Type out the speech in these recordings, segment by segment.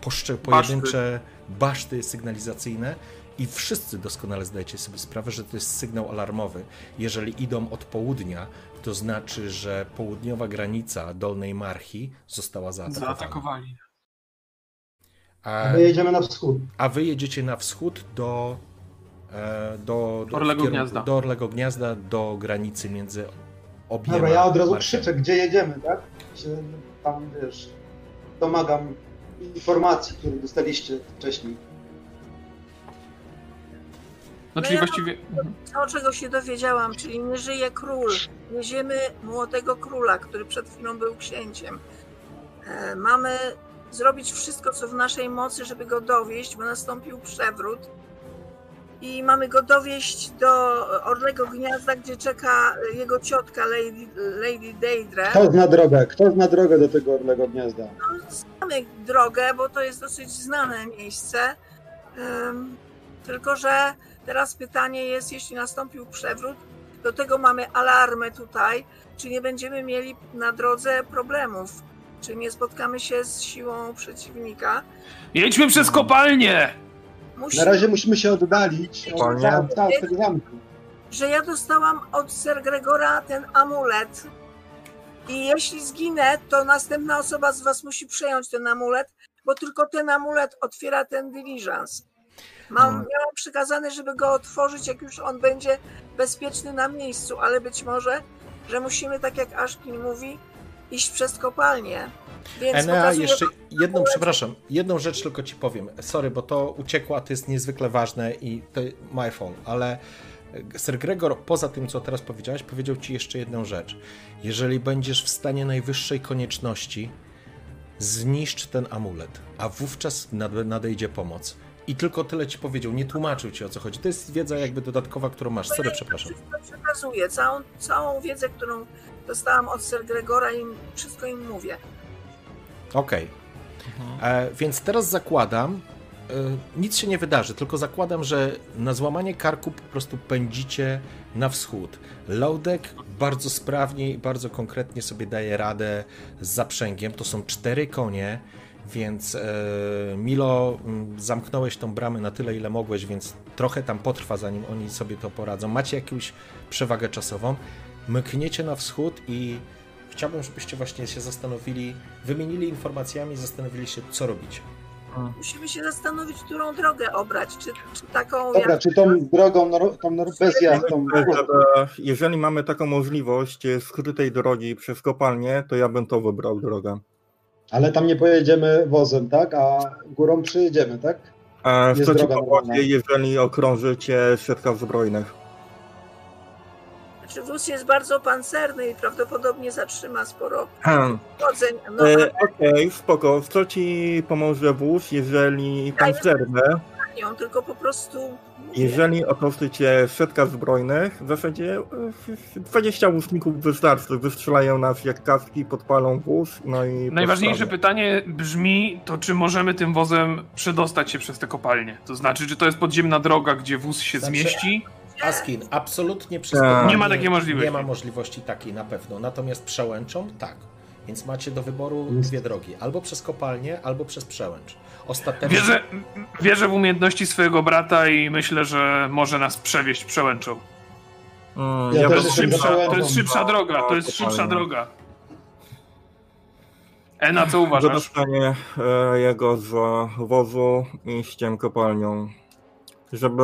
Poszcze, pojedyncze baszty sygnalizacyjne i wszyscy doskonale zdajecie sobie sprawę, że to jest sygnał alarmowy. Jeżeli idą od południa, to znaczy, że południowa granica Dolnej Marchi została zaatakowana. Zaatakowali. A, My jedziemy na wschód. a wy jedziecie na wschód do e, do, do, Orlego kierunku- Gniazda. do Orlego Gniazda, do granicy między obiema Dobra, ja od razu markami. krzyczę, gdzie jedziemy, tak? Się tam, wiesz, domagam informacji, które dostaliście wcześniej. No No czyli ja- właściwie... To, czego się dowiedziałam, czyli nie żyje król. Wieziemy młodego króla, który przed chwilą był księciem. E, Mamy zrobić wszystko, co w naszej mocy, żeby go dowieść, bo nastąpił przewrót. I mamy go dowieść do Orlego Gniazda, gdzie czeka jego ciotka Lady, Lady Deidre. Kto zna drogę? Kto zna drogę do tego Orlego Gniazda? No, znamy drogę, bo to jest dosyć znane miejsce. Em, tylko, że teraz pytanie jest, jeśli nastąpił przewrót, do tego mamy alarmy tutaj, czy nie będziemy mieli na drodze problemów? Czy nie spotkamy się z siłą przeciwnika? Jedźmy przez kopalnię! Na razie musimy się oddalić od Panie? całego całego tego zamku. że ja dostałam od Sir Gregora ten amulet. I jeśli zginę, to następna osoba z Was musi przejąć ten amulet, bo tylko ten amulet otwiera ten diligence. Mam, Hmm. miałam przykazane, żeby go otworzyć, jak już on będzie bezpieczny na miejscu, ale być może, że musimy, tak jak Ashkin mówi, iść przez kopalnię. Więc Enea, pokazuję jeszcze jedną, przepraszam, jedną rzecz tylko ci powiem. Sorry, bo to uciekło, a to jest niezwykle ważne i to my fault, ale Sir Gregor, poza tym, co teraz powiedziałeś, powiedział ci jeszcze jedną rzecz. Jeżeli będziesz w stanie najwyższej konieczności, zniszcz ten amulet, a wówczas nad- nadejdzie pomoc. I tylko tyle ci powiedział, nie tłumaczył ci o co chodzi. To jest wiedza jakby dodatkowa, którą masz. Sorry, przepraszam. Przekazuję, całą, całą wiedzę, którą dostałam od Sir Gregora i wszystko im mówię. Okej. E, Więc teraz zakładam, e, nic się nie wydarzy, tylko zakładam, że na złamanie karku po prostu pędzicie na wschód. Loadek bardzo sprawnie i bardzo konkretnie sobie daje radę z zaprzęgiem. To są cztery konie, więc e, Milo, zamknąłeś tą bramę na tyle, ile mogłeś, więc trochę tam potrwa, zanim oni sobie to poradzą. Macie jakąś przewagę czasową. Mkniecie na wschód i chciałbym, żebyście właśnie się zastanowili, wymienili informacjami, zastanowili się, co robić. Musimy się zastanowić, którą drogę obrać. Czy, czy taką, Dobra, jak czy tą drogą, nor- tą tą... Jeżeli mamy taką możliwość e, skrytej drogi przez kopalnię, to ja bym to wybrał drogę. Ale tam nie pojedziemy wozem, tak? A górą przyjedziemy, tak? E, w normalna. jeżeli okrążycie środka zbrojnych. Czy wóz jest bardzo pancerny i prawdopodobnie zatrzyma sporo chodzeń. No, E, Okej, spoko. W co ci pomoże wóz, jeżeli pancerne, a nią, tylko po prostu. jeżeli otoczycie setka zbrojnych, w zasadzie e, 20 łuczników wystarczy. Wystrzelają nas jak kaski, podpalą wóz, no i... Najważniejsze pytanie brzmi, to czy możemy tym wozem przedostać się przez te kopalnie? To znaczy, czy to jest podziemna droga, gdzie wóz się Znaczy- zmieści? Askin, absolutnie przez Nie. kopalnię Nie ma takiej możliwości. Nie ma możliwości takiej na pewno. Natomiast przełęczą tak. Więc macie do wyboru dwie drogi. Albo przez kopalnię, albo przez przełęcz. Ostatecznie. Wierzę, wierzę w umiejętności swojego brata i myślę, że może nas przewieźć przełęczą. Mm, Ja To jest szybsza, to jest szybsza droga, to jest szybsza droga. Ena, co uważasz? Zadostanie e, jego z wozu i ściem kopalnią, żeby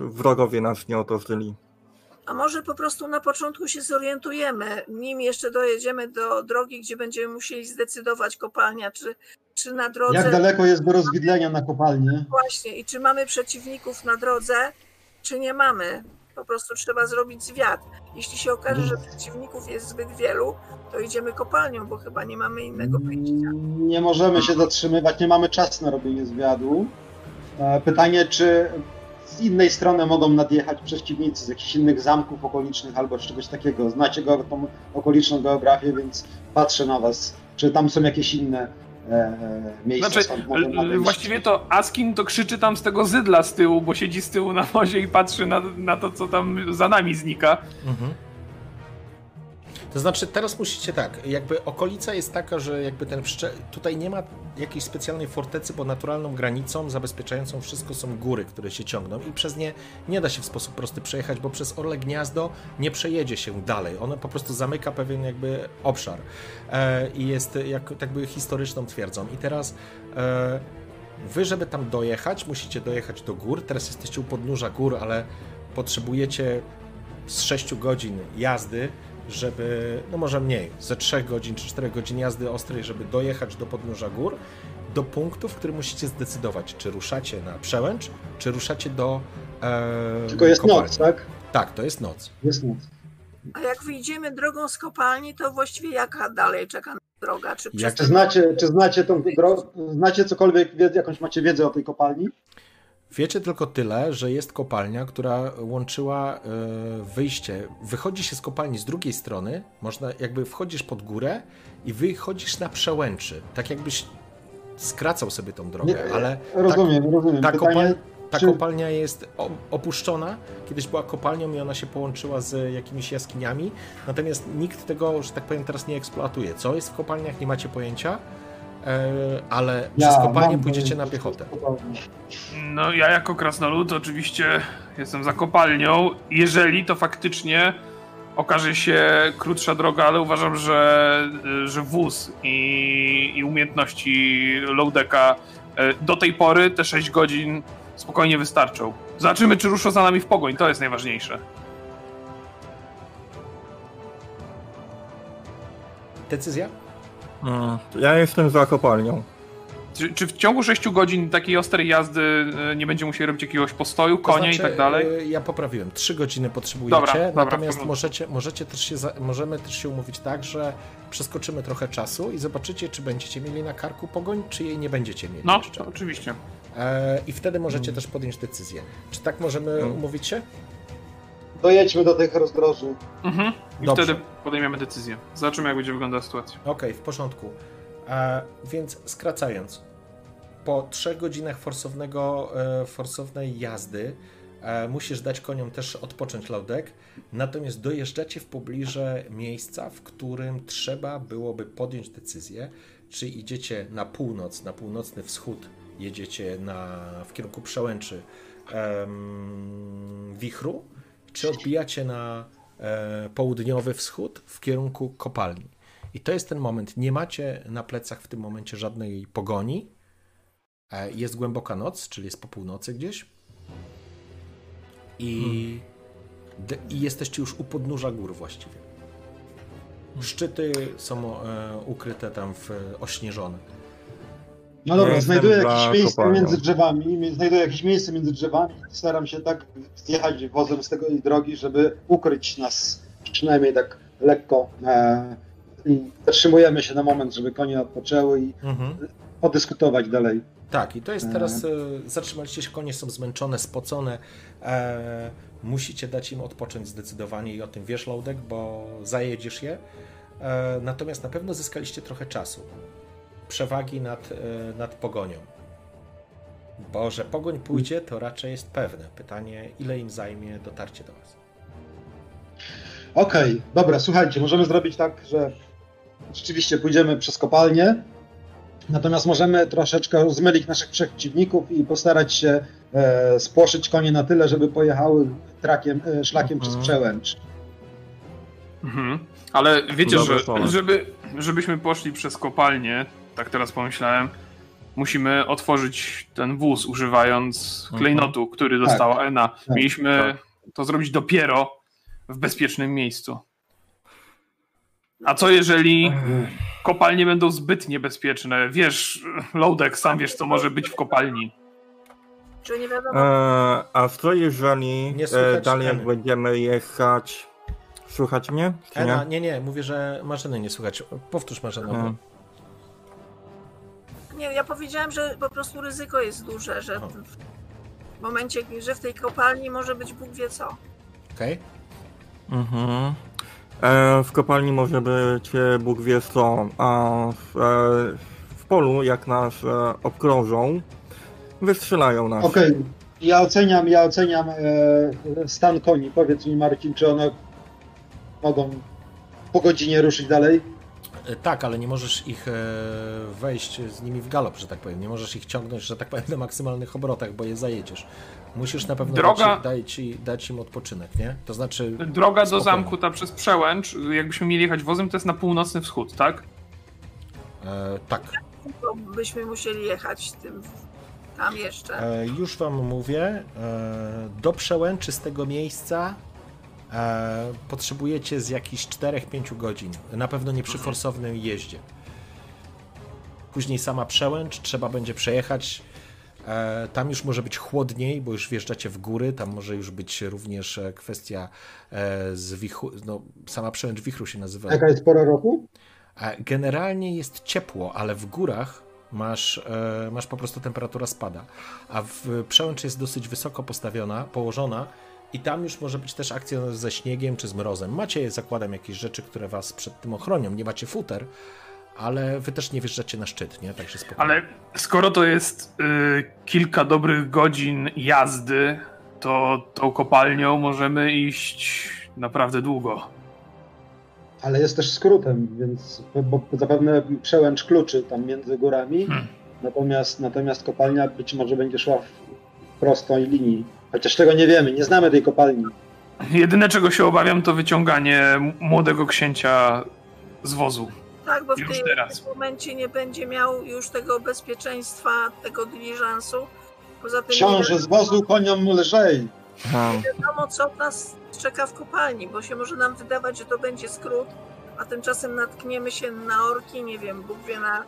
wrogowie nas nie otoczyli. A może po prostu na początku się zorientujemy, nim jeszcze dojedziemy do drogi, gdzie będziemy musieli zdecydować kopalnia, czy, czy na drodze. Jak daleko jest do rozwidlenia na kopalnię? Właśnie, i czy mamy przeciwników na drodze, czy nie mamy. Po prostu trzeba zrobić zwiat. Jeśli się okaże, że przeciwników jest zbyt wielu, to idziemy kopalnią, bo chyba nie mamy innego wyjścia. Nie możemy się zatrzymywać, nie mamy czasu na robienie zwiadu. E, Pytanie, czy z innej strony mogą nadjechać przeciwnicy z jakichś innych zamków okolicznych albo z czegoś takiego. Znacie go, tą okoliczną geografię, więc patrzę na was. Czy tam są jakieś inne e, miejsca? Znaczy, właściwie to Askin to krzyczy tam z tego zydla z tyłu, bo siedzi z tyłu na wozie i patrzy na, na to, co tam za nami znika. Mhm. To znaczy, teraz musicie tak, jakby okolica jest taka, że jakby ten wszcze... tutaj nie ma jakiejś specjalnej fortecy, bo naturalną granicą zabezpieczającą wszystko są góry, które się ciągną i przez nie nie da się w sposób prosty przejechać, bo przez Orle Gniazdo nie przejedzie się dalej. Ono po prostu zamyka pewien jakby obszar e, i jest jak, jakby historyczną twierdzą. I teraz e, wy, żeby tam dojechać, musicie dojechać do gór. Teraz jesteście u podnóża gór, ale potrzebujecie z 6 godzin jazdy, żeby, no może mniej, ze 3 godzin czy 4 godzin jazdy ostrej, żeby dojechać do podnóża gór, do punktu, w którym musicie zdecydować, czy ruszacie na przełęcz, czy ruszacie do e, Tylko jest kopalni. noc, tak? Tak, to jest noc. Jest noc. A jak wyjdziemy drogą z kopalni, to właściwie jaka dalej czeka nas droga? Czy Jak- Czy znacie, czy znacie tą dro- znacie cokolwiek, jakąś macie wiedzę o tej kopalni? Wiecie tylko tyle, że jest kopalnia, która łączyła e, wyjście. Wychodzi się z kopalni z drugiej strony, można jakby wchodzisz pod górę i wychodzisz na przełęczy. Tak jakbyś skracał sobie tą drogę, Nie, ale Rozumiem, rozumiem. ta, Pytanie, kopal, ta czy- kopalnia jest opuszczona. Kiedyś była kopalnią i ona się połączyła z jakimiś jaskiniami. Natomiast nikt tego, że tak powiem, teraz nie eksploatuje. Co jest w kopalniach, nie macie pojęcia. E, ale Ja przez kopalnię mam pójdziecie na piechotę. No, ja jako krasnolud oczywiście jestem za kopalnią. Jeżeli to faktycznie okaże się krótsza droga, ale uważam, że, że wóz i, i umiejętności Lowdecka e, do tej pory te 6 godzin spokojnie wystarczą. Zobaczymy, czy ruszą za nami w pogoń, to jest najważniejsze. Decyzja? Mm, Ja jestem za kopalnią. Czy, czy w ciągu 6 godzin takiej ostrej jazdy e, nie będzie musieli robić jakiegoś postoju, To konia i znaczy, tak dalej? e, Ja poprawiłem. Trzy godziny potrzebujecie. Dobra, dobra, natomiast możecie, możecie też się, za, możemy też się umówić tak, że przeskoczymy trochę czasu i zobaczycie, czy będziecie mieli na karku pogoń, czy jej nie będziecie mieli No, oczywiście. E, I wtedy możecie też podjąć decyzję. Czy tak możemy Mm. umówić się? Dojedźmy do tych rozdroży. Mhm. I Dobrze. wtedy podejmiemy decyzję. Zobaczymy, jak będzie wyglądała sytuacja. Okej, w porządku. E, więc skracając, po trzech godzinach forsownego, e, forsownej jazdy e, musisz dać koniom też odpocząć laudek, natomiast dojeżdżacie w pobliże miejsca, w którym trzeba byłoby podjąć decyzję, czy idziecie na północ, na północny wschód, jedziecie na, w kierunku przełęczy em, wichru, czy odbijacie na e, południowy wschód w kierunku kopalni. I to jest ten moment. Nie macie na plecach w tym momencie żadnej pogoni. E, Jest głęboka noc, czyli jest po północy gdzieś. I, de- i jesteście już u podnóża gór właściwie. Szczyty są e, ukryte tam w ośnieżone. No dobra, Jestem znajduję jakieś miejsce kopalnią. między drzewami, mi- znajduję jakieś miejsce między drzewami, staram się tak zjechać wozem z tej drogi, żeby ukryć nas przynajmniej tak lekko. E, I zatrzymujemy się na moment, żeby konie odpoczęły i Mhm. podyskutować dalej. Tak, i to jest teraz. E, zatrzymaliście się, konie są zmęczone, spocone. E, musicie dać im odpocząć zdecydowanie i o tym wiesz, Loudek, bo zajedziesz je. E, natomiast na pewno zyskaliście trochę czasu. Przewagi nad, e, nad pogonią. Bo że pogoń pójdzie, to raczej jest pewne. Pytanie, ile im zajmie dotarcie do Was. Okej, dobra, słuchajcie, możemy zrobić tak, że rzeczywiście pójdziemy przez kopalnię, natomiast możemy troszeczkę zmylić naszych przeciwników i postarać się e, spłoszyć konie na tyle, żeby pojechały trakiem, e, szlakiem przez Mhm. przełęcz. Mhm. Ale wiecie, że żeby, żebyśmy poszli przez kopalnię, tak teraz pomyślałem, musimy otworzyć ten wóz używając Mhm. klejnotu, który dostała Ena. Mieliśmy tak. to zrobić dopiero w bezpiecznym miejscu. A co jeżeli kopalnie będą zbyt niebezpieczne? Wiesz, Lodek, sam wiesz, co może być w kopalni. Czy nie wiadomo? E, a co jeżeli Nie e, dalej jak będziemy jechać... Słychać mnie? Ena, nie? nie, nie, mówię, że Marzeny nie słychać. Powtórz Marzeno. Nie, ja powiedziałem, że po prostu ryzyko jest duże, że w momencie, że w tej kopalni może być Bóg wie co. Okej? Mhm. E, w kopalni może być e, Bóg wie co, a w, e, w polu jak nas e, obkrążą, wystrzelają nas. Okej, ja oceniam, ja oceniam e, stan koni. Powiedz mi Marcin, czy one mogą po godzinie ruszyć dalej? E, Tak, ale nie możesz ich e, wejść z nimi w galop, że tak powiem. Nie możesz ich ciągnąć, że tak powiem, na maksymalnych obrotach, bo je zajedziesz. Musisz na pewno Droga- dać, dać, ci- dać im odpoczynek, nie? To znaczy. Droga do Spokojnie. zamku ta przez przełęcz, jakbyśmy mieli jechać wozem, to jest na północny wschód, tak? E, tak. To byśmy musieli jechać tym tam jeszcze. E, już wam mówię. E, do przełęczy z tego miejsca e, potrzebujecie z jakichś 4-5 godzin. Na pewno nie przy forsownym jeździe. Później sama przełęcz, trzeba będzie przejechać. E, Tam już może być chłodniej, bo już wjeżdżacie w góry. Tam może już być również e, kwestia e, z wichu, no, sama przełęcz wichru się nazywa. Jaka jest pora roku? E, Generalnie jest ciepło, ale w górach masz, e, masz po prostu temperatura spada. A w przełęcz jest dosyć wysoko postawiona, położona i tam już może być też akcja ze śniegiem czy z mrozem. Macie, zakładam, jakieś rzeczy, które was przed tym ochronią. Nie macie futer, ale wy też nie wjeżdżacie na szczyt, nie? Także spokojnie. Ale skoro to jest y, kilka dobrych godzin jazdy, to tą kopalnią możemy iść naprawdę długo. Ale jest też skrótem, więc bo zapewne przełęcz kluczy tam między górami. Hmm. Natomiast, natomiast kopalnia być może będzie szła w prostej linii. Chociaż tego nie wiemy, nie znamy tej kopalni. Jedyne czego się obawiam to wyciąganie młodego księcia z wozu. Tak, bo w, już tej, teraz. w tym momencie nie będzie miał już tego bezpieczeństwa, tego diliżansu. Poza tym nie Książę z wozu koniom lżej. Aha. wiadomo, co nas czeka w kopalni, bo się może nam wydawać, że to będzie skrót, a tymczasem natkniemy się na orki, nie wiem, Bóg wie na...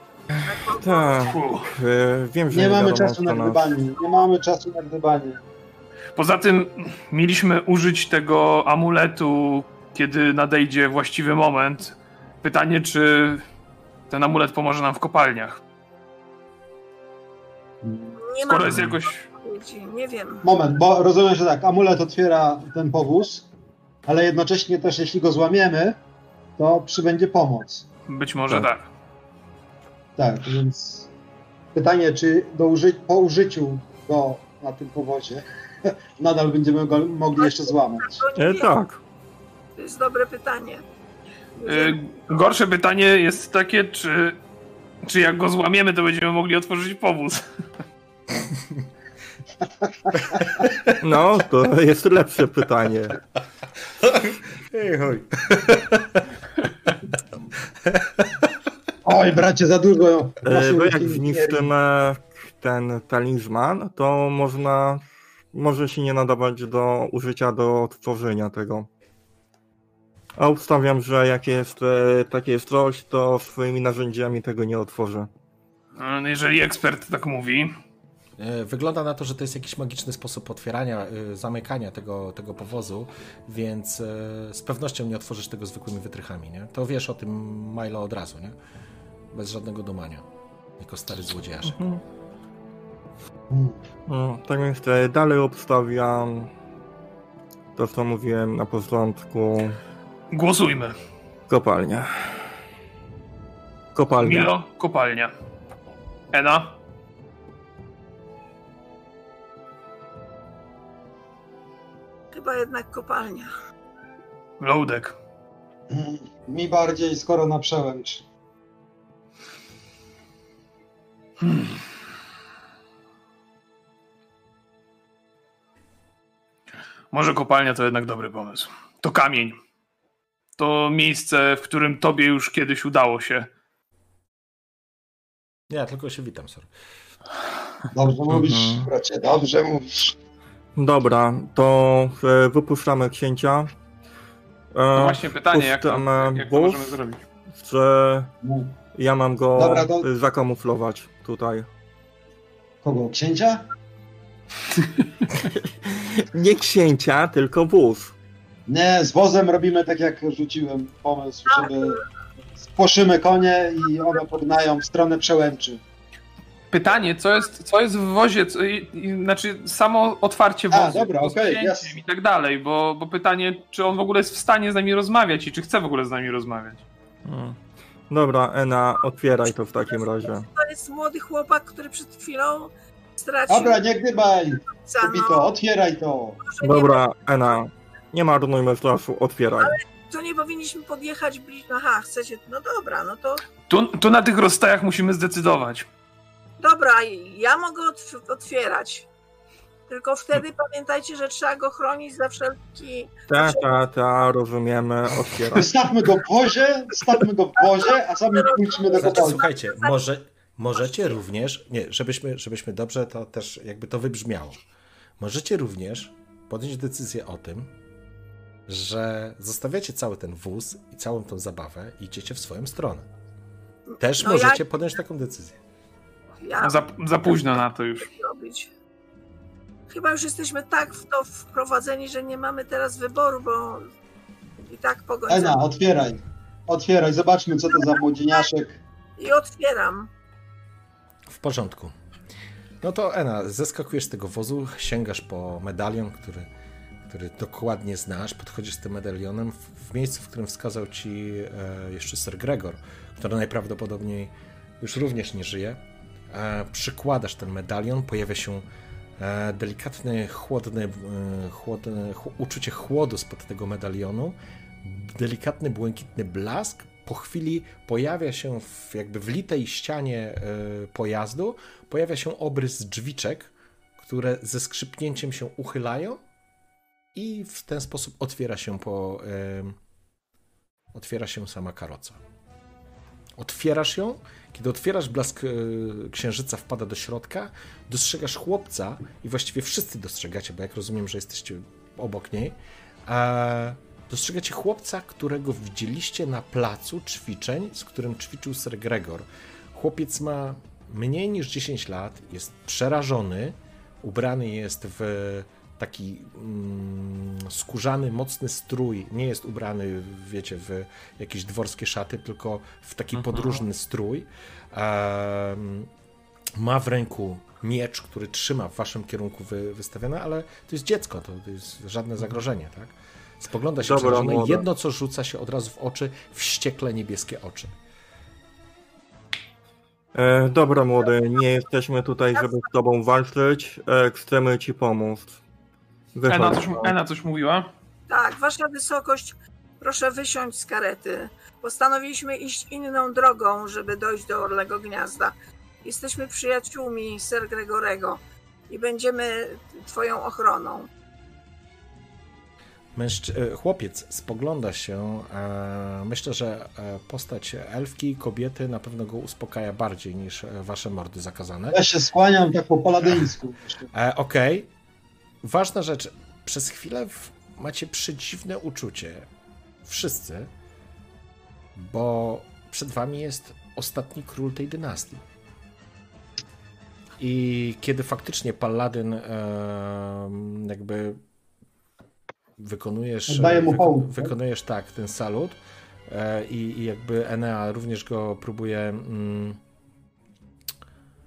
na. Tak, e, wiem, że Nie mamy wiadomo, czasu na gdybanie. Nie mamy czasu na gdybanie. Poza tym mieliśmy użyć tego amuletu, kiedy nadejdzie właściwy moment. Pytanie, czy ten amulet pomoże nam w kopalniach. Nie Skoro jest jakoś. nie wiem. Moment, bo rozumiem, że tak, amulet otwiera ten powóz, ale jednocześnie też jeśli go złamiemy, to przybędzie pomoc. Być może Tak. tak. Tak, więc pytanie, czy do uży po użyciu go na tym powozie nadal będziemy go mogli jeszcze złamać. E, tak. to jest dobre pytanie. Nie wiem. gorsze pytanie jest takie, czy, czy jak go złamiemy, to będziemy mogli otworzyć powóz. No, to jest lepsze pytanie. Ej, hoj. Oj, bracie, za dużo. E, Bo jak zniszczymy ten talizman, to można, może się nie nadawać do użycia do odtworzenia tego. A obstawiam, że jak jest e, takie jest coś, to swoimi narzędziami tego nie otworzę. Jeżeli ekspert tak mówi. E, Wygląda na to, że to jest jakiś magiczny sposób otwierania, y, zamykania tego, tego powozu, więc e, z pewnością nie otworzysz tego zwykłymi wytrychami, nie? To wiesz o tym Milo od razu, nie? Bez żadnego dumania. Jako stary złodziejaszek. Hmm. No, tak więc e, dalej obstawiam to, co mówiłem na początku. Głosujmy. Kopalnia. Kopalnia. Milo, kopalnia. Ena, Chyba jednak kopalnia. Loadek. Mm, Mi bardziej skoro na przełęcz. Może kopalnia to jednak dobry pomysł. To kamień. To miejsce, w którym tobie już kiedyś udało się. Nie, tylko się witam, sorry. Dobrze mówisz, Mhm. bracie, dobrze mówisz. Dobra, to e, wypuszczamy księcia. E, To właśnie pytanie, jak to, jak, jak to możemy zrobić? Że No. ja mam go Dobra, to- zakamuflować tutaj. Kogo? Księcia? Nie księcia, tylko wóz. Nie, z wozem robimy tak jak rzuciłem pomysł, żeby spłoszymy konie i one pognają w stronę przełęczy. Pytanie, co jest, co jest w wozie, co, i, i, znaczy samo otwarcie wozu, A, dobra, zdjęciem jasne. i tak dalej, bo, bo pytanie, czy on w ogóle jest w stanie z nami rozmawiać i czy chce w ogóle z nami rozmawiać. Hmm. Dobra, Ena, otwieraj to w takim razie. To jest młody chłopak, który przed chwilą stracił Dobra, nie gdybaj, kobito, no, otwieraj to. może nie, Dobra, Ena, nie marnujmy czasu, otwieraj. to nie powinniśmy podjechać bliżej. Aha, chcecie. No dobra, no to Tu, tu na tych rozstajach musimy zdecydować. dobra, ja mogę otw- otwierać. Tylko wtedy pamiętajcie, że trzeba go chronić za wszelki. Ta, ta, ta, rozumiemy, otwieraj. Stawmy go w wozie, stawmy go w wozie, a sami pójdźmy do Znaczy, kopalni. słuchajcie, może, możecie również, nie, żebyśmy, żebyśmy dobrze to też jakby to wybrzmiało. Możecie również podjąć decyzję o tym, że zostawiacie cały ten wóz i całą tą zabawę i idziecie w swoją stronę. Też No ja- możecie podjąć taką decyzję. Ja Za, za późno na to już. robić. Chyba już jesteśmy tak w to wprowadzeni, że nie mamy teraz wyboru, bo i tak pogoń. Ena, otwieraj. Otwieraj, zobaczmy co to za młodzieniaszek. I otwieram. Porządku. No to Ena, zeskakujesz z tego wozu, sięgasz po medalion, który, który dokładnie znasz, podchodzisz z tym medalionem w, w miejscu, w którym wskazał ci e, jeszcze Sir Gregor, który najprawdopodobniej już również nie żyje. E, przykładasz ten medalion, pojawia się e, delikatny, chłodny, e, chłodny ch uczucie chłodu spod tego medalionu, delikatny, błękitny blask. Po chwili pojawia się w jakby wlitej ścianie e, pojazdu, pojawia się obrys drzwiczek, które ze skrzypnięciem się uchylają i w ten sposób otwiera się po em, otwiera się sama karoca. Otwierasz ją, kiedy otwierasz, blask e, księżyca wpada do środka, dostrzegasz chłopca i właściwie wszyscy dostrzegacie, bo jak rozumiem, że jesteście obok niej, dostrzegacie chłopca, którego widzieliście na placu ćwiczeń, z którym ćwiczył Sir Gregor. Chłopiec ma mniej niż 10 lat, jest przerażony, ubrany jest w taki mm, skórzany, mocny strój. Nie jest ubrany, wiecie, w jakieś dworskie szaty, tylko w taki podróżny strój. Ma w ręku miecz, który trzyma w waszym kierunku wy, wystawiony, ale to jest dziecko, to, to jest żadne zagrożenie, tak? Spogląda się Dobra, przerażone. młoda. Jedno, co rzuca się od razu w oczy, wściekle niebieskie oczy. E, dobra, młody, nie jesteśmy tutaj, żeby z tobą walczyć. E, chcemy ci pomóc. Wychodź. Ena coś, Ena coś mówiła? Tak, wasza wysokość, proszę wysiąść z karety. Postanowiliśmy iść inną drogą, żeby dojść do Orlego Gniazda. Jesteśmy przyjaciółmi Ser Gregorego i będziemy twoją ochroną. Mężczy... e, Chłopiec spogląda się. E, myślę, że e, postać elfki, kobiety na pewno go uspokaja bardziej niż wasze mordy zakazane. Ja się skłaniam tak po paladyńsku. Okej. Ważna rzecz. Przez chwilę macie przedziwne uczucie. Wszyscy. Bo przed wami jest ostatni król tej dynastii. I kiedy faktycznie Paladyn jakby wykonujesz, mu wyko- hołd, tak? wykonujesz tak ten salut e, i, i jakby Enea również go próbuje mm,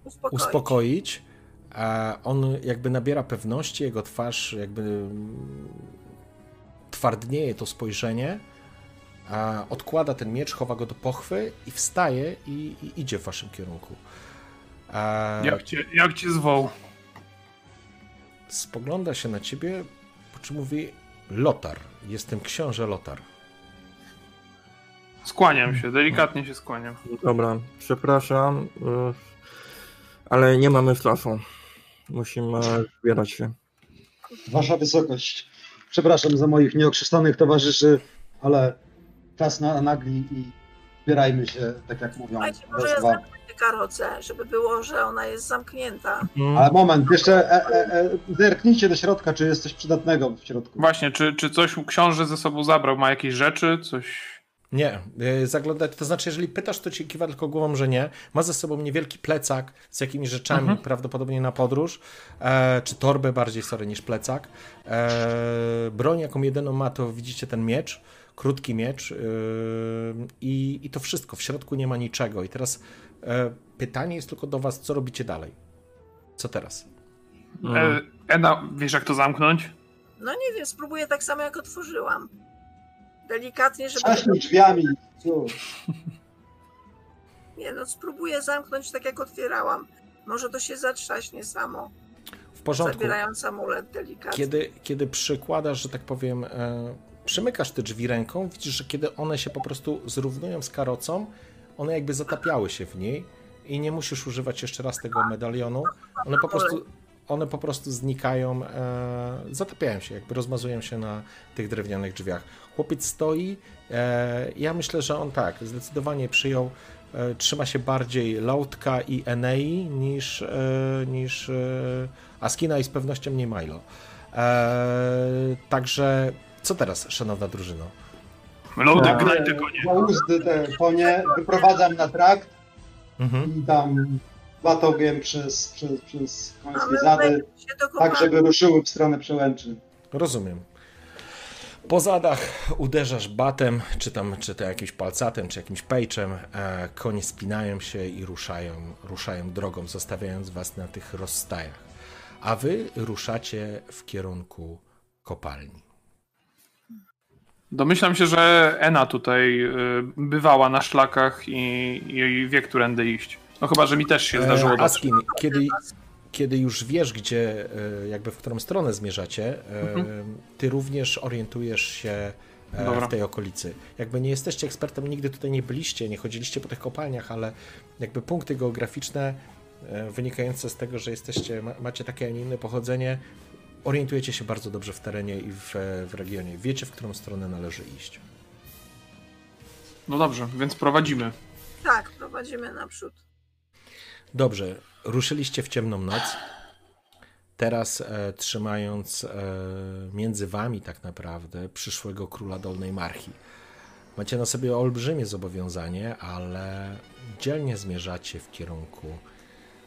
Uspokoić. uspokoić. A on jakby nabiera pewności, jego twarz jakby mm, twardnieje to spojrzenie, a odkłada ten miecz, chowa go do pochwy i wstaje i, i idzie w waszym kierunku. A Jak cię, jak cię zwoł? spogląda się na ciebie, po czym mówi Lotar, jestem książę Lotar. Skłaniam się, delikatnie się skłaniam. Dobra, przepraszam, e, ale nie mamy czasu. Musimy zbierać się. Wasza wysokość. Przepraszam za moich nieokrzeszonych towarzyszy, ale czas na nagli i zbierajmy się, tak jak mówią. Słuchajcie, może ja zamknę tę karocę, żeby było, że ona jest zamknięta. Ale moment, jeszcze e, e, e, zerknijcie do środka, czy jest coś przydatnego w środku. Właśnie, czy, czy coś książę ze sobą zabrał? Ma jakieś rzeczy? Coś... Nie, y, zaglądać, to znaczy, jeżeli pytasz, to ci kiwa tylko głową, że nie. Ma ze sobą niewielki plecak z jakimiś rzeczami, Mhm. prawdopodobnie na podróż, e, czy torbę bardziej, sorry, niż plecak. E, broń, jaką jedyną ma, to widzicie ten miecz, krótki miecz y, i, i to wszystko. W środku nie ma niczego. I teraz e, pytanie jest tylko do was, co robicie dalej? Co teraz? E, Ena, wiesz jak to zamknąć? No nie wiem, spróbuję tak samo jak otworzyłam. Delikatnie, żeby. Trzaśnij drzwiami. Cóż. Nie no, spróbuję zamknąć tak jak otwierałam. Może to się zatrzaśnie samo, W porządku. zabierając amulet delikatnie. Kiedy, kiedy przykładasz, że tak powiem, e, przymykasz te drzwi ręką, widzisz, że kiedy one się po prostu zrównują z karocą, one jakby zatapiały się w niej i nie musisz używać jeszcze raz tego medalionu. One po prostu, one po prostu znikają, e, zatapiają się, jakby rozmazują się na tych drewnianych drzwiach. Chłopiec stoi, e, ja myślę, że on tak, zdecydowanie przyjął, e, trzyma się bardziej Lautka i Enei niż, e, niż e, Askina i z pewnością nie Milo. E, także co teraz, szanowna drużyno? Loadek, E, gnaj te konie. Za uzdy te konie wyprowadzam na trakt Mhm. i tam batogiem przez, przez, przez końskie zady, się tak żeby ruszyły w stronę przełęczy. Rozumiem. Po zadach uderzasz batem, czy tam, czy to jakimś palcatem, czy jakimś pejczem. E, konie spinają się i ruszają, ruszają drogą, zostawiając was na tych rozstajach. A wy ruszacie w kierunku kopalni. Domyślam się, że Ena tutaj y, bywała na szlakach i, i wie, którędy iść. No chyba, że mi też się zdarzyło E, dotrzeć. Askin, kiedy, kiedy już wiesz, gdzie, e, jakby w którą stronę zmierzacie, e, ty również orientujesz się e, Dobra. w tej okolicy. Jakby nie jesteście ekspertem, nigdy tutaj nie byliście, nie chodziliście po tych kopalniach, ale jakby punkty geograficzne e, wynikające z tego, że jesteście, ma- macie takie, a nie inne pochodzenie, orientujecie się bardzo dobrze w terenie i w, w regionie. Wiecie, w którą stronę należy iść. No dobrze, więc prowadzimy. Tak, prowadzimy naprzód. Dobrze, ruszyliście w ciemną noc. Teraz e, trzymając e, między wami tak naprawdę przyszłego króla Dolnej Marchi. Macie na sobie olbrzymie zobowiązanie, ale dzielnie zmierzacie w kierunku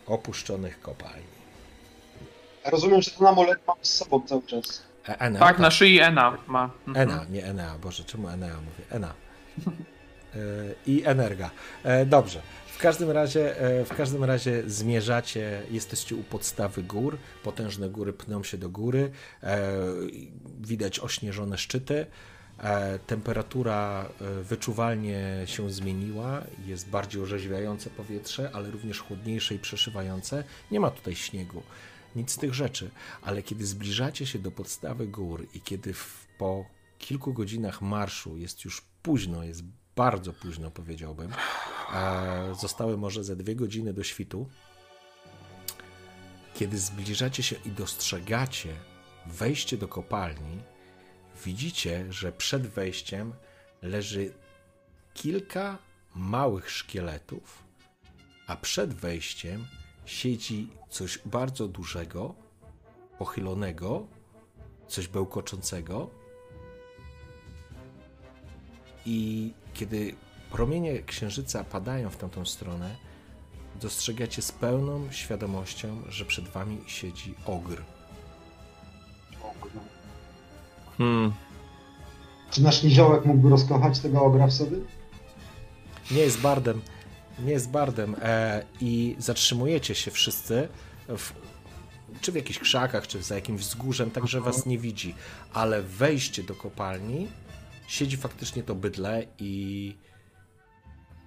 opuszczonych kopalni. Rozumiem, że ten amulet mam z sobą cały czas. E, Enea, Tak, na szyi Ena ma. Mhm. Ena, nie Enea, Boże, czemu Enea mówię? Ena. E, I Energa. E, Dobrze. W każdym razie, e, w każdym razie zmierzacie, jesteście u podstawy gór, potężne góry pną się do góry, e, widać ośnieżone szczyty, e, temperatura wyczuwalnie się zmieniła, jest bardziej orzeźwiające powietrze, ale również chłodniejsze i przeszywające. Nie ma tutaj śniegu, nic z tych rzeczy, ale kiedy zbliżacie się do podstawy gór i kiedy w, po kilku godzinach marszu jest już późno, jest bardzo późno powiedziałbym, zostały może ze dwie godziny do świtu, kiedy zbliżacie się i dostrzegacie wejście do kopalni, widzicie, że przed wejściem leży kilka małych szkieletów, a przed wejściem siedzi coś bardzo dużego, pochylonego, coś bełkoczącego. I kiedy promienie księżyca padają w tamtą stronę, dostrzegacie z pełną świadomością, że przed wami siedzi ogr. Hmm. Czy nasz niziołek mógłby rozkochać tego ogra w sobie? Nie jest bardem, nie jest bardem e, i zatrzymujecie się wszyscy w, czy w jakichś krzakach, czy za jakimś wzgórzem, tak że was nie widzi, ale wejście do kopalni siedzi faktycznie to bydle i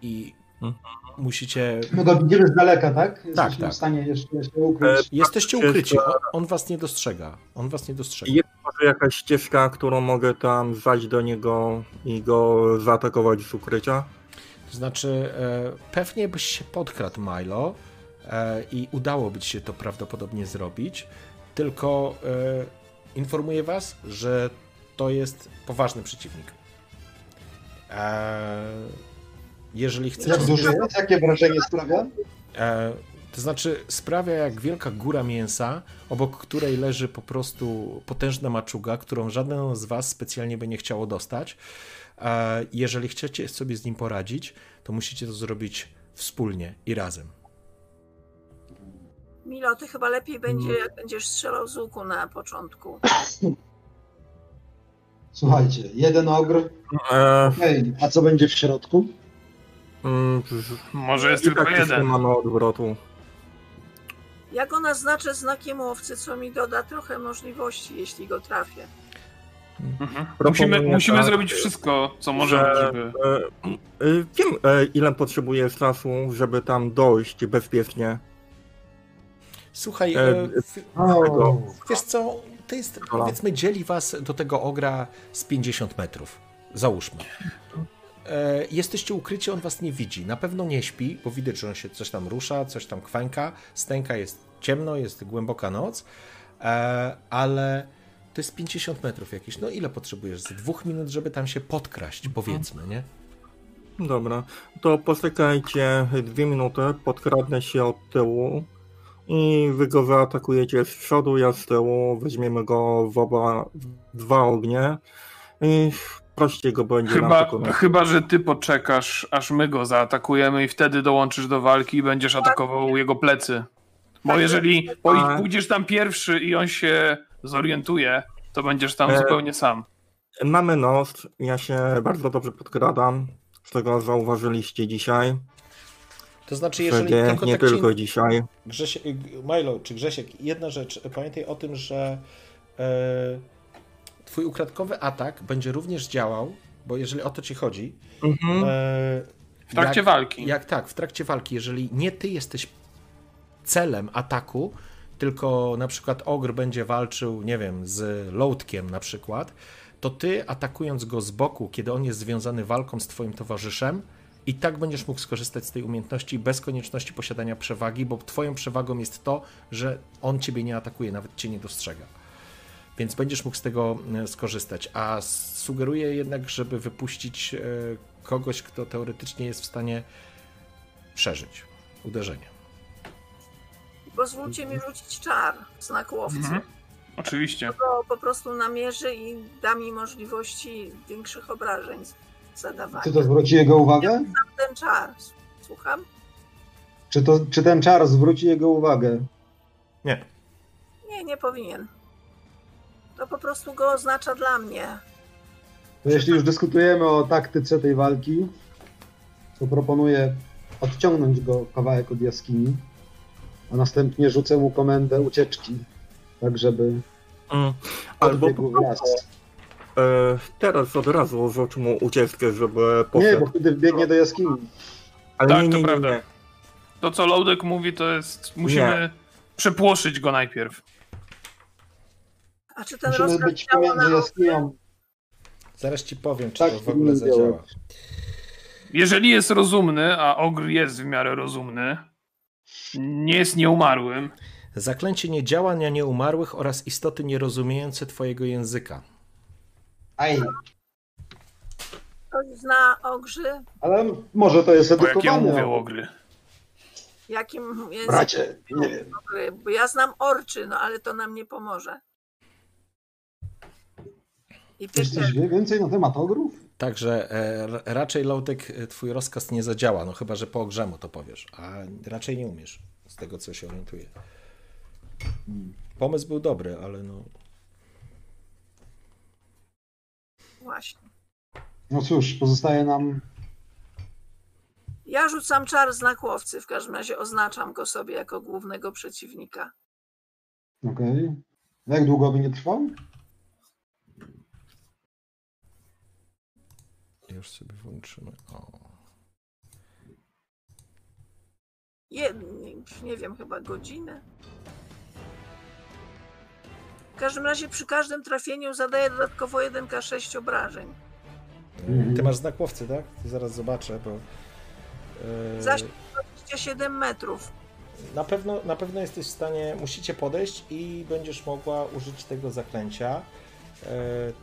i Mhm. musicie My go widzimy z daleka, tak? Jesteśmy tak. w stanie jeszcze, jeszcze ukryć. Jesteście Jest, ukryci. e, On, on was nie dostrzega. On was nie dostrzega. Jest może jakaś ścieżka, którą mogę tam zajść do niego i go zaatakować z ukrycia? To znaczy, e, pewnie byś się podkradł, Milo, e, i udałoby ci się to prawdopodobnie zrobić. Tylko e, informuję was, że to jest poważny przeciwnik. Jeżeli chcesz. Jak duży jest? Jakie wrażenie sprawia? To znaczy sprawia jak wielka góra mięsa, obok której leży po prostu potężna maczuga, którą żaden z was specjalnie by nie chciało dostać. Jeżeli chcecie sobie z nim poradzić, to musicie to zrobić wspólnie i razem. Milo, ty chyba lepiej będzie, jak będziesz strzelał z łuku na początku. Słuchajcie, jeden ogr. E, Okej, a co będzie w środku? mm, Może jest I tylko tak już nie jeden. mamy odwrotu. Ja go naznaczę znakiem łowcy, co mi doda trochę możliwości, jeśli go trafię. Mhm. Musimy, musimy tak, zrobić wszystko, co możemy, że- żeby... E, wiem, e, ile potrzebujesz czasu, żeby tam dojść bezpiecznie. Słuchaj, E, e, w- O, wiesz co, to jest, powiedzmy, dzieli was do tego ogra z 50 metrów. Załóżmy. E, Jesteście ukryci, on was nie widzi. Na pewno nie śpi, bo widać, że on się coś tam rusza, coś tam kwańka. Stęka jest ciemno, jest głęboka noc, e, ale to jest 50 metrów jakieś. No ile potrzebujesz? Z dwóch minut, żeby tam się podkraść, powiedzmy, nie? Dobra, to poczekajcie dwie minuty, podkradnę się od tyłu i wy go zaatakujecie z przodu, ja z tyłu, weźmiemy go w oba w dwa ognie i prościej go będzie Chyba, chyba, że ty poczekasz, aż my go zaatakujemy i wtedy dołączysz do walki i będziesz atakował jego plecy. Bo Tak, jeżeli poj- pójdziesz tam pierwszy i on się zorientuje, to będziesz tam E, zupełnie sam. Mamy nos, ja się bardzo dobrze podkradam, z tego zauważyliście dzisiaj, To znaczy, jeżeli zasadzie tylko nie tak ci- tylko dzisiaj. Grzesie, Milo czy Grzesiek, jedna rzecz. Pamiętaj o tym, że e, twój ukradkowy atak będzie również działał, bo jeżeli o to ci chodzi. Mhm. E, W trakcie jak, walki. Jak tak, w trakcie walki, jeżeli nie ty jesteś celem ataku, tylko na przykład ogr będzie walczył, nie wiem, z lołtkiem na przykład, to ty atakując go z boku, kiedy on jest związany walką z twoim towarzyszem, i tak będziesz mógł skorzystać z tej umiejętności bez konieczności posiadania przewagi, bo twoją przewagą jest to, że on ciebie nie atakuje, nawet cię nie dostrzega. Więc będziesz mógł z tego e, skorzystać. A sugeruję jednak, żeby wypuścić e, kogoś, kto teoretycznie jest w stanie przeżyć uderzenie. Pozwólcie mi rzucić czar, znak łowcy. Mhm. Oczywiście. To po prostu namierzy i da mi możliwości większych obrażeń zadawania. czy to zwróci jego uwagę? Ten czar, słucham? Czy, to, czy ten czar zwróci jego uwagę? Nie. Nie, nie powinien. To po prostu go oznacza dla mnie. To jeśli już dyskutujemy o taktyce tej walki, to proponuję odciągnąć go kawałek od jaskini, a następnie rzucę mu komendę ucieczki, tak żeby Mm. Albo odbiegł w las. e, teraz od razu rzuć mu ucieczkę, żeby Nie, poszedł. bo wtedy wbiegnie do jaskini. Ale Tak, nie, to nie, nie, prawda. nie. To, co Loudek mówi, to jest... Musimy przepłoszyć go najpierw. A czy ten Musimy rozkaz być pomiędzy jaskinią. Zaraz ci powiem, czy Tak, to w ogóle nie działa. zadziała. Jeżeli jest rozumny, a Ogr jest w miarę rozumny, nie jest nieumarłym, Zaklęcie niedziałania nieumarłych oraz istoty nierozumiejące twojego języka. Aj, Ktoś zna ogrzy? ale może to jest po jakiemu edukowany. mówią Ogry. Jakim językiem Bracie, nie wiem. Bo ja znam orczy, no ale to nam nie pomoże. I Ktoś piekiel. wie więcej na temat ogrów? Także e, raczej Lautek, e, twój rozkaz nie zadziała, no chyba, że po ogrzemu to powiesz, a raczej nie umiesz, z tego co się orientuję. Pomysł był dobry, ale no... Właśnie. No cóż, pozostaje nam Ja rzucam czar znak łowcy, w każdym razie oznaczam go sobie jako głównego przeciwnika. Okej. Jak długo by nie trwał? Już sobie włączymy. O. Nie wiem, chyba godzinę. W każdym razie przy każdym trafieniu zadaję dodatkowo 1k6 obrażeń. Mhm. Ty masz znak łowcy, tak? To zaraz zobaczę, bo... e, Zasięg 27 metrów. Na pewno, na pewno jesteś w stanie, musicie podejść i będziesz mogła użyć tego zaklęcia. E,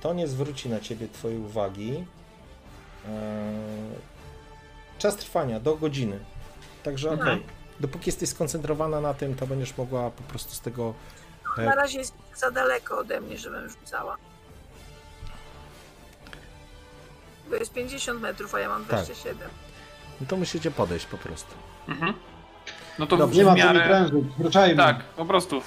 To nie zwróci na ciebie twojej uwagi. E, Czas trwania do godziny. Także okej. Mhm. Dopóki jesteś skoncentrowana na tym, to będziesz mogła po prostu z tego. e, Na razie jest za daleko ode mnie, żebym rzucała. To jest 50 metrów, a ja mam Tak. 27. No to musicie podejść po prostu. Mhm. No to Dobrze, Nie w ma co mi miarę... prężyć, ruszajmy. Tak, po prostu.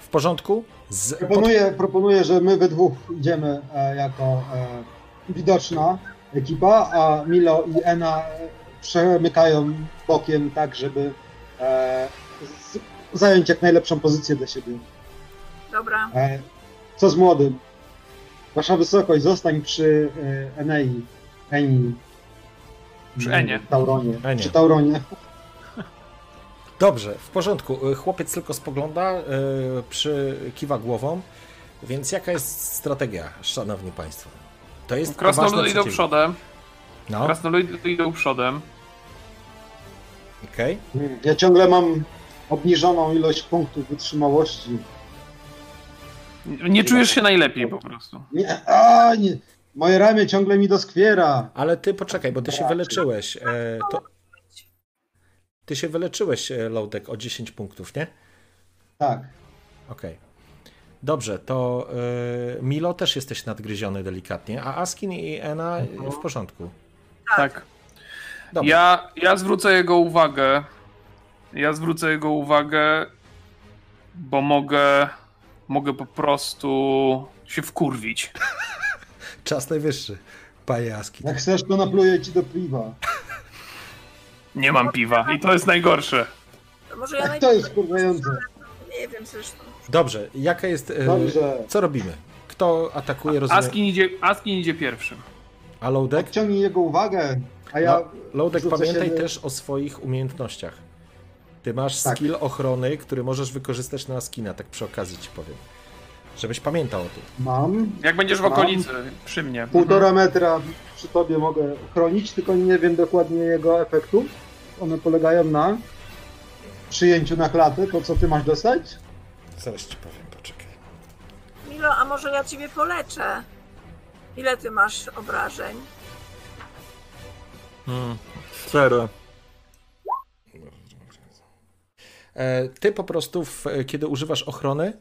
W porządku? Z... Proponuję, proponuję, że my we dwóch idziemy e, jako e, widoczna ekipa, a Milo i Ena e, przemykają bokiem tak, żeby e, z, zająć jak najlepszą pozycję dla siebie. Dobra, E, co z młodym? Wasza wysokość, zostań przy e, Enei. Eni. Przy Enie. Tauronie. Enie. Przy Tauronie. Dobrze, w porządku. Y, Chłopiec tylko spogląda, y, przy, kiwa głową. Więc jaka jest strategia, szanowni państwo? To jest Krasnoludy idą przodem. No, Krasnoludy idą przodem. okej. Mm, Ja ciągle mam obniżoną ilość punktów wytrzymałości. Nie czujesz się najlepiej po prostu. Nie, a, nie. Moje ramię ciągle mi doskwiera. Ale ty poczekaj, bo ty się wyleczyłeś. E, to... Ty się wyleczyłeś, e, Loudek, o 10 punktów, nie? Tak. Okej. Dobrze, to y, Milo też jesteś nadgryziony delikatnie, a Askin i Ena y, w porządku. Tak. Dobra. Ja, ja zwrócę jego uwagę. Ja zwrócę jego uwagę, bo mogę, mogę po prostu się wkurwić. Czas najwyższy, panie Askin. Jak chcesz, to napluję ci do piwa. Nie mam piwa i to jest najgorsze. to może ja Tak, najpierw... to jest wkurwiające. Nie wiem zresztą. Dobrze, jaka jest... y, Dobrze. Co robimy? Kto atakuje, rozumiem? Askin idzie, Askin idzie pierwszym. A Loudek? Odciągnij jego uwagę, a ja No, Loudek, rzucę pamiętaj się- też o swoich umiejętnościach. Ty masz Tak. skill ochrony, który możesz wykorzystać na skina, tak przy okazji ci powiem. Żebyś pamiętał o tym. mam. Jak będziesz w Mam. okolicy, przy mnie. Półtora metra przy tobie mogę chronić, tylko nie wiem dokładnie jego efektu. One polegają na przyjęciu na klatę, to co ty masz dostać? Zaraz ci powiem, poczekaj. Milo, a może ja ciebie poleczę? Ile ty masz obrażeń? Cztery. E, Ty po prostu, w, kiedy używasz ochrony,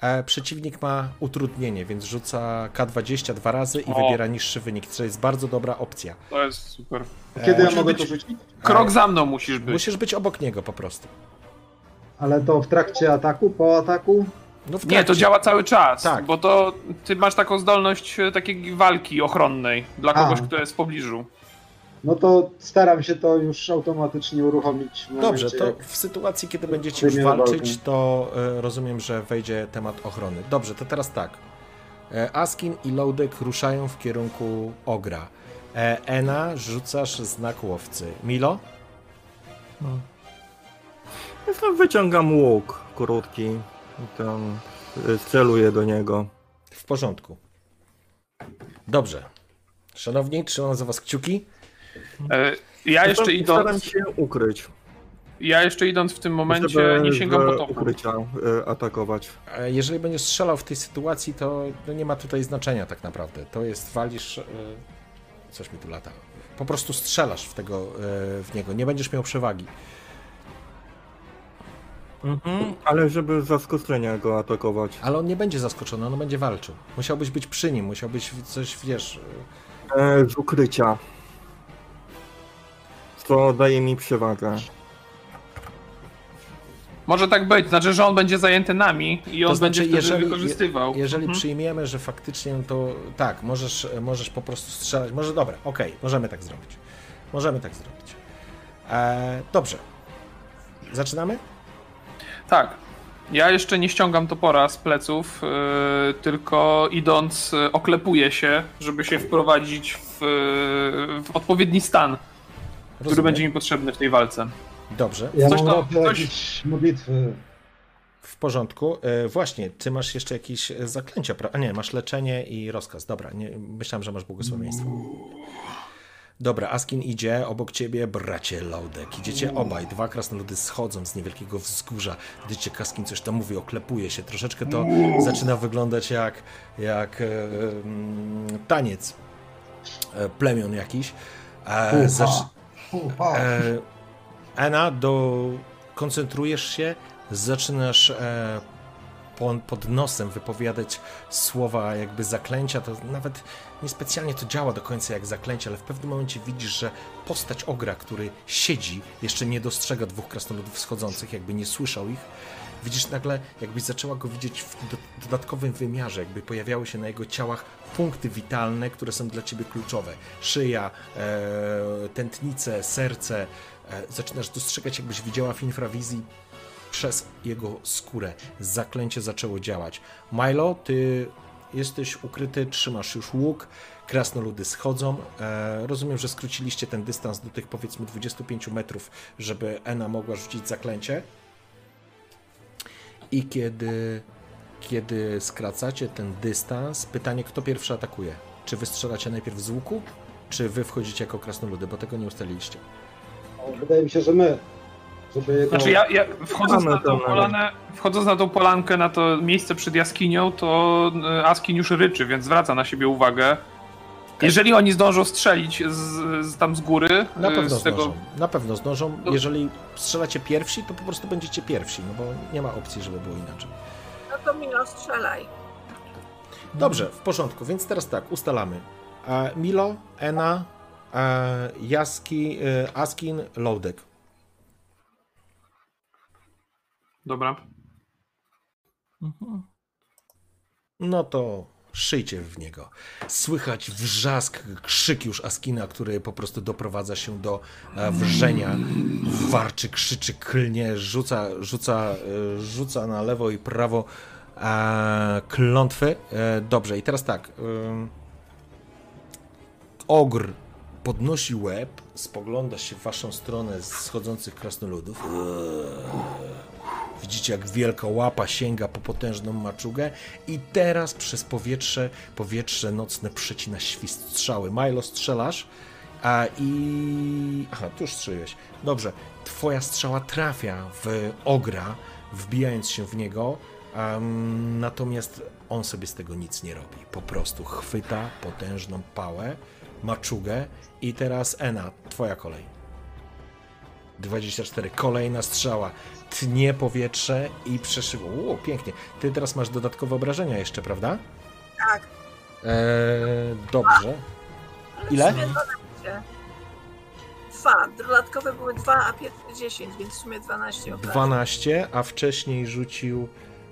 e, przeciwnik ma utrudnienie, więc rzuca K20 dwa razy i O. wybiera niższy wynik, co jest bardzo dobra opcja. To jest super. Kiedy ja musisz mogę być- to rzucić? Krok za mną musisz być. Musisz być obok niego po prostu. Ale to w trakcie ataku, po ataku? No Nie, to działa cały czas, Tak. bo to ty masz taką zdolność e, takiej walki ochronnej dla A. kogoś, kto jest w pobliżu. No to staram się to już automatycznie uruchomić. w momencie, Dobrze, to w sytuacji, kiedy będziecie już walczyć, to e, rozumiem, że wejdzie temat ochrony. Dobrze, to teraz tak. E, Askin i Loudek ruszają w kierunku Ogra. E, Ena, rzucasz znak łowcy. Milo? Jestem, wyciągam łuk krótki i tam celuję do niego. W porządku. Dobrze. Szanowni, trzymam za was kciuki. E, Ja jeszcze Staram- Staram idąc, się ukryć. ja jeszcze idąc w tym momencie żeby nie sięgam po topu. ukrycia y, atakować. E, Jeżeli będziesz strzelał w tej sytuacji, to no nie ma tutaj znaczenia tak naprawdę. To jest walisz. e, Coś mi tu lata. Po prostu strzelasz w, tego, e, w niego. Nie będziesz miał przewagi. Mhm, ale żeby z zaskoczenia go atakować. Ale on nie będzie zaskoczony, on będzie walczył. Musiałbyś być przy nim, musiałbyś coś, wiesz. E, z ukrycia. Co daje mi przewagę. Może tak być, znaczy, że on będzie zajęty nami i on To znaczy, będzie wtedy jeżeli- wykorzystywał. Jeżeli Mhm. przyjmiemy, że faktycznie to tak, możesz, możesz po prostu strzelać. Może dobra, okej, możemy tak zrobić. Możemy tak zrobić. E, dobrze. Zaczynamy? Tak. Ja jeszcze nie ściągam topora z pleców, yy, tylko idąc yy, oklepuję się, żeby się wprowadzić w, w odpowiedni stan, który Rozumiem. będzie mi potrzebny w tej walce. Dobrze, Ja Coś mam coś- jakieś modlitwy. w porządku. E, właśnie, ty masz jeszcze jakieś zaklęcia, pra- a nie, masz leczenie i rozkaz. Dobra, nie, myślałem, że masz błogosławieństwo. Dobra, Askin idzie obok ciebie, bracie Laudek. Idziecie obaj, dwa krasnoludy schodzą z niewielkiego wzgórza. Widzicie, Askin coś tam mówi, oklepuje się. Troszeczkę to zaczyna wyglądać jak, jak e, taniec e, plemion jakiś. E. E, Ena, do... koncentrujesz się, zaczynasz e, po, pod nosem wypowiadać słowa jakby zaklęcia, to nawet niespecjalnie to działa do końca jak zaklęcie, ale w pewnym momencie widzisz, że postać ogra, który siedzi, jeszcze nie dostrzega dwóch krasnoludów schodzących, jakby nie słyszał ich, widzisz nagle, jakbyś zaczęła go widzieć w do, dodatkowym wymiarze, jakby pojawiały się na jego ciałach punkty witalne, które są dla ciebie kluczowe. Szyja, e, tętnice, serce. E, zaczynasz dostrzegać, jakbyś widziała w infrawizji przez jego skórę. Zaklęcie zaczęło działać. Milo, ty jesteś ukryty, trzymasz już łuk, krasnoludy schodzą. E, rozumiem, że skróciliście ten dystans do tych powiedzmy 25 metrów, żeby Ena mogła rzucić zaklęcie. I kiedy, kiedy skracacie ten dystans, pytanie, kto pierwszy atakuje? Czy wy strzelacie najpierw z łuku, czy wy wchodzicie jako krasnoludy, bo tego nie ustaliliście. Wydaje mi się, że my. Żeby jego... Znaczy ja, ja wchodząc, na tą to polanę, wchodząc na tą polankę, na to miejsce przed jaskinią, to e, Askin już ryczy, więc zwraca na siebie uwagę. Jeżeli oni zdążą strzelić z, z tam z góry, Na e, pewno z tego... zdążą. Na pewno zdążą. Jeżeli strzelacie pierwsi, to po prostu będziecie pierwsi, no bo nie ma opcji, żeby było inaczej. No to Milo, strzelaj. Dobrze, w porządku, więc teraz tak, ustalamy. E, Milo, Ena, e, Jaski, e, Askin, Loadek. Dobra. No to szyjcie w niego. Słychać wrzask, krzyk już Askina, który po prostu doprowadza się do wrzenia. Warczy, krzyczy, klnie, rzuca, rzuca, rzuca na lewo i prawo e, klątwy. E, dobrze, i teraz tak. ym, ogr podnosi łeb, spogląda się w waszą stronę z schodzących krasnoludów. Widzicie, jak wielka łapa sięga po potężną maczugę i teraz przez powietrze, powietrze nocne przecina świst strzały. Milo, strzelasz a i... Aha, tu już strzeliłeś. Dobrze, twoja strzała trafia w ogra, wbijając się w niego, em, natomiast on sobie z tego nic nie robi. Po prostu chwyta potężną pałę, maczugę i teraz Ena, twoja kolej. 24. Kolejna strzała. Tnie powietrze i przeszywa. O, pięknie. Ty teraz masz dodatkowe obrażenia jeszcze, prawda? Tak. Eee, dobrze. Ile? W sumie 12. Dwa. Dodatkowe były dwa, a pierwsze 10, więc w sumie 12 obrażeń. 12, a wcześniej rzucił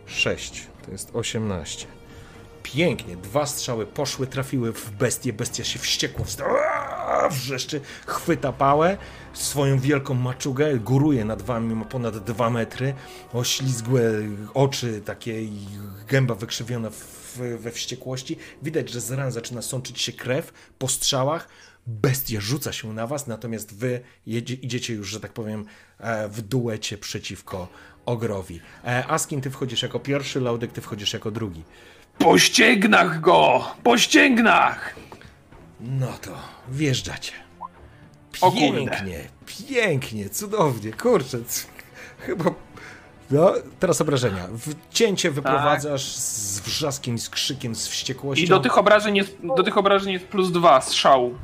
6. To jest 18. Pięknie. Dwa strzały poszły, trafiły w bestię. Bestia się wściekła, wrzeszczy, chwyta pałę, swoją wielką maczugę, góruje nad wami, ma ponad 2 metry, oślizgłe oczy, takie gęba wykrzywiona w, we wściekłości. Widać, że z ran zaczyna sączyć się krew po strzałach. Bestia rzuca się na was, natomiast wy jedzie, idziecie już, że tak powiem, e, w duecie przeciwko ogrowi. E, Askin, ty wchodzisz jako pierwszy, Laudek, ty wchodzisz jako drugi. Po ścięgnach go! Po ścięgnach! No to wjeżdżacie. Pięknie, pięknie, cudownie, kurczę. Chyba. No, teraz obrażenia. W cięcie wyprowadzasz z wrzaskiem, z krzykiem, z wściekłością. I do tych obrażeń jest, do tych obrażeń jest plus dwa strzału.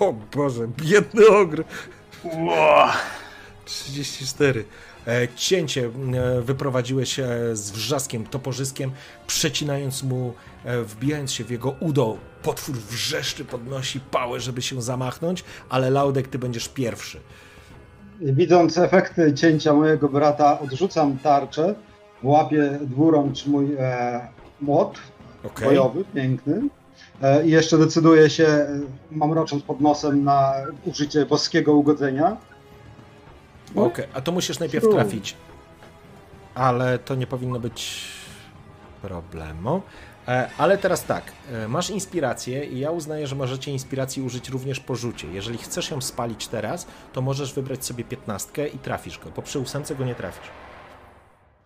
O Boże, biedny ogr. Ło. 34. E, cięcie e, wyprowadziłeś e, z wrzaskiem, toporzyskiem, przecinając mu, wbijając się w jego udo. Potwór wrzeszczy, podnosi pałę, żeby się zamachnąć, ale Laudek, ty będziesz pierwszy. Widząc efekty cięcia mojego brata, odrzucam tarczę, łapię dwurącz mój e, młot Okej. bojowy, piękny. E, I jeszcze decyduję się, e, mamrocząc pod nosem, na użycie boskiego ugodzenia. Okej, a to musisz najpierw trafić. Ale to nie powinno być problemu. E, Ale teraz tak, masz inspirację i ja uznaję, że możecie inspiracji użyć również po rzucie. Jeżeli chcesz ją spalić teraz, to możesz wybrać sobie piętnastkę i trafisz go, bo przy ósemce go nie trafisz.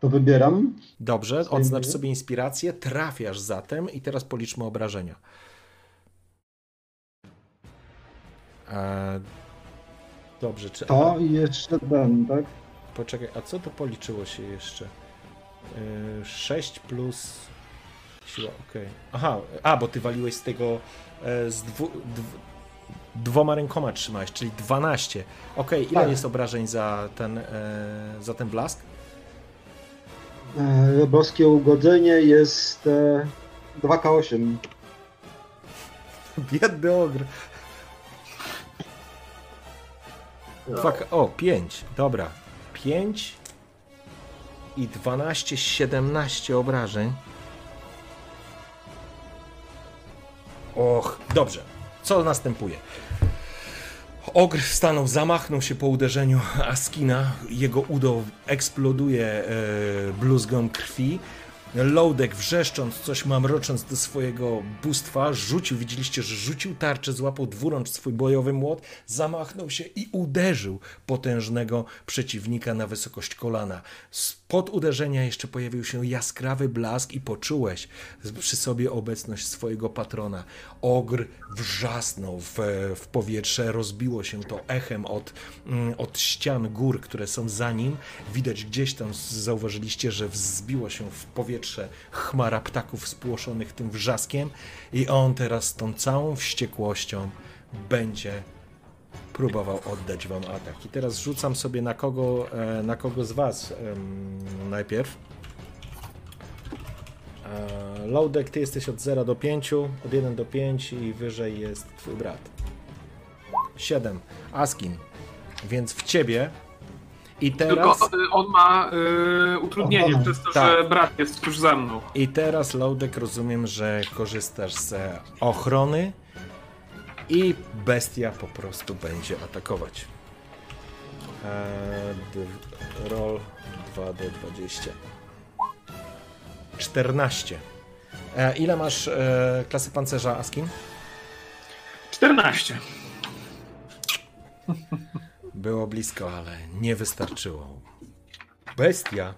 To wybieram. Dobrze, odznacz sobie inspirację, trafiasz zatem i teraz policzmy obrażenia. E, Dobrze, czy... To i jeszcze ten, tak? Poczekaj, a co to policzyło się jeszcze? Yy, 6 plus siła, okej. Aha, a, bo ty waliłeś z tego e, z dwu, dw, dwoma rękoma trzymałeś, czyli 12. Okej, ile Tak. jest obrażeń za ten, e, za ten blask? E, boskie ugodzenie jest e, 2K8. Biedny ogr. Fuck, o, 5. Dobra. 5 i 12, 17 obrażeń. Och, dobrze. Co następuje? Ogr stanął, zamachnął się po uderzeniu Askina. Jego udo eksploduje e, bluzgą krwi. Loudek wrzeszcząc, coś mamrocząc do swojego bóstwa, rzucił, widzieliście, że rzucił tarczę, złapał dwurącz swój bojowy młot, zamachnął się i uderzył potężnego przeciwnika na wysokość kolana. Spod uderzenia jeszcze pojawił się jaskrawy blask i poczułeś przy sobie obecność swojego patrona. Ogr wrzasnął w, w powietrze, rozbiło się to echem od, mm, od ścian gór, które są za nim. Widać gdzieś tam, zauważyliście, że wzbiło się w powietrze chmara ptaków spłoszonych tym wrzaskiem i on teraz tą całą wściekłością będzie próbował oddać wam atak. I teraz rzucam sobie na kogo, e, na kogo z was najpierw. E, Loudek, ty jesteś od 0 do 5, od 1 do 5 i wyżej jest twój brat. 7. Askin. Więc w ciebie. I teraz. Tylko y, on ma y, utrudnienie przez to, Tak. że brat jest tuż za mną. I teraz, Loudek, rozumiem, że korzystasz z ochrony i bestia po prostu będzie atakować. Eee, roll 2d20. 14. E, ile masz e, klasy pancerza, Askin? 14. Było blisko, ale nie wystarczyło. Bestia.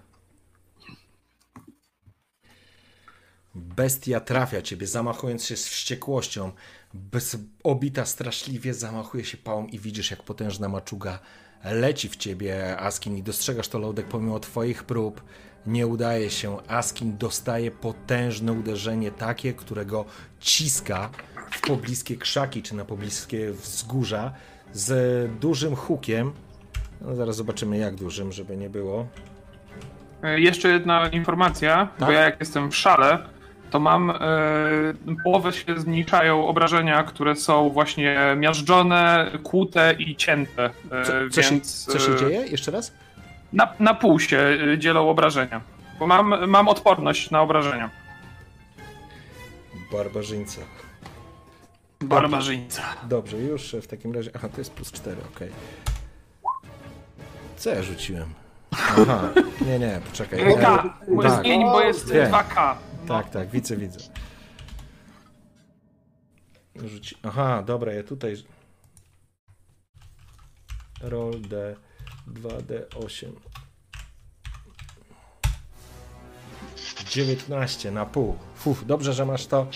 Bestia trafia ciebie, zamachując się z wściekłością. Bez, obita straszliwie zamachuje się pałą i widzisz, jak potężna maczuga leci w ciebie, Askin, i dostrzegasz to, Loudek, pomimo twoich prób. Nie udaje się. Askin dostaje potężne uderzenie, takie, którego ciska w pobliskie krzaki czy na pobliskie wzgórza z dużym hukiem. No, zaraz zobaczymy, jak dużym, żeby nie było. Y, Jeszcze jedna informacja, bo Tak. ja jak jestem w szale, to mam y, połowę się zmniejszają obrażenia, które są właśnie miażdżone, kłute i cięte. y, Co, co, więc się, co się y, dzieje? Jeszcze raz? Na, na pół się dzielą obrażenia. Bo mam, mam odporność na obrażenia. Barbarzyńca. Barbarzyńca. Dobrze, już w takim razie. Aha, to jest plus 4, okej. Co ja rzuciłem? Aha, nie, nie, poczekaj. E, K, bo jest, tak, zmień, bo jest Wiem. 2K. No. tak, tak, widzę, widzę. Rzuci... Aha, dobra, ja tutaj. Roll D 2D8. 19 na pół. Fuf, dobrze, że masz to.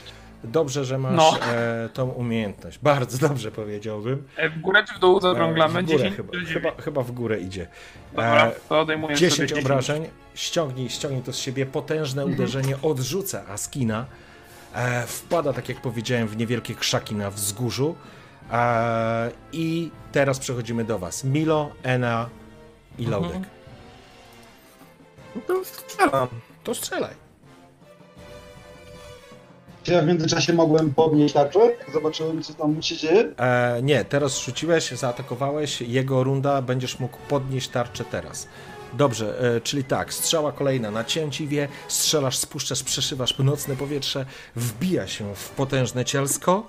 Dobrze, że masz No. e, tą umiejętność. Bardzo dobrze powiedziałbym. E, W górę czy w dół E, zaokrąglamy? w górę 10 chyba, czy 9? chyba, chyba w górę idzie. Dobra, E, to odejmuję 10 sobie 10. obrażeń, ściągnij, ściągnij to z siebie, potężne uderzenie odrzuca Askina, e, wpada, tak jak powiedziałem, w niewielkie krzaki na wzgórzu e, i teraz przechodzimy do was. Milo, Ena i Laudek. No to strzelam. To strzelaj. Czy ja w międzyczasie mogłem podnieść tarczę? Zobaczyłem, co tam się dzieje. E, nie, teraz rzuciłeś, zaatakowałeś, jego runda, będziesz mógł podnieść tarczę teraz. Dobrze, e, czyli tak, strzała kolejna na cięciwie, strzelasz, spuszczasz, przeszywasz nocne powietrze, wbija się w potężne cielsko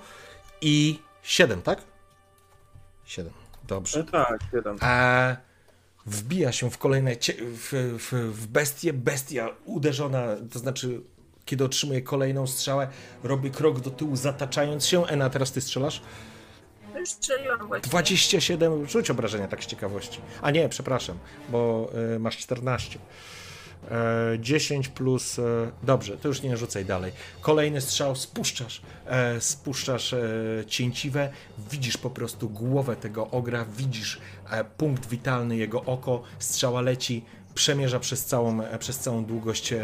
i 7, tak? 7, dobrze. E, tak, jeden. A wbija się w kolejne cie- w, w, w bestię. Bestia uderzona, to znaczy, kiedy otrzymuje kolejną strzałę, robi krok do tyłu, zataczając się. Ena, teraz ty strzelasz? Już strzeliłam właśnie. 27, rzuć obrażenia tak z ciekawości. A nie, przepraszam, bo y, masz 14. E, 10 plus. E, dobrze, to już nie rzucaj dalej. Kolejny strzał, spuszczasz, e, spuszczasz e, cięciwe, widzisz po prostu głowę tego ogra, widzisz e, punkt witalny, jego oko, strzała leci, przemierza przez całą, e, przez całą długość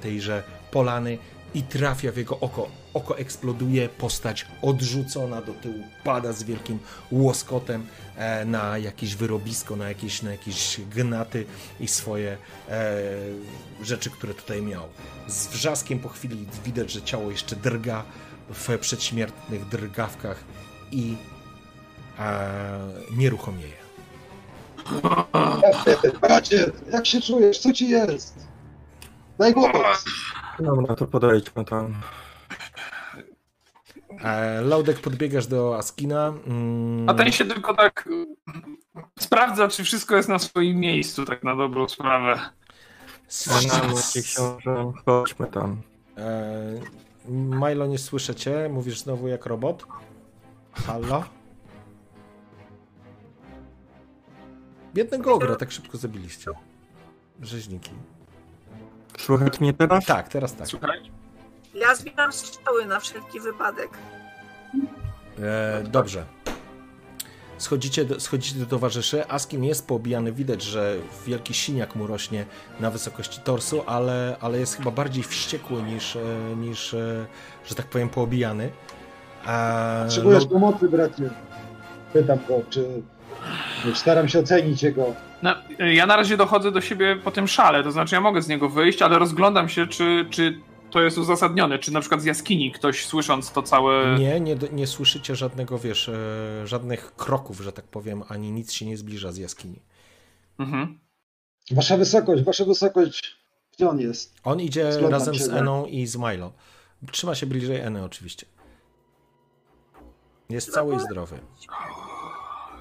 tejże polany, i trafia w jego oko. Oko eksploduje, postać odrzucona do tyłu, pada z wielkim łoskotem e, na jakieś wyrobisko, na jakieś, na jakieś gnaty i swoje e, rzeczy, które tutaj miał. Z wrzaskiem po chwili widać, że ciało jeszcze drga w przedśmiertnych drgawkach i e, nieruchomieje. Bracie, jak się czujesz? Co ci jest? Daj głos. Dobra, to podejdźmy tam. E, Laudek, podbiegasz do Askina. Mm, A ten się tylko tak y, sprawdza, czy wszystko jest na swoim miejscu, tak na dobrą sprawę. Książę, chodźmy tam. E, Milo, nie słyszę cię. Mówisz znowu jak robot. Halo? Biednego ogra tak szybko zabiliście. Rzeźniki. Słychać mnie teraz? Tak, teraz tak. Słuchaj. Ja zbieram strzały na wszelki wypadek. E, dobrze. Schodzicie do, schodzicie do towarzyszy. Askin jest poobijany. Widać, że wielki siniak mu rośnie na wysokości torsu, ale, ale jest chyba bardziej wściekły niż, e, niż e, że tak powiem, poobijany. E, Potrzebujesz no, pomocy, bracie. Pytam go, czy... Staram się ocenić jego... No, ja na razie dochodzę do siebie po tym szale, to znaczy ja mogę z niego wyjść, ale rozglądam się, czy, czy to jest uzasadnione, czy na przykład z jaskini ktoś słysząc to całe... Nie, nie, nie słyszycie żadnego, wiesz, e, żadnych kroków, że tak powiem, ani nic się nie zbliża z jaskini. Mhm. Wasza wysokość, wasza wysokość, gdzie on jest? On idzie Rozglądam razem się, z. Eną i z Milo. Trzyma się bliżej Eny oczywiście. Jest cały i zdrowy.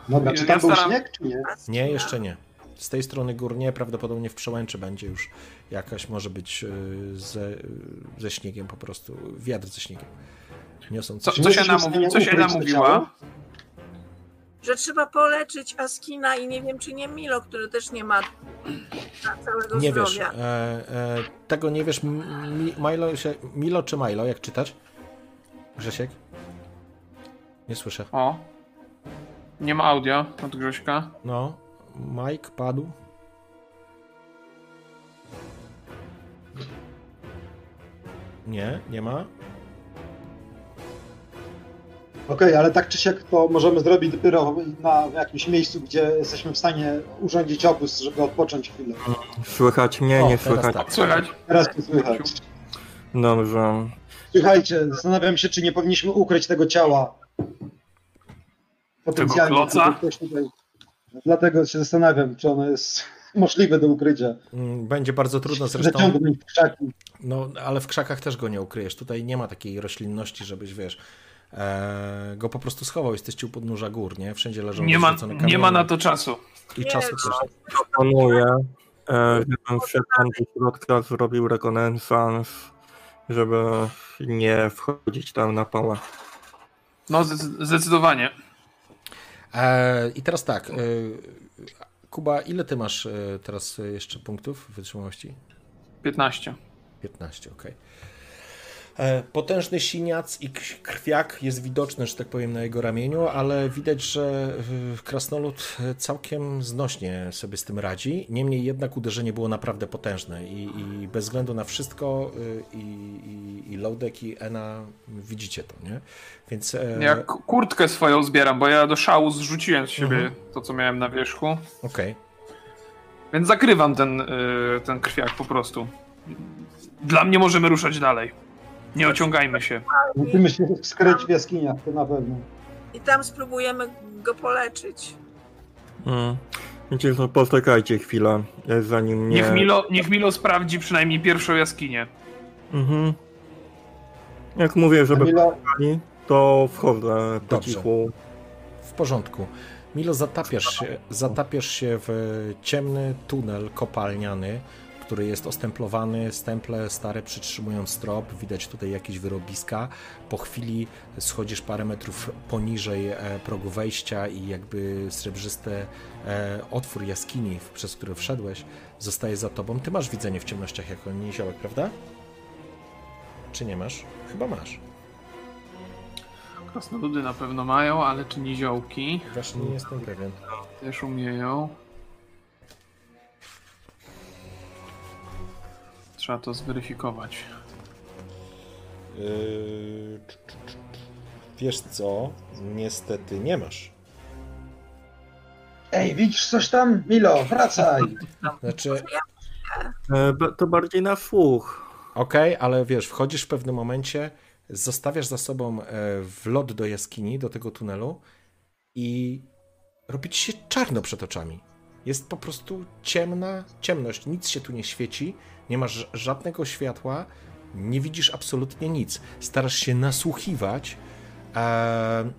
Dobra, czy Ja tam był staram- śnieg, czy nie? Nie, jeszcze nie. Z tej strony gór nie, prawdopodobnie w przełęczy będzie już jakaś, może być y, ze, ze śniegiem po prostu, wiatr ze śniegiem. Niosą Co, coś. coś Możesz ona, w stanie mówi, coś ukryć ona to mówiła? ciało? Że trzeba poleczyć Askina i nie wiem, czy nie Milo, który też nie ma całego Nie wiesz, zdrowia. e, e, tego nie wiesz, Mi- Milo, się, Milo czy Milo, jak czytać? Grzesiek? Nie słyszę. O. Nie ma audio od Grześka. No, Mike padł. Nie, nie ma. Okej, ale tak czy siak to możemy zrobić dopiero na jakimś miejscu, gdzie jesteśmy w stanie urządzić obóz, żeby odpocząć chwilę. Słychać mnie, O, nie teraz słychać. tak. Słychać? Teraz to słychać. Dobrze. Słuchajcie, zastanawiam się, czy nie powinniśmy ukryć tego ciała. Potencjalnie. ktoś tutaj- Dlatego się zastanawiam, czy ono jest możliwe do ukrycia. Mm, Będzie bardzo trudno zresztą. No, ale w krzakach też go nie ukryjesz. Tutaj nie ma takiej roślinności, żebyś, wiesz, e, go po prostu schował. Jesteście u podnóża gór, nie? Wszędzie leżą Nie ma, nie ma na to czasu. I Nie, czasu też. Proponuję, e, żebym wszedł tam do środka, zrobił rekonesans, żeby nie wchodzić tam na pałę. No zdecy- zdecydowanie. E, I teraz tak. E, Kuba, ile ty masz e, teraz jeszcze punktów wytrzymałości? 15. 15, okej. E, Potężny siniac i krwiak jest widoczny, że tak powiem, na jego ramieniu, ale widać, że krasnolud e, całkiem znośnie sobie z tym radzi. Niemniej jednak uderzenie było naprawdę potężne i, i bez względu na wszystko y, i, i, i Lodek i Ena widzicie to, nie? Więc e, Ja kurtkę swoją zbieram, bo ja do szału zrzuciłem z siebie Mhm. to, co miałem na wierzchu. okej. Więc zakrywam ten, y, ten krwiak po prostu. Dla mnie możemy ruszać dalej. Nie ociągajmy się. Musimy się skryć w jaskiniach, to na pewno. I tam spróbujemy go poleczyć. Mm. Wiecie, poczekajcie chwilę, e, zanim nie... Niech Milo, niech Milo sprawdzi przynajmniej pierwszą jaskinię. Mhm. Jak mówię, żeby pali, to wchodzę po Dobrze. cichu. W porządku. Milo, zatapiasz się, zatapiasz się w ciemny tunel kopalniany, który jest ostemplowany, stemple stare przytrzymują strop, widać tutaj jakieś wyrobiska. Po chwili schodzisz parę metrów poniżej e, progu wejścia i jakby srebrzysty e, otwór jaskini, przez który wszedłeś, zostaje za tobą. Ty masz widzenie w ciemnościach jako niziołek, prawda? Czy nie masz? Chyba masz. Krasnoludy na pewno mają, ale czy niziołki Właśnie nie jestem pewien. też umieją? Trzeba to zweryfikować. Yy, wiesz co? Niestety nie masz. Ej, widzisz coś tam? Milo, wracaj! Znaczy, E, To bardziej na słuch. Okej, ale wiesz, wchodzisz w pewnym momencie, zostawiasz za sobą e, wlot do jaskini, do tego tunelu i robi ci się czarno przed oczami. Jest po prostu ciemna ciemność, nic się tu nie świeci, nie masz żadnego światła, nie widzisz absolutnie nic. Starasz się nasłuchiwać e,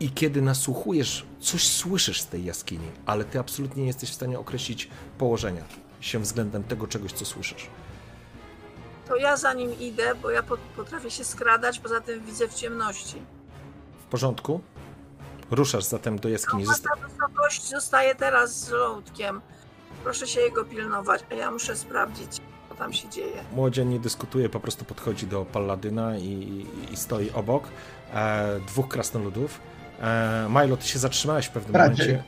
i kiedy nasłuchujesz, coś słyszysz z tej jaskini, ale ty absolutnie nie jesteś w stanie określić położenia się względem tego czegoś, co słyszysz. To ja za nim idę, bo ja pot- potrafię się skradać, poza tym widzę w ciemności. W porządku? Ruszasz zatem do jaskini. No, ta wysokość zostaje teraz z żołądkiem. Proszę się jego pilnować, a ja muszę sprawdzić, co tam się dzieje. Młodzian nie dyskutuje, po prostu podchodzi do Palladyna i, i, stoi obok. E, dwóch krasnoludów. E, Milo, ty się zatrzymałeś w pewnym Bracie. momencie.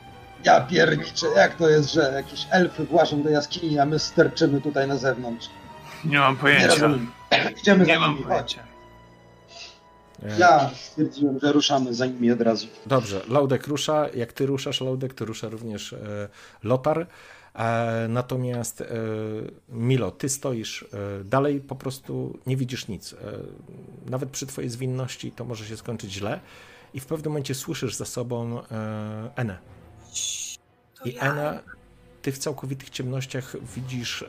Ja pierniczę, jak to jest, że jakieś elfy włażą do jaskini, a my sterczymy tutaj na zewnątrz? Nie mam Nie pojęcia. rozumiem. Idziemy Nie za mam nimi, chodź. pojęcia. E, Ja stwierdziłem, że ruszamy za nimi od razu. Dobrze, Laudek rusza. Jak ty ruszasz, Laudek, to rusza również e, Lotar. E, natomiast e, Milo, ty stoisz e, dalej, po prostu nie widzisz nic. Nawet przy twojej zwinności to może się skończyć źle. I w pewnym momencie słyszysz za sobą Enę. I ja. Ena, ty w całkowitych ciemnościach widzisz,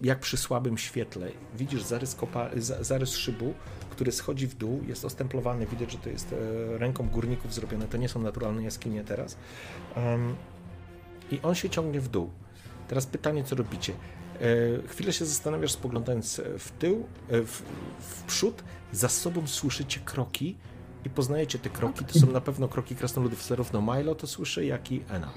jak przy słabym świetle, widzisz zarys, kopa, za- zarys szybu, który schodzi w dół, jest ostemplowany, widać, że to jest ręką górników zrobione, to nie są naturalne jaskinie teraz. I on się ciągnie w dół. Teraz pytanie, co robicie? E, chwilę się zastanawiasz, spoglądając w tył, e, w, w przód, za sobą słyszycie kroki i poznajecie te kroki. To są na pewno kroki krasnoludów. Zarówno Milo to słyszy, jak i Ena.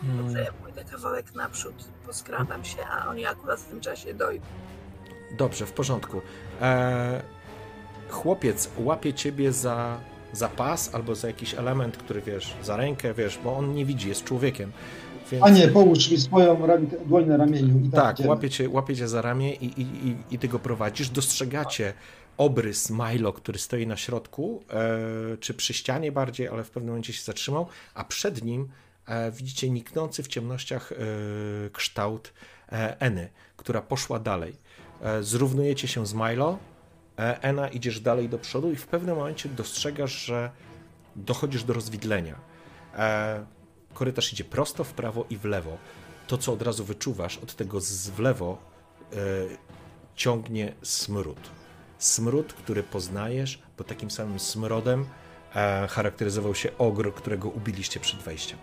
Hmm, Dobrze, ja pójdę kawałek naprzód, poskradam się, a oni akurat w tym czasie dojdą. Dobrze, w porządku. E, chłopiec łapie ciebie za, za pas albo za jakiś element, który wiesz, za rękę, wiesz, bo on nie widzi, jest człowiekiem. Więc... A nie, połóż mi swoją dłoń na ramieniu i tak, Tak, łapie cię, łapie cię za ramię i, i, i, i ty go prowadzisz. Dostrzegacie obrys Milo, który stoi na środku, e, czy przy ścianie bardziej, ale w pewnym momencie się zatrzymał, a przed nim e, widzicie niknący w ciemnościach e, kształt e, Eny, która poszła dalej. E, zrównujecie się z Milo, Ena idziesz dalej do przodu i w pewnym momencie dostrzegasz, że dochodzisz do rozwidlenia. E, korytarz idzie prosto w prawo i w lewo. To, co od razu wyczuwasz od tego z w lewo, e, ciągnie smród. Smród, który poznajesz, bo takim samym smrodem e, charakteryzował się ogr, którego ubiliście przed wejściem.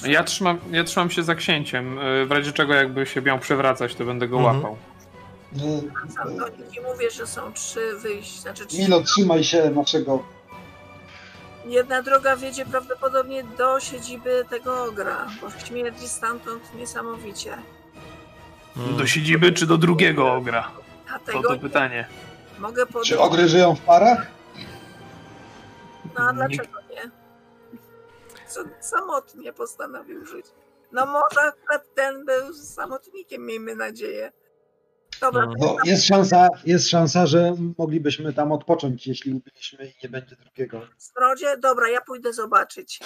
To Ja trzymam, ja trzymam się za księciem. y, W razie czego jakby się miał przewracać, to będę go Mhm. łapał. wracam do nich i mówię, że są trzy wyjścia, znaczy trzy Milo, trzymaj się naszego. Jedna droga wiedzie prawdopodobnie do siedziby tego ogra, bo śmierdzi stamtąd niesamowicie. Do siedziby czy do drugiego ogra? A To tego to nie pytanie. mogę. Czy ogry żyją w parach? No a dlaczego samotnie postanowił żyć. No może akurat ten był samotnikiem, miejmy nadzieję. Dobra, No. Jest szansa, jest szansa, że moglibyśmy tam odpocząć, jeśli ubiliśmy i nie będzie drugiego. Strodzie, dobra, ja pójdę zobaczyć.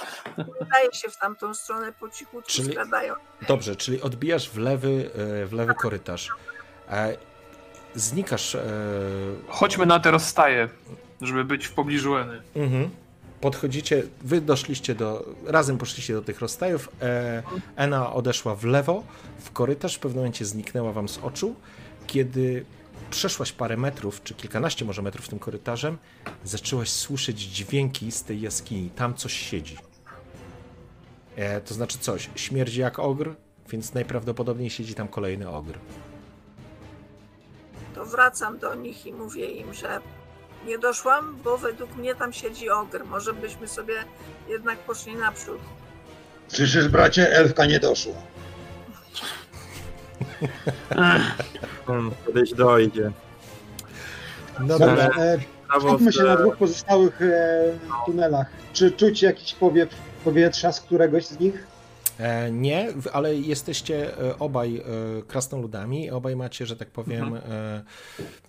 Udaje się w tamtą stronę po cichutku Czyli- skradają. Dobrze, czyli odbijasz w lewy, e, w lewy korytarz. E, Znikasz. e, Chodźmy na te rozstaje, żeby być w pobliżu Eny. Mhm. Podchodzicie, wy doszliście do, razem poszliście do tych rozstajów. E, Ena odeszła w lewo, w korytarz, w pewnym momencie zniknęła wam z oczu. Kiedy przeszłaś parę metrów, czy kilkanaście może metrów tym korytarzem, zaczęłaś słyszeć dźwięki z tej jaskini. Tam coś siedzi. E, to znaczy coś, śmierdzi jak ogr, więc najprawdopodobniej siedzi tam kolejny ogr. To wracam do nich i mówię im, że nie doszłam, bo według mnie tam siedzi ogr. Może byśmy sobie jednak poszli naprzód. Słyszysz, bracie, elfka nie doszła. Hmm, Kiedyś dojdzie. Dobra, e, Prawo, skupmy się na dwóch pozostałych e, tunelach. Czy czuć jakiś powiew, powietrza z któregoś z nich? E, nie, ale jesteście e, obaj e, krasnoludami, obaj macie, że tak powiem, e,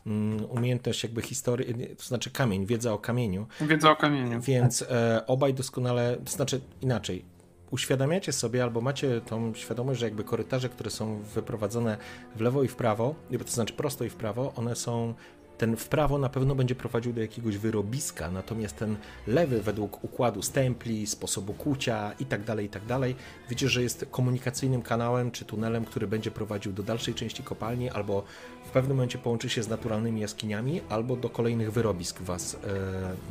mm, umiejętność jakby historii, to znaczy kamień, wiedza o kamieniu, Wiedza o kamieniu. więc obaj doskonale, to znaczy inaczej, uświadamiacie sobie albo macie tą świadomość, że jakby korytarze, które są wyprowadzone w lewo i w prawo, to znaczy prosto i w prawo, one są ten w prawo na pewno będzie prowadził do jakiegoś wyrobiska, natomiast ten lewy według układu stempli, sposobu kucia i tak dalej, i tak widzicie, że jest komunikacyjnym kanałem czy tunelem, który będzie prowadził do dalszej części kopalni, albo w pewnym momencie połączy się z naturalnymi jaskiniami, albo do kolejnych wyrobisk was.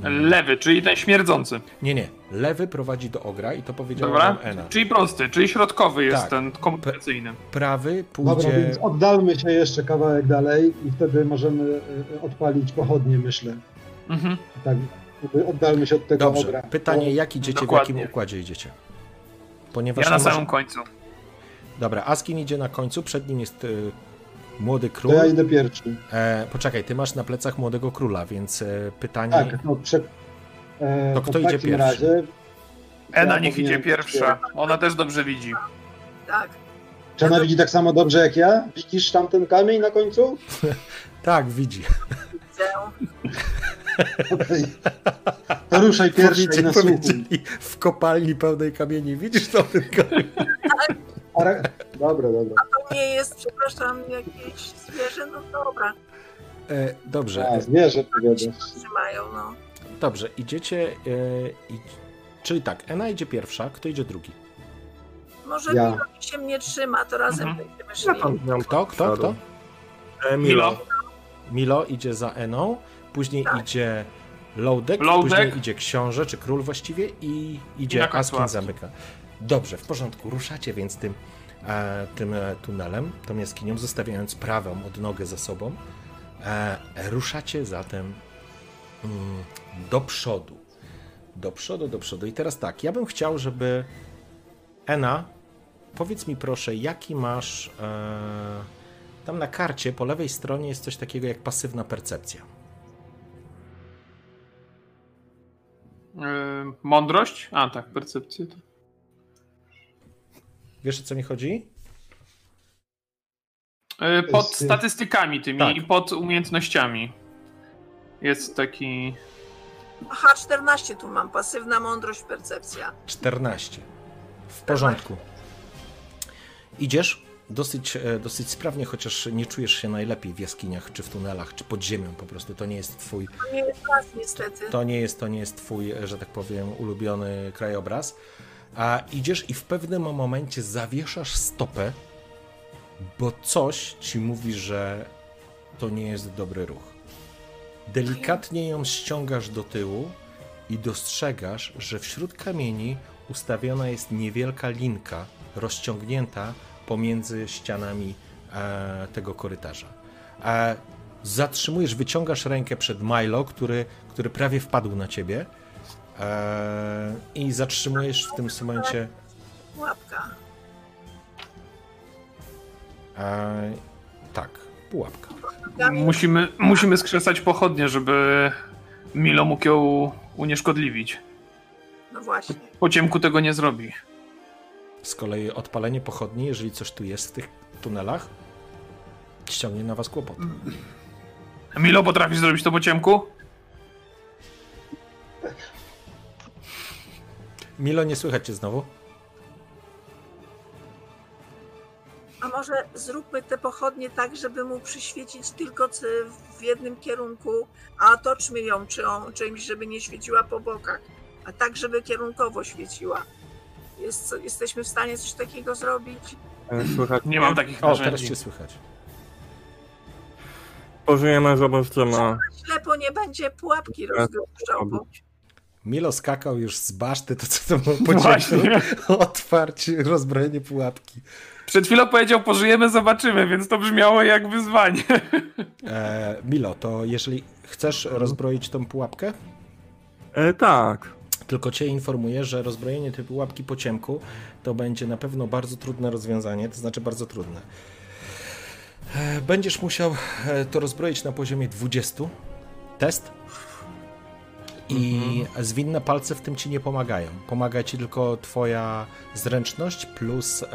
E, Lewy, czyli ten śmierdzący. nie, nie. Lewy prowadzi do ogra i to powiedziała Dobra? nam Ena. Czyli prosty, czyli środkowy jest Tak. ten komunikacyjny. Prawy Dobra, pójdzie. więc oddalmy się jeszcze kawałek dalej i wtedy możemy y, odpalić pochodnie, myślę. Mhm. Tak, oddalmy się od tego Dobrze. ogra. Pytanie, jak idziecie, Dokładnie. w jakim układzie idziecie? Ponieważ Ja na nie może- samym końcu. Dobra, Askin idzie na końcu, przed nim jest młody To król. ja idę pierwszy. E, poczekaj, ty masz na plecach młodego króla, więc e, pytanie. Tak, no prze... e, To to kto w idzie takim pierwszy? razie Ena Ja niech idzie pierwsza. Ona też dobrze widzi. Tak. Czy ona widzi tak samo dobrze jak ja? Widzisz tam ten kamień na końcu? Tak, widzi. Widzę. To ruszaj pierwszy nasłuchuj. powiedzieli w kopalni pełnej kamieni. Widzisz to ten kamień? Ara- Dobra, dobra. To nie jest, przepraszam, jakieś zwierzę, no dobra, E, dobrze, A, zwierzę powiadasz. trzymają, no. dobrze, idziecie. E, idź... Czyli tak, Ena idzie pierwsza, kto idzie drugi? Może Ja. Milo się mnie trzyma, to razem Mhm. będziemy Ja szli. tam miałem Kto, kto, kto? E, Milo. Milo. Milo idzie za Eną, później Tak. idzie Loudek. później idzie książę, czy król właściwie i idzie Askin. zamyka. Dobrze, w porządku, ruszacie więc tym, e, tym e, tunelem, tą jaskinią, zostawiając prawą odnogę za sobą. E, ruszacie zatem mm, do przodu. Do przodu, do przodu. I teraz tak, ja bym chciał, żeby Ena, powiedz mi proszę, jaki masz... Tam na karcie po lewej stronie jest coś takiego jak pasywna percepcja. Mądrość? A tak, percepcję. Wiesz o co mi chodzi? Yy, Pod Jest, statystykami tymi Tak. i pod umiejętnościami. Jest taki. Aha, 14 tu mam, pasywna mądrość, percepcja. 14. W porządku. Idziesz dosyć, e, dosyć sprawnie, chociaż nie czujesz się najlepiej w jaskiniach, czy w tunelach, czy pod ziemią po prostu. To nie jest twój, To nie jest nas niestety. to nie jest, to nie jest twój, e, że tak powiem, ulubiony krajobraz. A idziesz i w pewnym momencie zawieszasz stopę, bo coś ci mówi, że to nie jest dobry ruch. Delikatnie ją ściągasz do tyłu i dostrzegasz, że wśród kamieni ustawiona jest niewielka linka rozciągnięta pomiędzy ścianami e, tego korytarza. E, zatrzymujesz, wyciągasz rękę przed Milo, który, który prawie wpadł na ciebie e, i zatrzymujesz w tym momencie Łapka. e, tak, pułapka. Musimy, musimy skrzesać pochodnie, żeby Milo mógł ją unieszkodliwić. No właśnie. Po ciemku tego nie zrobi. Z kolei odpalenie pochodni, jeżeli coś tu jest w tych tunelach, ściągnie na was kłopot. Milo, potrafisz zrobić to po ciemku? Milo, nie słychać cię znowu? A może zróbmy te pochodnie tak, żeby mu przyświecić tylko w jednym kierunku, a otoczmy ją czy on, czymś, żeby nie świeciła po bokach, a tak, żeby kierunkowo świeciła. Jest, jesteśmy w stanie coś takiego zrobić? E, Słychać Nie mam takich O, teraz narzędzi. cię słychać. Pożyjemy, zobaczymy. Ślepo nie będzie pułapki rozgrzał. bo- Milo skakał już z baszty, to co to było po Właśnie. Otwarcie, rozbrojenie pułapki. Przed chwilą powiedział, pożyjemy, zobaczymy, więc to brzmiało jak wyzwanie. E, Milo, to jeżeli chcesz rozbroić tą pułapkę, E, tak. tylko cię informuję, że rozbrojenie tej pułapki po ciemku to będzie na pewno bardzo trudne rozwiązanie, to znaczy bardzo trudne. E, Będziesz musiał e, to rozbroić na poziomie 20. Test? I Mhm. zwinne palce w tym ci nie pomagają. Pomaga ci tylko twoja zręczność plus e,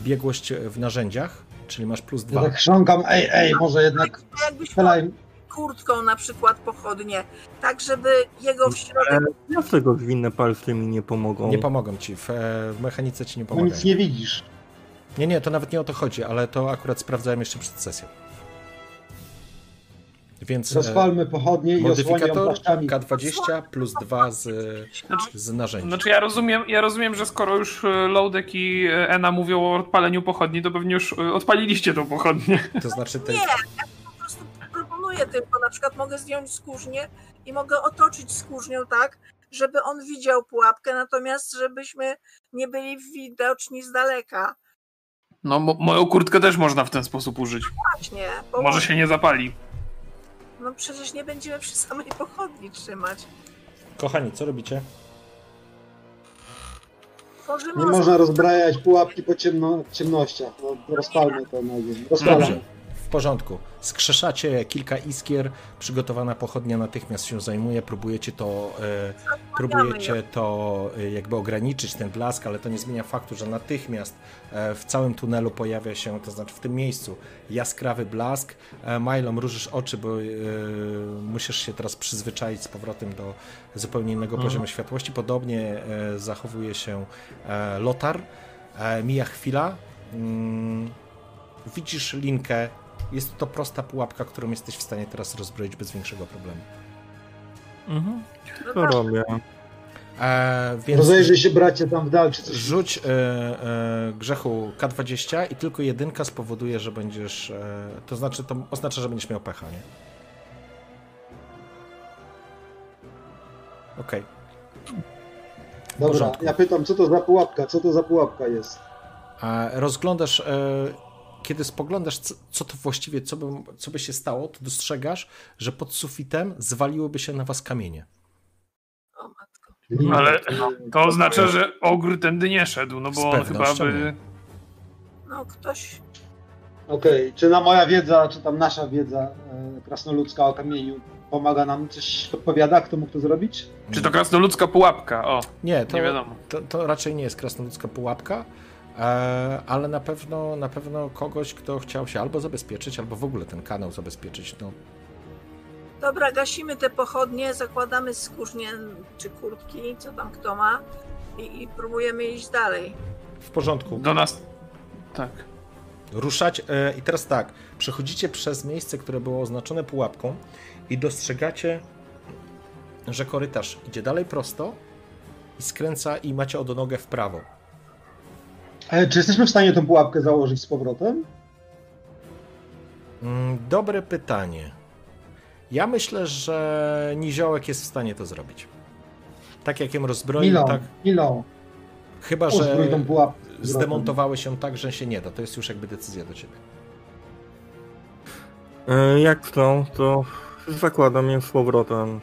biegłość w narzędziach, czyli masz plus Ja dwa. tak chrząkam, ej, ej, może jednak A jakbyś kurtką na przykład pochodnie, tak żeby jego w środek Dlaczego zwinne palce mi nie pomogą? Nie pomogą ci, w, e, w mechanice ci nie Bo pomagają. nic nie widzisz. Nie, nie, to nawet nie o to chodzi, ale to akurat sprawdzałem jeszcze przed sesją. Więc e, Rozpalmy pochodnie i płaszczami. K20 plus 2 z, Znaczy, z narzędzi. znaczy ja rozumiem, ja rozumiem, że skoro już e, Lodek i e, Ena mówią o odpaleniu pochodni, to pewnie już odpaliliście tą pochodnię. To znaczy tej, Nie, ja po prostu proponuję tylko, na przykład mogę zdjąć skórznię i mogę otoczyć skórznią tak, żeby on widział pułapkę, natomiast żebyśmy nie byli widoczni z daleka. No, mo- moją kurtkę też można w ten sposób użyć. Właśnie, bo Może się nie zapali. No przecież nie będziemy przy samej pochodni trzymać. Kochani, co robicie? Tworzymy Nie można rozbrajać pułapki po ciemno, ciemnościach. No, rozpalmy to na. Rozpalam. Dobrze, w porządku. Skrzeszacie kilka iskier, przygotowana pochodnia natychmiast się zajmuje, próbujecie to, e, próbujecie to e, jakby ograniczyć, ten blask, ale to nie zmienia faktu, że natychmiast e, w całym tunelu pojawia się, to znaczy w tym miejscu, jaskrawy blask. E, Milo, mrużysz oczy, bo e, musisz się teraz przyzwyczaić z powrotem do zupełnie innego poziomu światłości. Podobnie e, zachowuje się e, Lotar. E, Mija chwila. Mm, widzisz linkę. Jest to prosta pułapka, którą jesteś w stanie teraz rozbroić bez większego problemu. Mhm. No To tak, robię. E, więc Rozejrzyj się bracie tam w dal, czy coś. rzuć e, e, grzechu K20 i tylko jedynka spowoduje, że będziesz. E, to znaczy, to oznacza, że będziesz miał pecha, nie? Okej. Dobra, porządku. ja pytam, co to za pułapka? Co to za pułapka jest? A rozglądasz, e, kiedy spoglądasz, co, co to właściwie, co by, co by się stało, to dostrzegasz, że pod sufitem zwaliłyby się na was kamienie. o matko. Ale to oznacza, że ogr tędy nie szedł, no bo on chyba by... No ktoś Okej, czy na moja wiedza, czy tam nasza wiedza e, krasnoludzka o kamieniu pomaga nam, coś podpowiada, kto mógł to zrobić? Czy to krasnoludzka pułapka? O, Nie, to, nie wiadomo. to, to raczej nie jest krasnoludzka pułapka, ale na pewno, na pewno kogoś, kto chciał się albo zabezpieczyć, albo w ogóle ten kanał zabezpieczyć. No, Dobra, gasimy te pochodnie, zakładamy skórznie czy kurtki, co tam kto ma i, i próbujemy iść dalej. w porządku. Do nas... Tak. Ruszać e, i teraz tak, przechodzicie przez miejsce, które było oznaczone pułapką i dostrzegacie, że korytarz idzie dalej prosto i skręca i macie odnogę w prawo. E, czy jesteśmy w stanie tą pułapkę założyć z powrotem? Mm, Dobre pytanie. Ja myślę, że Niziołek jest w stanie to zrobić. Tak jak ją rozbroił, Milą, tak. Milą, Chyba, że zdemontowały się tak, że się nie da. To jest już jakby decyzja do ciebie. E, Jak chcą, to zakładam je z powrotem.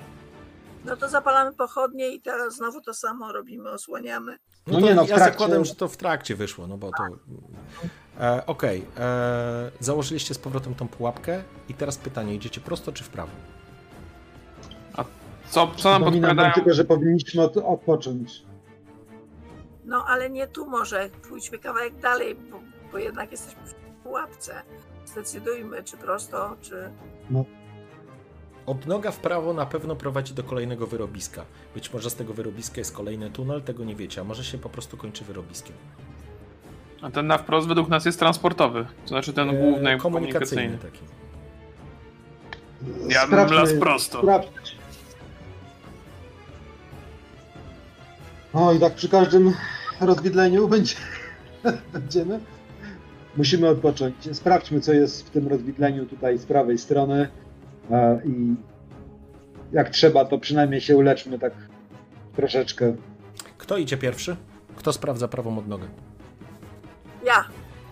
No to zapalamy pochodnie i teraz znowu to samo robimy, osłaniamy. No, No nie no, w ja trakcie- zakładam, że to w trakcie wyszło, no bo to... E, Okej, e, założyliście z powrotem tą pułapkę i teraz pytanie, idziecie prosto czy w prawo? Co, co nam podpowiadają? tylko, że powinniśmy od, odpocząć. No ale nie tu może, pójdźmy kawałek dalej, bo, bo jednak jesteśmy w pułapce. Zdecydujmy, czy prosto, czy... Odnoga w prawo na pewno prowadzi do kolejnego wyrobiska. Być może z tego wyrobiska jest kolejny tunel, tego nie wiecie, a może się po prostu kończy wyrobiskiem. A ten na wprost według nas jest transportowy. To znaczy ten E, główny komunikacyjny komunikacyjny. taki. Ja bym las prosto. Sprawdź. No i tak przy każdym rozwidleniu będzie, będziemy. Musimy odpocząć. Sprawdźmy, co jest w tym rozwidleniu tutaj z prawej strony. I jak trzeba, to przynajmniej się uleczmy tak troszeczkę. Kto idzie pierwszy? Kto sprawdza prawą odnogę? Ja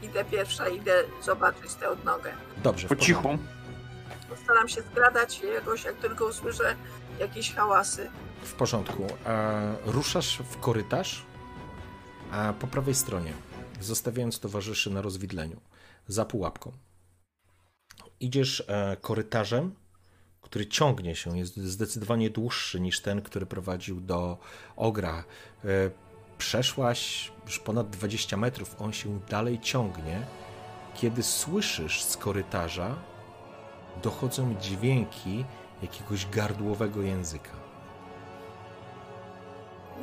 idę pierwsza, idę zobaczyć tę odnogę. Dobrze, Po cichu. Postaram się skradać jakoś, jak tylko usłyszę jakieś hałasy. W porządku. E, ruszasz w korytarz a po prawej stronie, zostawiając towarzyszy na rozwidleniu, za pułapką. Idziesz e, korytarzem, który ciągnie się, jest zdecydowanie dłuższy niż ten, który prowadził do Ogra. E, Przeszłaś już ponad 20 metrów, on się dalej ciągnie, kiedy słyszysz z korytarza dochodzą dźwięki jakiegoś gardłowego języka.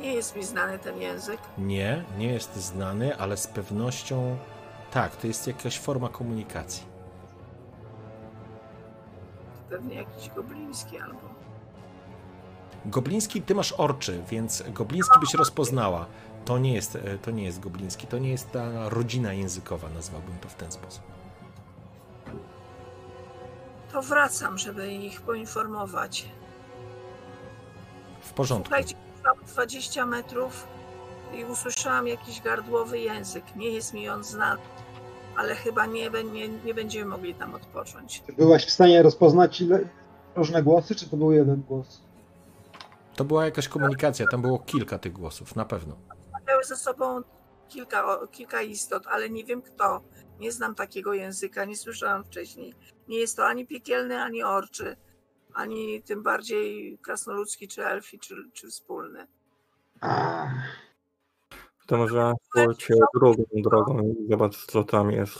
Nie jest mi znany ten język. Nie, nie jest znany, ale z pewnością tak, to jest jakaś forma komunikacji. Pewnie jakiś gobliński albo. Gobliński, ty masz orczy, więc gobliński byś rozpoznała. To nie jest, e, to nie jest gobliński, to nie jest ta rodzina językowa, nazwałbym to w ten sposób. To wracam, żeby ich poinformować. W porządku. Słuchajcie, mam 20 metrów i usłyszałam jakiś gardłowy język. Nie jest mi on znany, ale chyba nie, nie, nie będziemy mogli tam odpocząć. Czy byłaś w stanie rozpoznać ile, różne głosy, czy to był jeden głos? To była jakaś komunikacja, tam było kilka tych głosów, na pewno. Miały ze sobą kilka, kilka istot, ale nie wiem kto. Nie znam takiego języka, nie słyszałam wcześniej. Nie jest to ani piekielny, ani orczy, ani tym bardziej krasnoludzki, czy elfi, czy, czy wspólny. Ach, To może pójdźcie drugą drogą i zobacz co tam jest.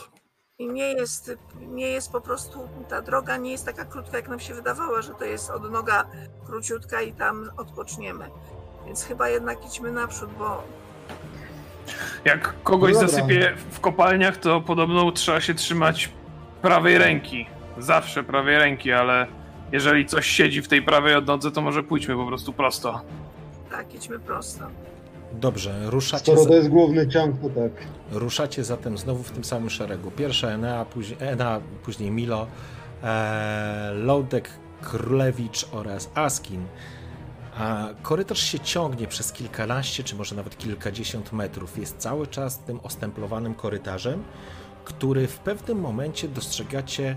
I nie jest, nie jest po prostu, ta droga nie jest taka krótka, jak nam się wydawała, że to jest od noga króciutka i tam odpoczniemy. Więc chyba jednak idźmy naprzód, bo Jak kogoś No dobra. zasypie w kopalniach, to podobno trzeba się trzymać prawej ręki. Zawsze prawej ręki, ale jeżeli coś siedzi w tej prawej odnodze, to może pójdźmy po prostu prosto. tak, idźmy prosto. Dobrze, ruszacie, skoro to jest główny ciąg, to tak. ruszacie zatem znowu w tym samym szeregu. Pierwsza Enea, później, Ena, później Milo, e, Lodek, Królewicz oraz Askin. A korytarz się ciągnie przez kilkanaście, czy może nawet kilkadziesiąt metrów. Jest cały czas tym ostemplowanym korytarzem, który w pewnym momencie dostrzegacie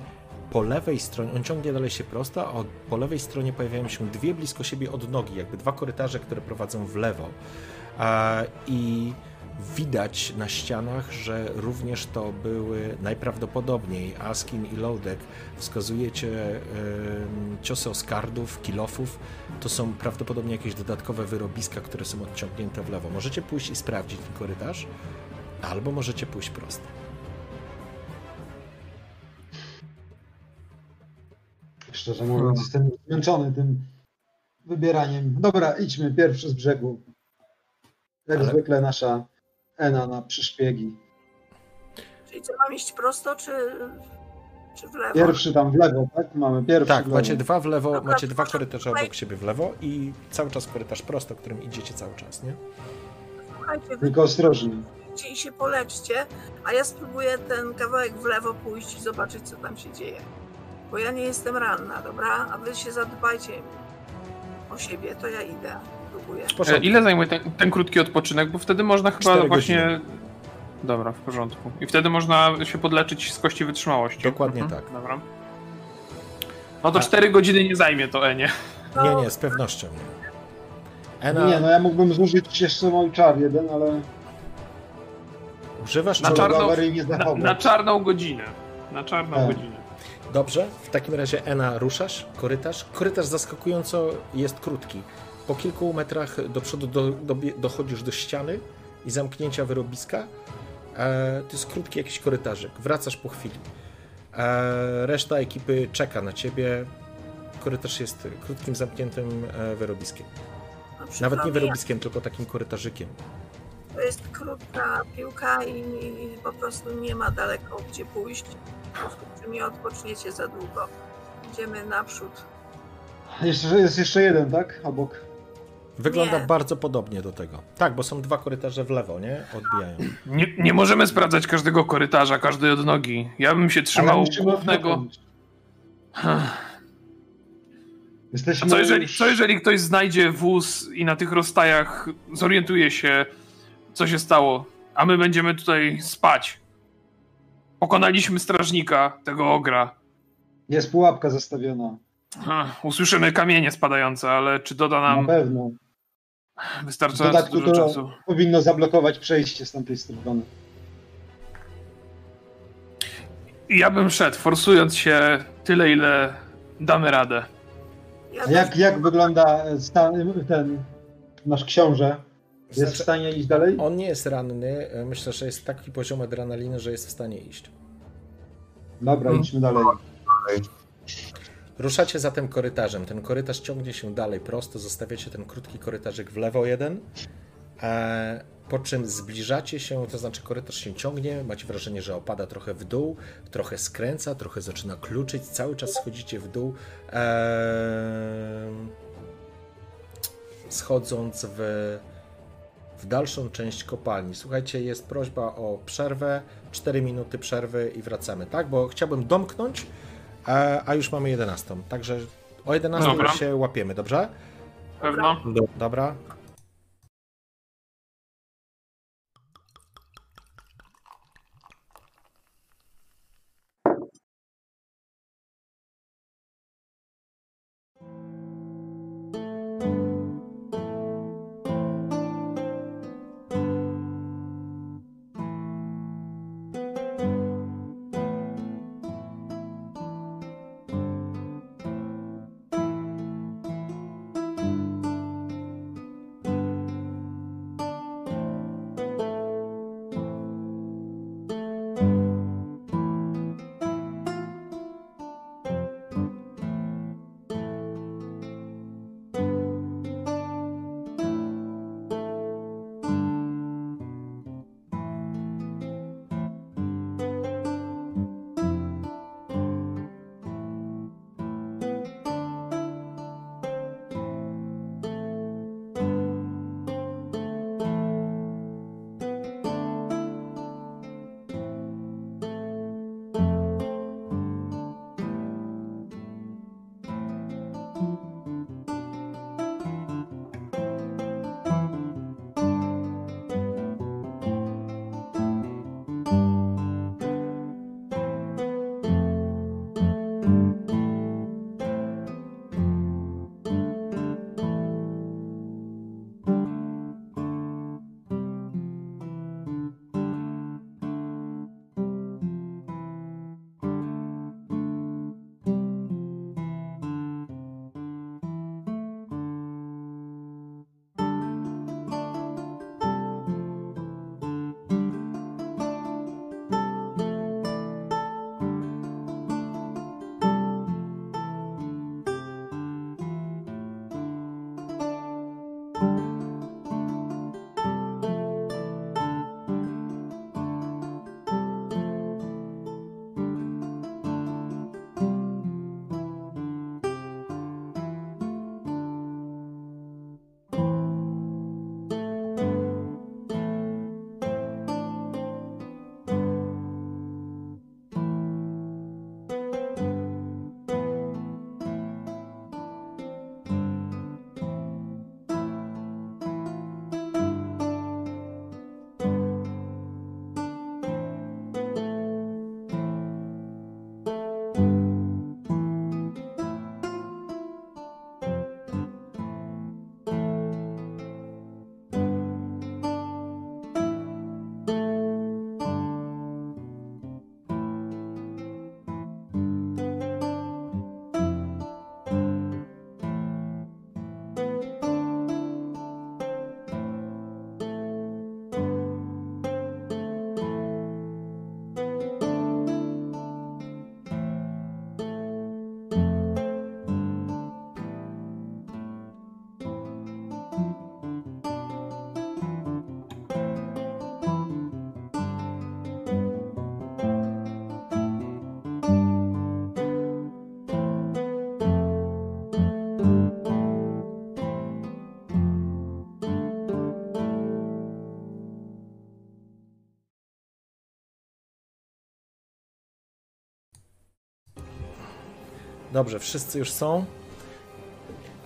po lewej stronie. On ciągnie dalej się prosto, a od- po lewej stronie pojawiają się dwie blisko siebie odnogi, jakby dwa korytarze, które prowadzą w lewo. I widać na ścianach, że również to były najprawdopodobniej Askin i Lodek. Wskazujecie ciosy oskardów, kilofów. To są prawdopodobnie jakieś dodatkowe wyrobiska, które są odciągnięte w lewo. Możecie pójść i sprawdzić ten korytarz, albo możecie pójść prosto. Szczerze mówiąc, jestem zmęczony tym wybieraniem. Dobra, idźmy pierwszy z brzegu. Jak Ale- zwykle nasza Ena na przyszpiegi. Czyli co, mam iść prosto, czy, czy w lewo? Pierwszy tam w lewo, tak? Mamy pierwszy Tak, macie dwa w lewo, Dobra, macie dwa korytarze tutaj- obok siebie w lewo i cały czas korytarz prosto, którym idziecie cały czas, nie? Słuchajcie, Tylko ostrożnie. idźcie i się poleczcie, a ja spróbuję ten kawałek w lewo pójść i zobaczyć, co tam się dzieje. Bo ja nie jestem ranna, dobra? A wy się zadbajcie o siebie, to ja idę. E. Ile zajmuje ten, ten krótki odpoczynek? Bo wtedy można chyba właśnie. Dobra, w porządku. I wtedy można się podleczyć z kości wytrzymałości. Dokładnie Mhm, tak. Dobra. No to A- 4 godziny nie zajmie to Enie. Nie, nie, z pewnością nie. Ena, Nie, no ja mógłbym zużyć jeszcze mój czar jeden, ale używasz Na awaryjnie Na, na czarną godzinę. Na czarną Tak. godzinę. Dobrze, w takim razie Ena ruszasz, korytarz. Korytarz zaskakująco jest krótki. Po kilku metrach do przodu do, do, dochodzisz do ściany i zamknięcia wyrobiska. E, to jest krótki jakiś korytarzyk. Wracasz po chwili. E, reszta ekipy czeka na ciebie. Korytarz jest krótkim, zamkniętym e, wyrobiskiem. Nawet nie wyrobiskiem, tylko takim korytarzykiem. To jest krótka piłka i, i po prostu nie ma daleko gdzie pójść. Po prostu Czy nie odpoczniecie za długo. Idziemy naprzód. Jeszcze, jest jeszcze jeden, tak? Obok. Wygląda Nie. bardzo podobnie do tego. Tak, bo są dwa korytarze w lewo, nie? Odbijają. Nie, nie możemy sprawdzać każdego korytarza, każdej odnogi. Ja bym się trzymał głównego. Jesteśmy A co jeżeli, co jeżeli ktoś znajdzie wóz i na tych rozstajach zorientuje się, co się stało, a my będziemy tutaj spać? Pokonaliśmy strażnika, tego ogra. Jest pułapka zastawiona. Usłyszymy kamienie spadające, ale czy doda Na nam pewno. W wystarczająco dodatku dużo to czasu? powinno zablokować przejście z tamtej strony. Ja bym szedł, forsując się tyle, ile damy radę. Ja jak, jak wygląda stan, ten nasz książę? Jest w Znaczy, stanie iść dalej? on nie jest ranny. e, Myślę, że jest taki poziom adrenaliny, że jest w stanie iść. Dobra, Hmm. idźmy dalej. Ruszacie zatem korytarzem. Ten korytarz ciągnie się dalej prosto, zostawiacie ten krótki korytarzyk w lewo jeden, e, po czym zbliżacie się, to znaczy korytarz się ciągnie, macie wrażenie, że opada trochę w dół, trochę skręca, trochę zaczyna kluczyć, cały czas schodzicie w dół, e, schodząc w, w dalszą część kopalni. Słuchajcie, jest prośba o przerwę, 4 minuty przerwy i wracamy, tak? Bo chciałbym domknąć, a, a już mamy 11. Także o 11 Dobra. się łapiemy, dobrze? Pewno? Dobra. Dobrze, wszyscy już są.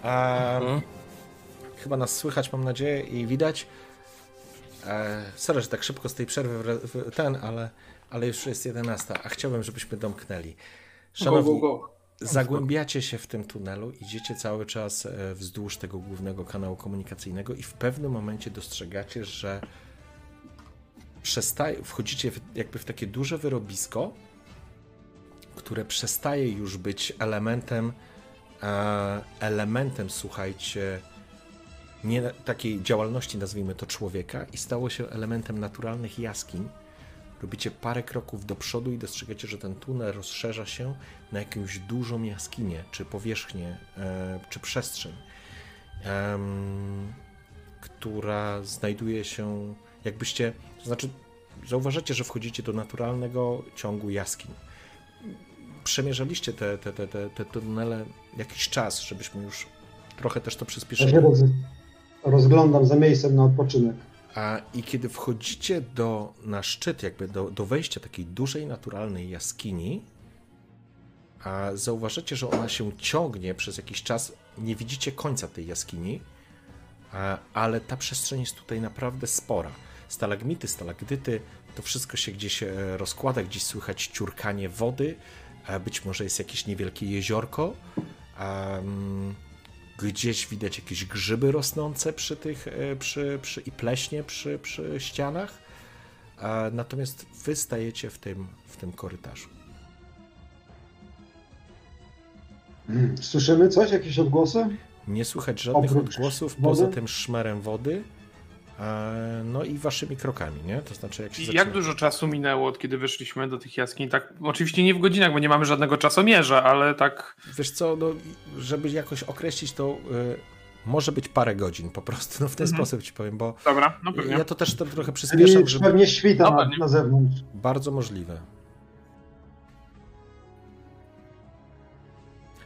A, Chyba nas słychać, mam nadzieję, i widać. E, sorry, że tak szybko z tej przerwy wra- w, ten, ale, ale już jest 11, a chciałbym, żebyśmy domknęli. Szanowni, Go, go, go. zagłębiacie się w tym tunelu, idziecie cały czas e, wzdłuż tego głównego kanału komunikacyjnego i w pewnym momencie dostrzegacie, że przestaje, wchodzicie w, jakby w takie duże wyrobisko, które przestaje już być elementem e, elementem, słuchajcie, nie takiej działalności, nazwijmy to człowieka, i stało się elementem naturalnych jaskiń. Robicie parę kroków do przodu i dostrzegacie, że ten tunel rozszerza się na jakąś dużą jaskinię, czy powierzchnię, e, czy przestrzeń, która znajduje się, jakbyście, to znaczy, zauważacie, że wchodzicie do naturalnego ciągu jaskiń. Przemierzaliście te, te, te, te, te tunele jakiś czas, żebyśmy już trochę też to Ja przyspieszyli. się roz, rozglądam za miejscem na odpoczynek. A i kiedy wchodzicie do, na szczyt, jakby do, do wejścia takiej dużej, naturalnej jaskini, a zauważycie, że ona się ciągnie przez jakiś czas, nie widzicie końca tej jaskini, a, ale ta przestrzeń jest tutaj naprawdę spora. Stalagmity, stalagdyty, to wszystko się gdzieś e, rozkłada, gdzieś słychać ciurkanie wody, być może jest jakieś niewielkie jeziorko, gdzieś widać jakieś grzyby rosnące przy tych, e, przy, przy, i pleśnie przy, przy ścianach, natomiast wy stajecie w tym, w tym korytarzu. Słyszymy coś? Jakieś odgłosy? Nie słychać żadnych Oprócz odgłosów wody? poza tym szmerem wody, no i waszymi krokami, nie? To znaczy jak się I zaczyna... jak dużo czasu minęło, od kiedy wyszliśmy do tych jaskiń? Tak, oczywiście nie w godzinach, bo nie mamy żadnego czasomierza, ale tak. Wiesz co, no, żeby jakoś określić to, y, może być parę godzin po prostu, no w ten Mhm. sposób ci powiem, bo Dobra, no ja to też to trochę Czyli przyspieszam, żeby... pewnie świta No na, pewnie. na zewnątrz. Bardzo możliwe.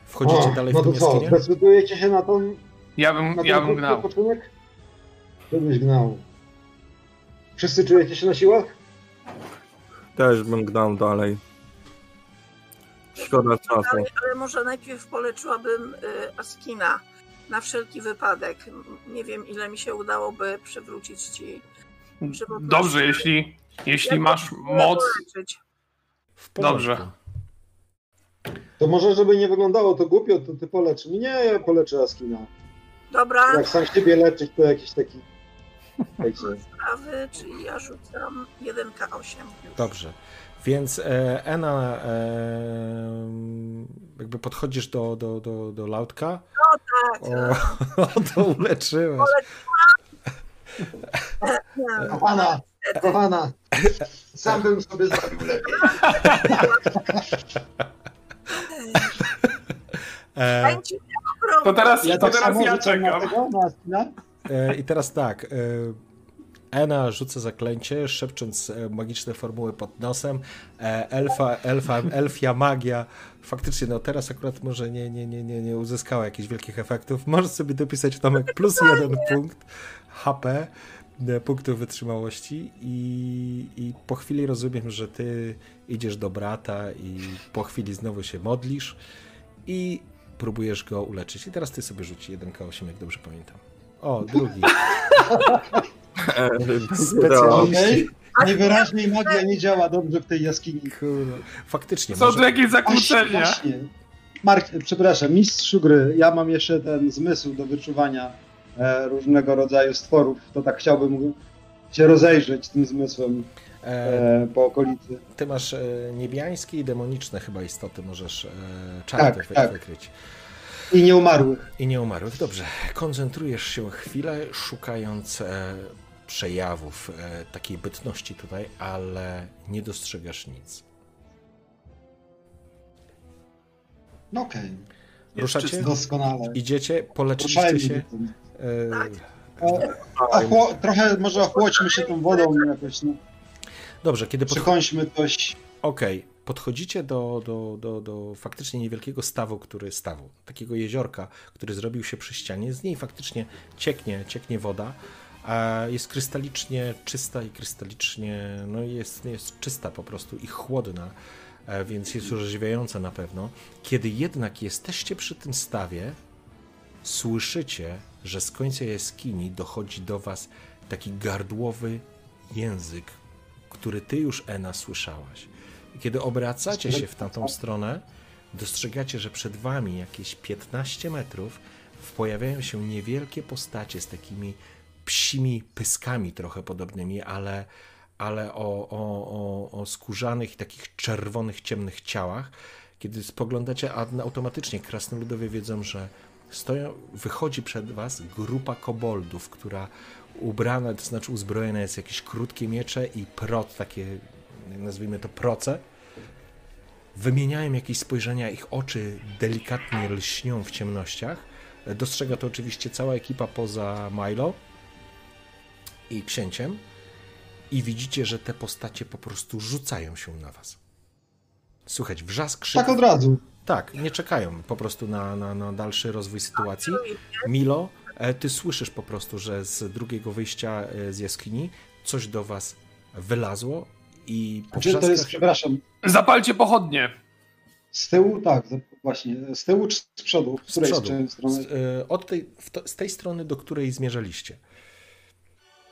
Wchodzicie O, dalej no w co, jaskinię? zdecydujecie się na tą Ja bym, ja bym krótki gnał. Żebyś gnał. Wszyscy czujecie się na siłach? Też bym gnał dalej. Szkoda czasu. Ale, ale może najpierw poleczyłabym y, Askina na wszelki wypadek. Nie wiem, ile mi się udałoby przywrócić ci. Dobrze, jeśli, jeśli Jak masz moc. Dobrze. To może, żeby nie wyglądało to głupio, to ty polecz mnie. Nie, ja poleczę Askina. Dobra, Jak sam siebie leczyć, to jakiś taki... Sprawy, czyli ja rzucam 1K8 już. Dobrze. Więc e, Ena, e, jakby podchodzisz do, do, do, do Lautka. Tak, O, to uleczyłeś. Kochana, kochana, sam bym sobie zrobił lepiej. E, To teraz, Ja to tak teraz ja na czekam. tego, na Askina. E, I teraz tak. E, Ena rzuca zaklęcie, szepcząc e, magiczne formuły pod nosem. Elfa, elfa, elfia magia. Faktycznie, no teraz akurat może nie, nie, nie, nie, nie uzyskała jakichś wielkich efektów. Możesz sobie dopisać Tomek plus jeden punkt HP punktów wytrzymałości i, i po chwili rozumiem, że ty idziesz do brata i po chwili znowu się modlisz i próbujesz go uleczyć. I teraz ty sobie rzuci 1K8, jak dobrze pamiętam. O, drugi. Specjaliści. Okej. Najwyraźniej magia nie działa dobrze w tej jaskini. Kurwa. Faktycznie. Są tu może- jakieś zakłócenia. właśnie. Mark, przepraszam, mistrzu gry, ja mam jeszcze ten zmysł do wyczuwania e, różnego rodzaju stworów, to tak chciałbym się rozejrzeć tym zmysłem E, e, po okolicy. ty masz e, niebiańskie i demoniczne chyba istoty, możesz e, czarty Tak, wy, tak. wykryć. I nieumarłych. I nie umarłych. Dobrze. Koncentrujesz się chwilę, szukając e, przejawów e, takiej bytności tutaj, ale nie dostrzegasz nic. No Okej, Ruszacie? doskonale. Idziecie, poleczyliście Ruszajmy. się. E, Tak. E, ochło, trochę może ochłodźmy się tą wodą jakoś, no. Dobrze, kiedy pod... Przekąśmy coś. Okej, podchodzicie do, do, do, do faktycznie niewielkiego stawu, który stawu, takiego jeziorka, który zrobił się przy ścianie. Z niej faktycznie cieknie, cieknie woda. Jest krystalicznie czysta i krystalicznie, no jest, jest czysta po prostu i chłodna, e, więc jest orzeźwiająca na pewno. Kiedy jednak jesteście przy tym stawie, słyszycie, że z końca jaskini dochodzi do was taki gardłowy język, który ty już, Ena, słyszałaś. Kiedy obracacie się w tamtą stronę, dostrzegacie, że przed wami jakieś 15 metrów pojawiają się niewielkie postacie z takimi psimi pyskami trochę podobnymi, ale, ale o, o, o, o skórzanych i takich czerwonych, ciemnych ciałach. Kiedy spoglądacie, automatycznie krasnoludowie wiedzą, że stoją, wychodzi przed was grupa koboldów, która ubrana, to znaczy uzbrojona jest jakieś krótkie miecze i prot, takie nazwijmy to proce. Wymieniają jakieś spojrzenia, ich oczy delikatnie lśnią w ciemnościach. Dostrzega to oczywiście cała ekipa poza Milo i księciem. I widzicie, że te postacie po prostu rzucają się na was. Słuchać, wrzask, krzyk. Tak od razu. Tak, nie czekają po prostu na, na, na dalszy rozwój sytuacji. Milo, e, ty słyszysz po prostu, że z drugiego wyjścia e, z jaskini coś do was wylazło i po Czy to jest, przepraszam, Zapalcie pochodnie. z tyłu, tak, z- właśnie, z tyłu czy z przodu? Z Z której przodu. strony? Z, e, od tej, w to, z tej strony, do której zmierzaliście.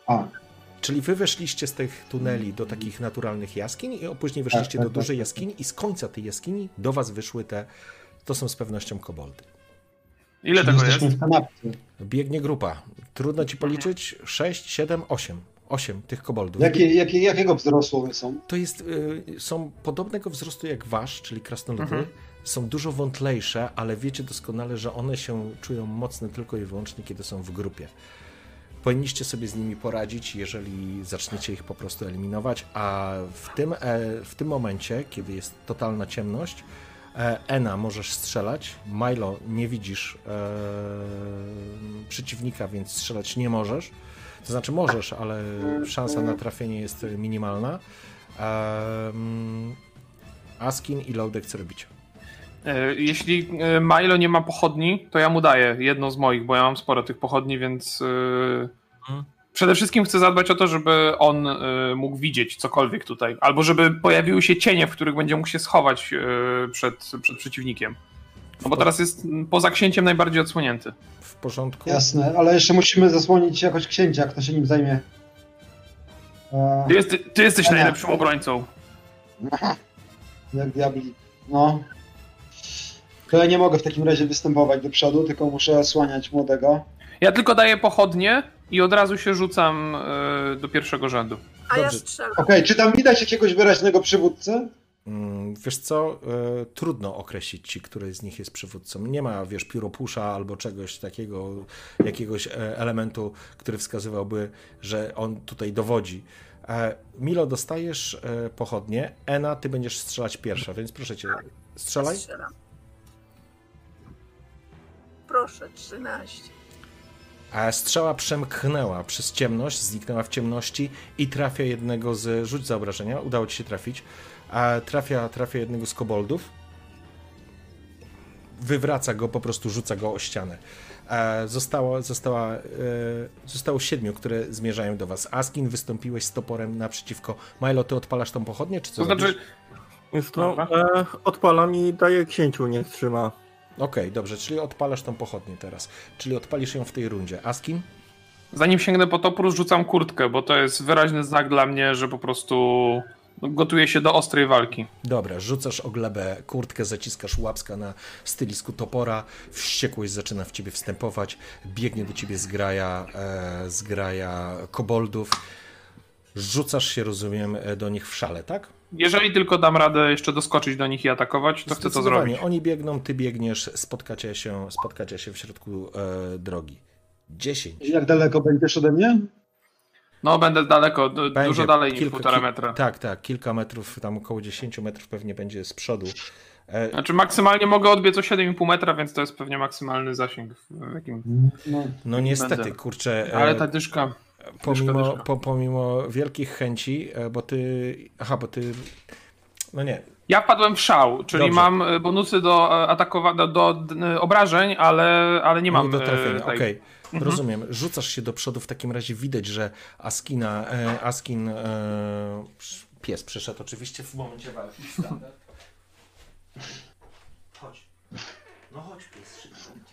A, Czyli wy weszliście z tych tuneli do takich naturalnych jaskiń i później weszliście tak, do tak, dużej tak, jaskini i z końca tej jaskini do was wyszły te, to są z pewnością koboldy. Ile czyli tego jest? Biegnie grupa. Trudno ci policzyć. 6, 7, 8. 8 tych koboldów. Jakie, jakie, jakiego wzrostu one są? To jest, y, są podobnego wzrostu jak wasz, czyli krasnoludy. Mhm. Są dużo wątlejsze, ale wiecie doskonale, że one się czują mocne tylko i wyłącznie, kiedy są w grupie. Powinniście sobie z nimi poradzić, jeżeli zaczniecie ich po prostu eliminować, a w tym, e, w tym momencie, kiedy jest totalna ciemność, e, Ena możesz strzelać, Milo nie widzisz e, przeciwnika, więc strzelać nie możesz. To znaczy możesz, ale szansa na trafienie jest minimalna. Em, Askin i Loadek co robicie? Jeśli e, Milo nie ma pochodni, to ja mu daję jedną z moich, bo ja mam sporo tych pochodni, więc e, Mhm. przede wszystkim chcę zadbać o to, żeby on e, mógł widzieć cokolwiek tutaj, albo żeby pojawiły się cienie, w których będzie mógł się schować przed, przed przeciwnikiem. No bo teraz jest poza księciem najbardziej odsłonięty. W porządku? Jasne, ale jeszcze musimy zasłonić jakoś księcia, kto się nim zajmie. E, Ty, jest, ty jesteś najlepszym obrońcą. jak diabli. No. To ja nie mogę w takim razie występować do przodu, tylko muszę osłaniać młodego. Ja tylko daję pochodnie i od razu się rzucam e, do pierwszego rzędu. A ja Dobrze. strzelam. Okej, czy tam widać jakiegoś wyraźnego przywódcę? Mm, Wiesz co, e, trudno określić ci, który z nich jest przywódcą. Nie ma, wiesz, pióropusza albo czegoś takiego, jakiegoś e, elementu, który wskazywałby, że on tutaj dowodzi. E, Milo, dostajesz pochodnie. Ena, ty będziesz strzelać pierwsza, więc proszę cię, strzelaj. Strzelam. Proszę, 13. A strzała przemknęła przez ciemność, zniknęła w ciemności i trafia jednego z. Rzuć za obrażenia, udało ci się trafić. A trafia, trafia jednego z koboldów. Wywraca go, po prostu rzuca go o ścianę. E, Zostało, została, e, zostało siedmiu, które zmierzają do was. Askin, wystąpiłeś z toporem naprzeciwko. Milo, ty odpalasz tą pochodnię, czy co To znaczy? Jest to, Dobra. e, odpalam i daję księciu, niech trzyma. Okej, dobrze, czyli odpalasz tą pochodnię teraz. Czyli odpalisz ją w tej rundzie. Askin? zanim sięgnę po topór, rzucam kurtkę, bo to jest wyraźny znak dla mnie, że po prostu gotuję się do ostrej walki. Dobra, rzucasz o glebę kurtkę, zaciskasz łapska na stylisku topora, wściekłość zaczyna w ciebie wstępować, biegnie do ciebie zgraja, e, zgraja koboldów. Rzucasz się, rozumiem, e, do nich w szale, tak? Jeżeli tylko dam radę jeszcze doskoczyć do nich i atakować, to chcę to zrobić. Oni biegną, ty biegniesz, spotkacie się, spotkacie się w środku e, drogi. 10. Jak daleko będziesz ode mnie? No, będę daleko, Będzie dużo dalej niż kilka- półtora kil- metra. Tak, tak, kilka metrów, tam około 10 metrów pewnie będzie z przodu. E, Znaczy maksymalnie mogę odbiec o 7,5 metra, więc to jest pewnie maksymalny zasięg. W jakim... No. no niestety, będę. kurczę. e, Ale ta dyszka... pomimo, dyszka. po, pomimo wielkich chęci, e, bo ty. Aha, bo ty. No nie. Ja wpadłem w szał, czyli Dobrze. mam bonusy do atakowania, do, d- obrażeń, ale, ale nie mam do trafienia. Okej, tej- Mhm. rozumiem. Rzucasz się do przodu, w takim razie widać, że Askina, e, Askin. E, pies przyszedł oczywiście w momencie walki. Standard. Chodź. No chodź, pies, szybko.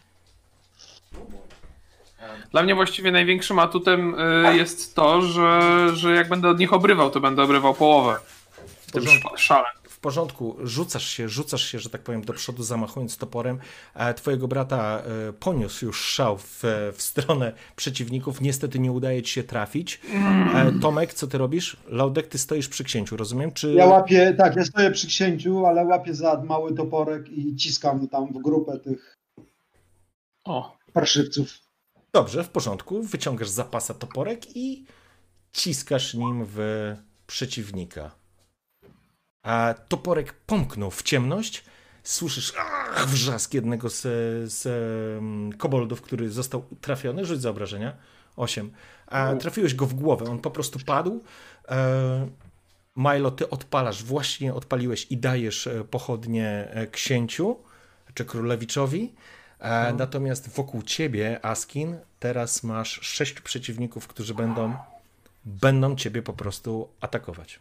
Dla mnie właściwie największym atutem y, jest to, że, że jak będę od nich obrywał, to będę obrywał połowę w tym szale. W porządku, rzucasz się, rzucasz się, że tak powiem, do przodu, zamachując toporem. E, twojego brata e, poniósł już szał w, w stronę przeciwników. Niestety nie udaje ci się trafić. E, Tomek, co ty robisz? Laudek, ty stoisz przy księciu, rozumiem? Czy... Ja łapię, tak, ja stoję przy księciu, ale łapię za mały toporek i ciskam tam w grupę tych O, parszywców. Dobrze, w porządku. Wyciągasz z zapasa toporek i ciskasz nim w przeciwnika. A toporek pomknął w ciemność. Słyszysz ach, wrzask jednego z, z um, koboldów, który został trafiony. Rzuć za obrażenia. Osiem. A trafiłeś go w głowę. On po prostu padł. E, Milo, ty odpalasz, właśnie odpaliłeś i dajesz e, pochodnie e, księciu czy królewiczowi. E, Natomiast wokół ciebie, Askin, teraz masz sześciu przeciwników, którzy będą, będą ciebie po prostu atakować.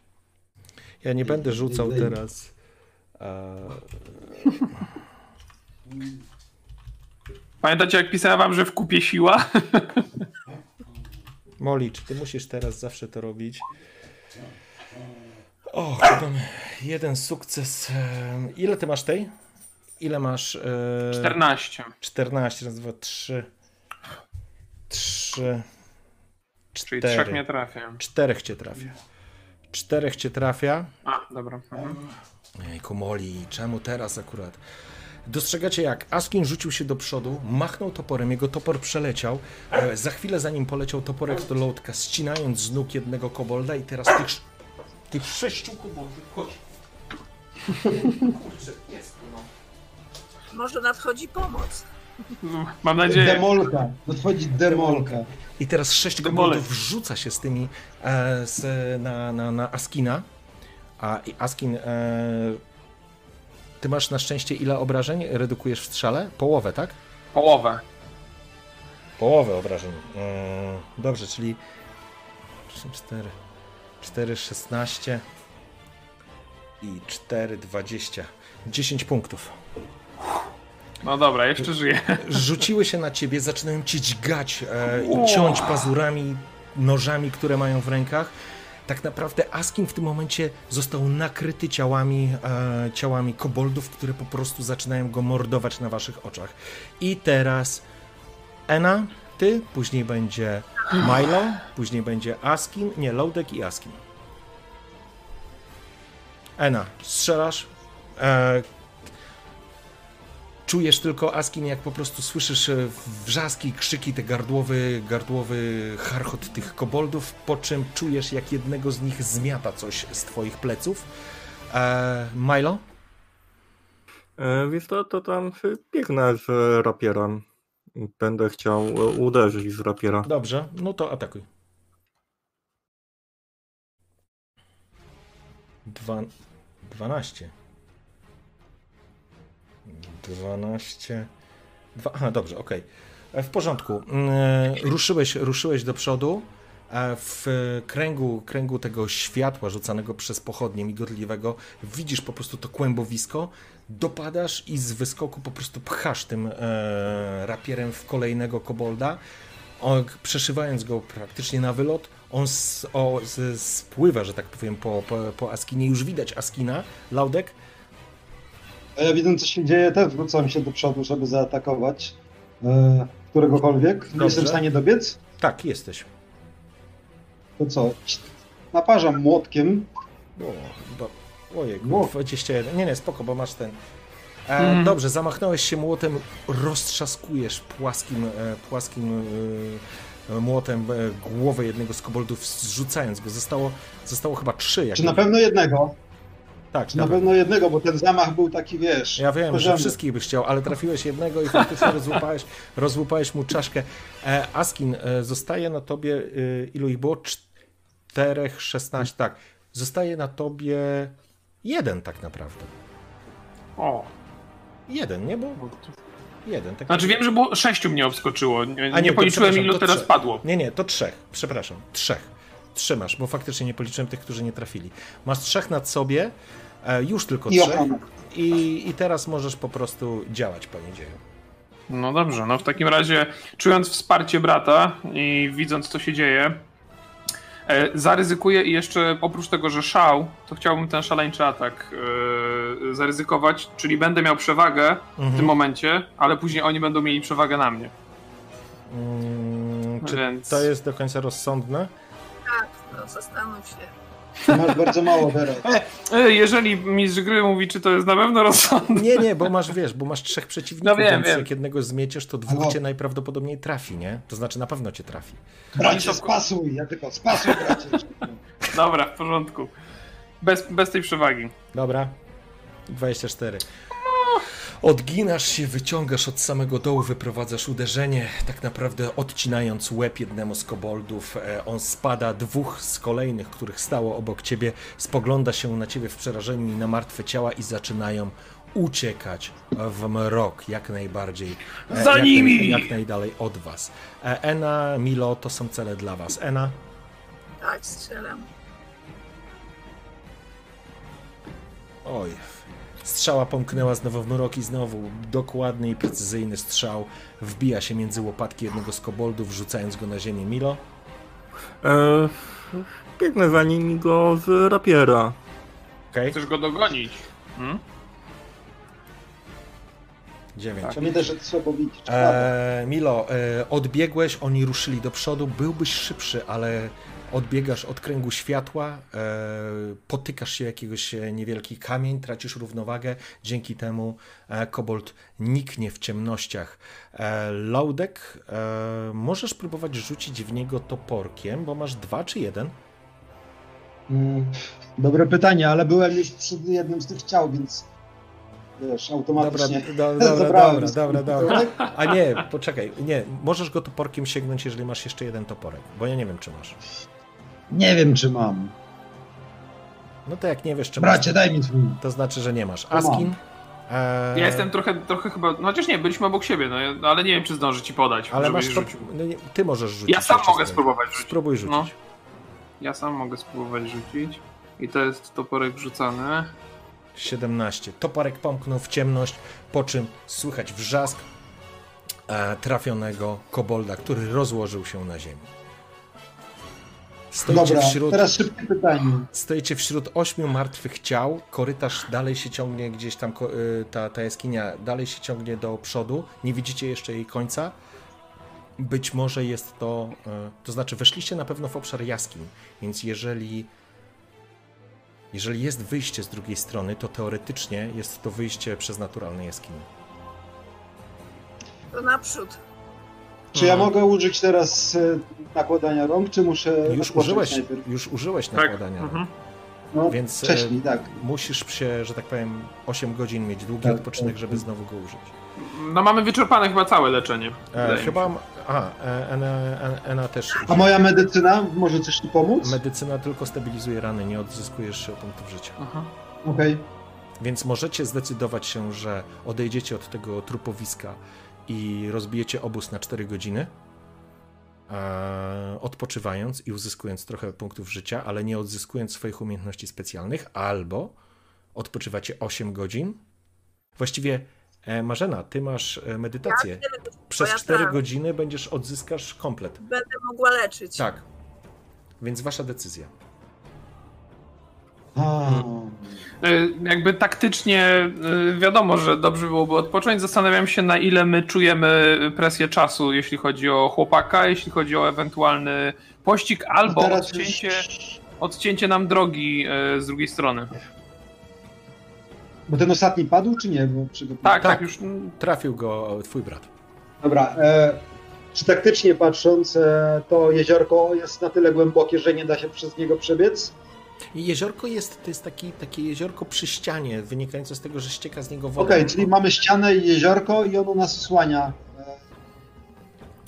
Ja nie będę rzucał teraz. Pamiętacie jak pisałem wam, że w kupie siła? Moli, czy ty musisz teraz zawsze to robić? O, chyba jeden sukces. Ile ty masz tej? Ile masz? e, 14. 14, raz, dwa, trzy. Trzy. Czyli Cztery. trzech nie trafię. Czterech cię trafia. Czterech cię trafia. A, dobra. Mhm. Ejku, Moli, czemu teraz akurat? Dostrzegacie jak Askin rzucił się do przodu, machnął toporem, jego topor przeleciał. E, za chwilę za nim poleciał toporek do lotka, ścinając z nóg jednego kobolda i teraz tych, sz- tych sześciu koboldów chodź. Kurczę, jest tu, no. Może nadchodzi pomoc. Mam nadzieję. Demolka, nadchodzi demolka. I teraz sześć koboldów rzuca się z tymi e, z, na, na, na Askina. A i Askin, e, ty masz na szczęście ile obrażeń redukujesz w strzale? Połowę, tak? Połowę. Połowę obrażeń. Eee, dobrze, czyli 4, 4, 16 i 4, 20. 10 punktów. No dobra, jeszcze żyję. Rzuciły się na ciebie, zaczynają cię dźgać e, i ciąć pazurami, nożami, które mają w rękach. Tak naprawdę Askin w tym momencie został nakryty ciałami, e, ciałami koboldów, które po prostu zaczynają go mordować na waszych oczach. I teraz Ena, ty, później będzie Milo, później będzie Askin, nie, Loudek i Askin. Ena, strzelasz. E, czujesz tylko, Askin, jak po prostu słyszysz e, wrzaski, krzyki, te gardłowy, gardłowy charchot tych koboldów, po czym czujesz, jak jednego z nich zmiata coś z twoich pleców. E, Milo? E, Wiesz to, to tam biegnę z rapierem. Będę chciał uderzyć z rapiera. Dobrze, no to atakuj. Dwa... 12. 12. Dwa... Aha, dobrze, okej. E, W porządku. Mm, Ruszyłeś, ruszyłeś do przodu. a W kręgu, kręgu tego światła rzucanego przez pochodnie migotliwego widzisz po prostu to kłębowisko, dopadasz i z wyskoku po prostu pchasz tym e, rapierem w kolejnego kobolda, przeszywając go praktycznie na wylot, on spływa, że tak powiem, po, po, po Askinie. Już widać Askina, Laudek. A ja widząc co się dzieje, też wrócam się do przodu, żeby zaatakować e, któregokolwiek. Nie Dobrze. jestem w stanie dobiec. Tak, jesteś. To co? Naparzam młotkiem. O, do, ojej, Wow. 21. Nie, nie, spoko, bo masz ten. E, Mhm. Dobrze, zamachnąłeś się młotem, roztrzaskujesz płaskim, e, płaskim e, młotem e, głowę jednego z koboldów, zrzucając go. Zostało, zostało chyba trzy. Jak Czy na pewno jednego? Tak, na dobra. pewno jednego, bo ten zamach był taki, wiesz... Ja wiem, że wszystkich byś chciał, ale trafiłeś jednego i faktycznie rozłupałeś, rozłupałeś mu czaszkę. E, Askin, e, zostaje na tobie, e, ilu ich było? Czterech, szesnaście, tak. Zostaje na tobie jeden tak naprawdę. O. Jeden, nie? Bo jeden. Tak Znaczy wiem, że było sześciu mnie obskoczyło. Nie, A nie to policzyłem ilu teraz trzech. padło. Nie, nie, to trzech. Przepraszam, trzech. Trzymasz, bo faktycznie nie policzyłem tych, którzy nie trafili. Masz trzech nad sobie, już tylko I trzech. I, I teraz możesz po prostu działać, panie dzieju. No dobrze, no w takim razie czując wsparcie brata i widząc co się dzieje, E, zaryzykuję i jeszcze oprócz tego, że szał, to chciałbym ten szaleńczy atak e, zaryzykować, czyli będę miał przewagę w Mhm. tym momencie, ale później oni będą mieli przewagę na mnie. Mm, czy Więc- to jest do końca rozsądne? Tak, no zastanów się. Masz bardzo mało teraz. E, jeżeli mistrz gry mówi, czy to jest na pewno rozsądne, Nie, nie, bo masz, wiesz, bo masz trzech przeciwników, No wiem, więc wiem. jak jednego zmieciesz, to dwóch No. cię najprawdopodobniej trafi, nie? To znaczy na pewno cię trafi. Bracie, spasuj! Ja tylko spasuj, bracie! dobra, w porządku. Bez, bez tej przewagi. Dobra. 24. Odginasz się, wyciągasz od samego dołu, wyprowadzasz uderzenie, tak naprawdę odcinając łeb jednemu z koboldów. E, On spada, dwóch z kolejnych, których stało obok ciebie, spogląda się na ciebie w przerażeniu i na martwe ciała i zaczynają uciekać w mrok jak najbardziej. e, Za jak, nimi! Jak najdalej od was. E, Ena, Milo, to są cele dla was. Ena, Tak, strzelam. Oj. Strzała pomknęła znowu w mrok i znowu dokładny i precyzyjny strzał wbija się między łopatki jednego z koboldów, rzucając go na ziemię. Milo? E, biegnę za nimi go z rapiera. Okej, Chcesz go dogonić? Hmm? dziewięć. Pamiętaj, że trzeba powiedzieć. Eee, Milo, e, odbiegłeś, oni ruszyli do przodu, byłbyś szybszy, ale odbiegasz od kręgu światła, e, potykasz się jakiegoś e, niewielki kamień, tracisz równowagę, dzięki temu e, kobold niknie w ciemnościach. Laudek, możesz próbować rzucić w niego toporkiem, bo masz dwa czy jeden? Mm, Dobre pytanie, ale byłem już przy jednym z tych ciał, więc wiesz, Dobra, automatycznie do, dobra, zabrałem dobra, dobra, dobra. toporek. A nie, poczekaj, nie, możesz go toporkiem sięgnąć, jeżeli masz jeszcze jeden toporek, bo ja nie wiem, czy masz. Nie wiem, czy mam. No to jak nie wiesz, czy Bracie, masz, daj mi twój. to znaczy, że nie masz. Askin? E, Ja jestem trochę, trochę chyba. No chociaż nie, byliśmy obok siebie, no ja- ale nie wiem, czy zdążę ci podać. Ale masz to, rzucił. no nie, ty możesz rzucić. Ja sam mogę spróbować rzucić. Spróbuj rzucić. No. Ja sam mogę spróbować rzucić. I to jest toporek rzucany. 17. Toporek pomknął w ciemność, po czym słychać wrzask e, trafionego kobolda, który rozłożył się na ziemi. Stoicie Dobra, wśród, teraz szybkie pytanie. stoicie wśród ośmiu martwych ciał, korytarz dalej się ciągnie gdzieś tam, y, ta, ta jaskinia dalej się ciągnie do przodu, nie widzicie jeszcze jej końca. Być może jest to, y, to znaczy weszliście na pewno w obszar jaskiń, więc jeżeli jeżeli jest wyjście z drugiej strony, to teoretycznie jest to wyjście przez naturalne jaskinie. To naprzód. Czy ja Mhm. mogę użyć teraz e, nakładania rąk, czy muszę Już użyłeś, najpierw? już użyłeś Tak. nakładania. Mhm. No, Więc e, wcześniej, tak. musisz się, że tak powiem, 8 godzin mieć długi Tak, odpoczynek, tak. żeby znowu go użyć. No mamy wyczerpane chyba całe leczenie. E, się. chyba. A, e, Ena, Ena, Ena też. A moja medycyna może coś tu pomóc? Medycyna tylko stabilizuje rany, nie odzyskujesz punktów życia. Aha. Okej. Więc możecie zdecydować się, że odejdziecie od tego trupowiska i rozbijecie obóz na 4 godziny, e, odpoczywając i uzyskując trochę punktów życia, ale nie odzyskując swoich umiejętności specjalnych, albo odpoczywacie 8 godzin. Właściwie, e, Marzena, ty masz e, medytację. Przez ja 4 tak. godziny będziesz odzyskasz komplet. Będę mogła leczyć. Tak. Więc wasza decyzja. A, E, Jakby taktycznie e, wiadomo, że dobrze byłoby odpocząć. Zastanawiam się, na ile my czujemy presję czasu, jeśli chodzi o chłopaka, jeśli chodzi o ewentualny pościg, albo a teraz odcięcie, już- odcięcie nam drogi e, z drugiej strony. Bo ten ostatni padł, czy nie? Bo przy... Tak, Tak. tak, już. Trafił go twój brat. Dobra. E, czy taktycznie patrząc, e, to jeziorko jest na tyle głębokie, że nie da się przez niego przebiec? Jeziorko jest, to jest taki, takie jeziorko przy ścianie, wynikające z tego, że ścieka z niego woda. Okej, czyli mamy ścianę i jeziorko i ono nas osłania e,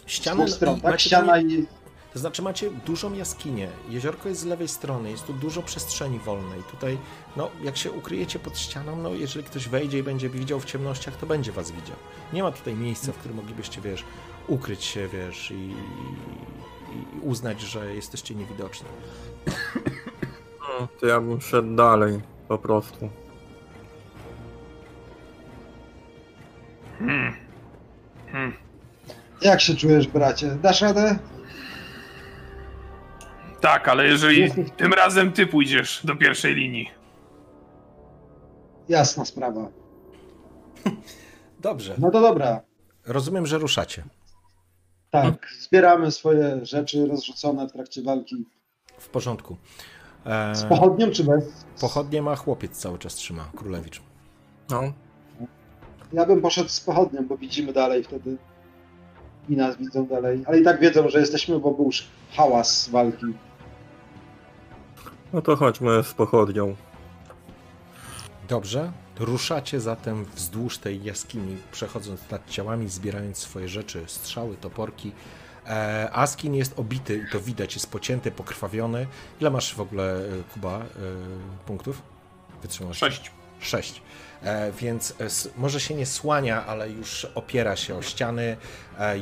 Ścianę, dwóch stron, tak? Ściana i... To znaczy macie dużą jaskinię. Jeziorko jest z lewej strony, jest tu dużo przestrzeni wolnej. Tutaj, no, jak się ukryjecie pod ścianą, no, jeżeli ktoś wejdzie i będzie widział w ciemnościach, to będzie was widział. Nie ma tutaj miejsca, w którym moglibyście, wiesz, ukryć się, wiesz, i, i uznać, że jesteście niewidoczni. No, to ja bym szedł dalej, po prostu. Hmm. Hmm. Jak się czujesz, bracie? Dasz radę? Tak, ale jeżeli tym razem ty pójdziesz do pierwszej linii. Jasna sprawa. Dobrze. No to dobra. Rozumiem, że ruszacie. Tak, zbieramy swoje rzeczy rozrzucone w trakcie walki. W porządku. E, Z pochodnią czy bez? pochodnie ma chłopiec cały czas trzyma, królewicz. No. Ja bym poszedł z pochodnią, bo widzimy dalej wtedy. I nas widzą dalej. Ale i tak wiedzą, że jesteśmy, bo był już hałas walki. no to chodźmy z pochodnią. Dobrze. Ruszacie zatem wzdłuż tej jaskini, przechodząc nad ciałami, zbierając swoje rzeczy, strzały, toporki. E, Askin jest obity i to widać, jest pocięty, pokrwawiony. Ile masz w ogóle, e, Kuba, e, punktów? Wytrzymałości? Sześć. Sześć. Więc może się nie słania, ale już opiera się o ściany,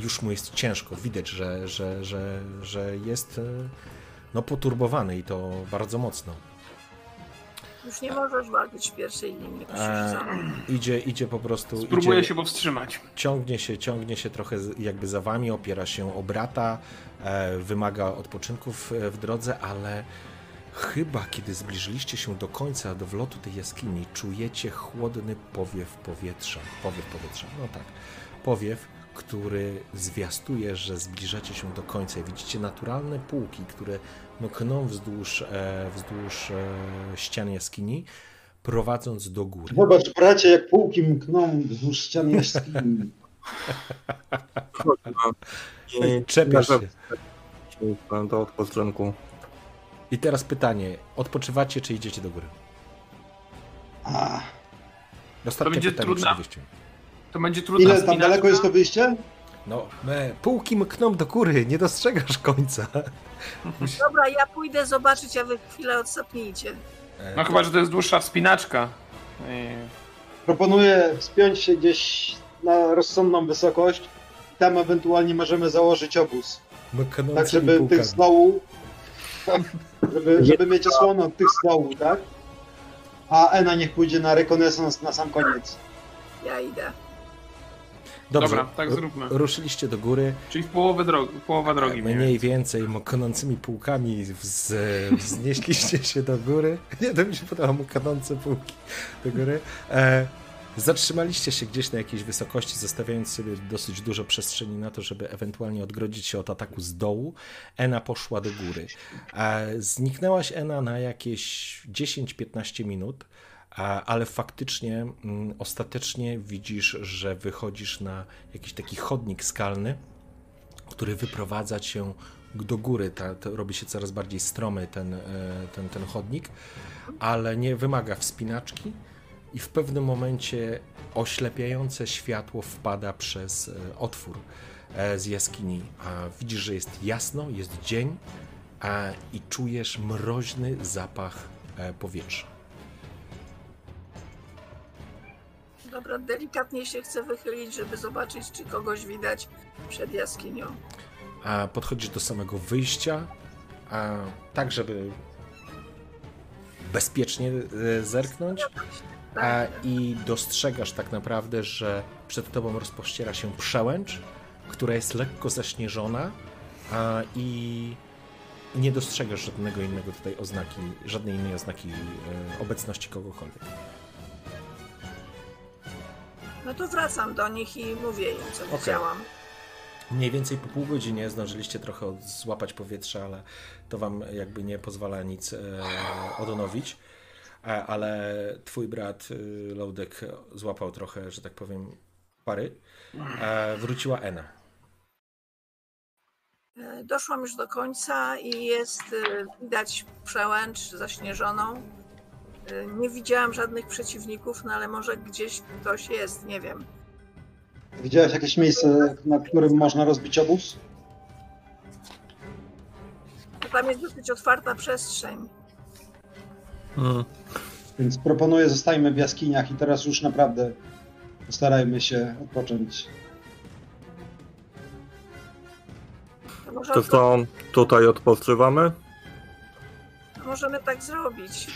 już mu jest ciężko. Widać, że, że, że, że jest no, poturbowany i to bardzo mocno. Już nie możesz walczyć w pierwszej linii. E, idzie, idzie po prostu. Spróbuję idzie, się powstrzymać. Ciągnie się, ciągnie się trochę jakby za wami, opiera się o brata, e, wymaga odpoczynków e, w drodze, ale chyba kiedy zbliżyliście się do końca, do wlotu tej jaskini, czujecie chłodny powiew powietrza. Powiew powietrza, no tak. Powiew, który zwiastuje, że zbliżacie się do końca. I widzicie naturalne półki, które mkną wzdłuż, e, wzdłuż e, ścian jaskini, prowadząc do góry. Zobacz, bracie, jak półki mkną wzdłuż ścian jaskini. I Czepiasz się. do odpoczynku. I teraz pytanie, odpoczywacie czy idziecie do góry? Ostatnie będzie pytanie trudne. przed wyjściem. To będzie trudno. ile tam daleko jest to wyjście? No, me, półki mkną do góry, nie dostrzegasz końca. Dobra, ja pójdę zobaczyć, a wy chwilę odsapnijcie. No chyba, że to jest dłuższa wspinaczka. I Proponuję wspiąć się gdzieś na rozsądną wysokość. Tam ewentualnie możemy założyć obóz. mknącymi Tak, żeby półkami. tych z dołu, żeby, żeby mieć osłonę od tych z dołu, tak? A Ena niech pójdzie na rekonesans na sam koniec. Ja idę. Dobrze, Dobra, tak zróbmy. Ruszyliście do góry, Czyli w połowę drogi, połowa drogi mniej mniej więcej. mknącymi półkami wz, wznieśliście się do góry. Nie, to mi się podoba, mknące półki do góry. E, zatrzymaliście się gdzieś na jakiejś wysokości, zostawiając sobie dosyć dużo przestrzeni na to, żeby ewentualnie odgrodzić się od ataku z dołu. Ena poszła do góry. E, zniknęłaś Ena na jakieś 10-15 minut. Ale faktycznie mm, ostatecznie widzisz, że wychodzisz na jakiś taki chodnik skalny, który wyprowadza cię do góry. Ta, robi się coraz bardziej stromy ten, e, ten, ten chodnik, ale nie wymaga wspinaczki i w pewnym momencie oślepiające światło wpada przez e, otwór e, z jaskini. Widzisz, że jest jasno, jest dzień i czujesz mroźny zapach powietrza. Dobra, delikatnie się chcę wychylić, żeby zobaczyć, czy kogoś widać przed jaskinią. a podchodzisz do samego wyjścia, a tak, żeby bezpiecznie e, zerknąć, a, Tak, i dostrzegasz tak naprawdę, że przed tobą rozpościera się przełęcz, która jest lekko zaśnieżona a, i nie dostrzegasz żadnego innego tutaj oznaki, żadnej innej oznaki e, obecności kogokolwiek. No to wracam do nich i mówię im, co Okej. widziałam. Mniej więcej po pół godzinie zdążyliście trochę złapać powietrze, ale to wam jakby nie pozwala nic e, odnowić. E, ale twój brat e, Loudek złapał trochę, że tak powiem, pary. E, wróciła Ena. E, Doszłam już do końca i jest e, widać przełęcz zaśnieżoną. E, Nie widziałam żadnych przeciwników, no ale może gdzieś ktoś jest, nie wiem. Widziałeś jakieś miejsce, na którym można rozbić obóz? To tam jest dosyć otwarta przestrzeń. Mm. Więc proponuję, zostajmy w jaskiniach i teraz już naprawdę postarajmy się odpocząć. To może To co, tutaj odpoczywamy? możemy tak zrobić.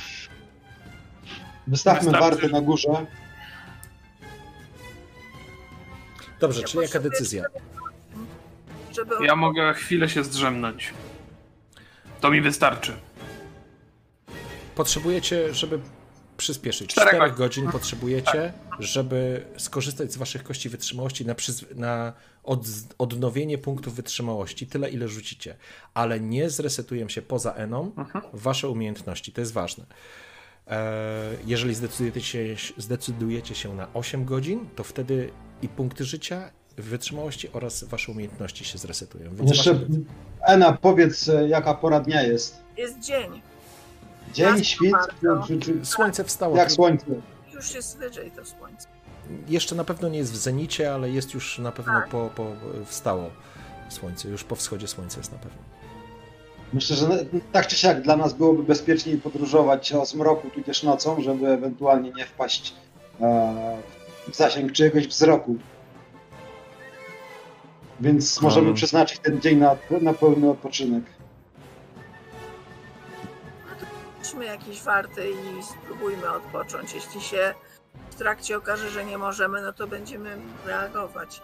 Wystawmy Wystarczy. wartę na górze. Dobrze, Ja czyli jaka decyzja? Żeby Ja mogę chwilę się zdrzemnąć. To mi wystarczy. Potrzebujecie, żeby przyspieszyć. Czterech 4 godzin. godzin potrzebujecie, żeby skorzystać z waszych kości wytrzymałości na, przyz- na od, odnowienie punktów wytrzymałości, tyle ile rzucicie. Ale nie zresetują się poza eną wasze umiejętności, to jest ważne. E, Jeżeli zdecydujecie się, zdecydujecie się na 8 godzin, to wtedy i punkty życia, wytrzymałości oraz wasze umiejętności się zresetują. Więc Jeszcze, wasze... Ena, powiedz, e, jaka pora dnia jest. Jest dzień. Dzień, świt, czy, czy, Słońce wstało. jak słońce. Już jest wyżej to słońce. Jeszcze na pewno nie jest w zenicie, ale jest już na pewno Tak. po, po wstało słońce. Już po wschodzie słońca jest na pewno. Myślę, że tak czy siak dla nas byłoby bezpieczniej podróżować o zmroku tudzież nocą, żeby ewentualnie nie wpaść e, w zasięg czyjegoś wzroku. Więc możemy Um. przeznaczyć ten dzień na, na pełny odpoczynek. Weźmy jakieś warty i spróbujmy odpocząć. Jeśli się w trakcie okaże, że nie możemy, no to będziemy reagować.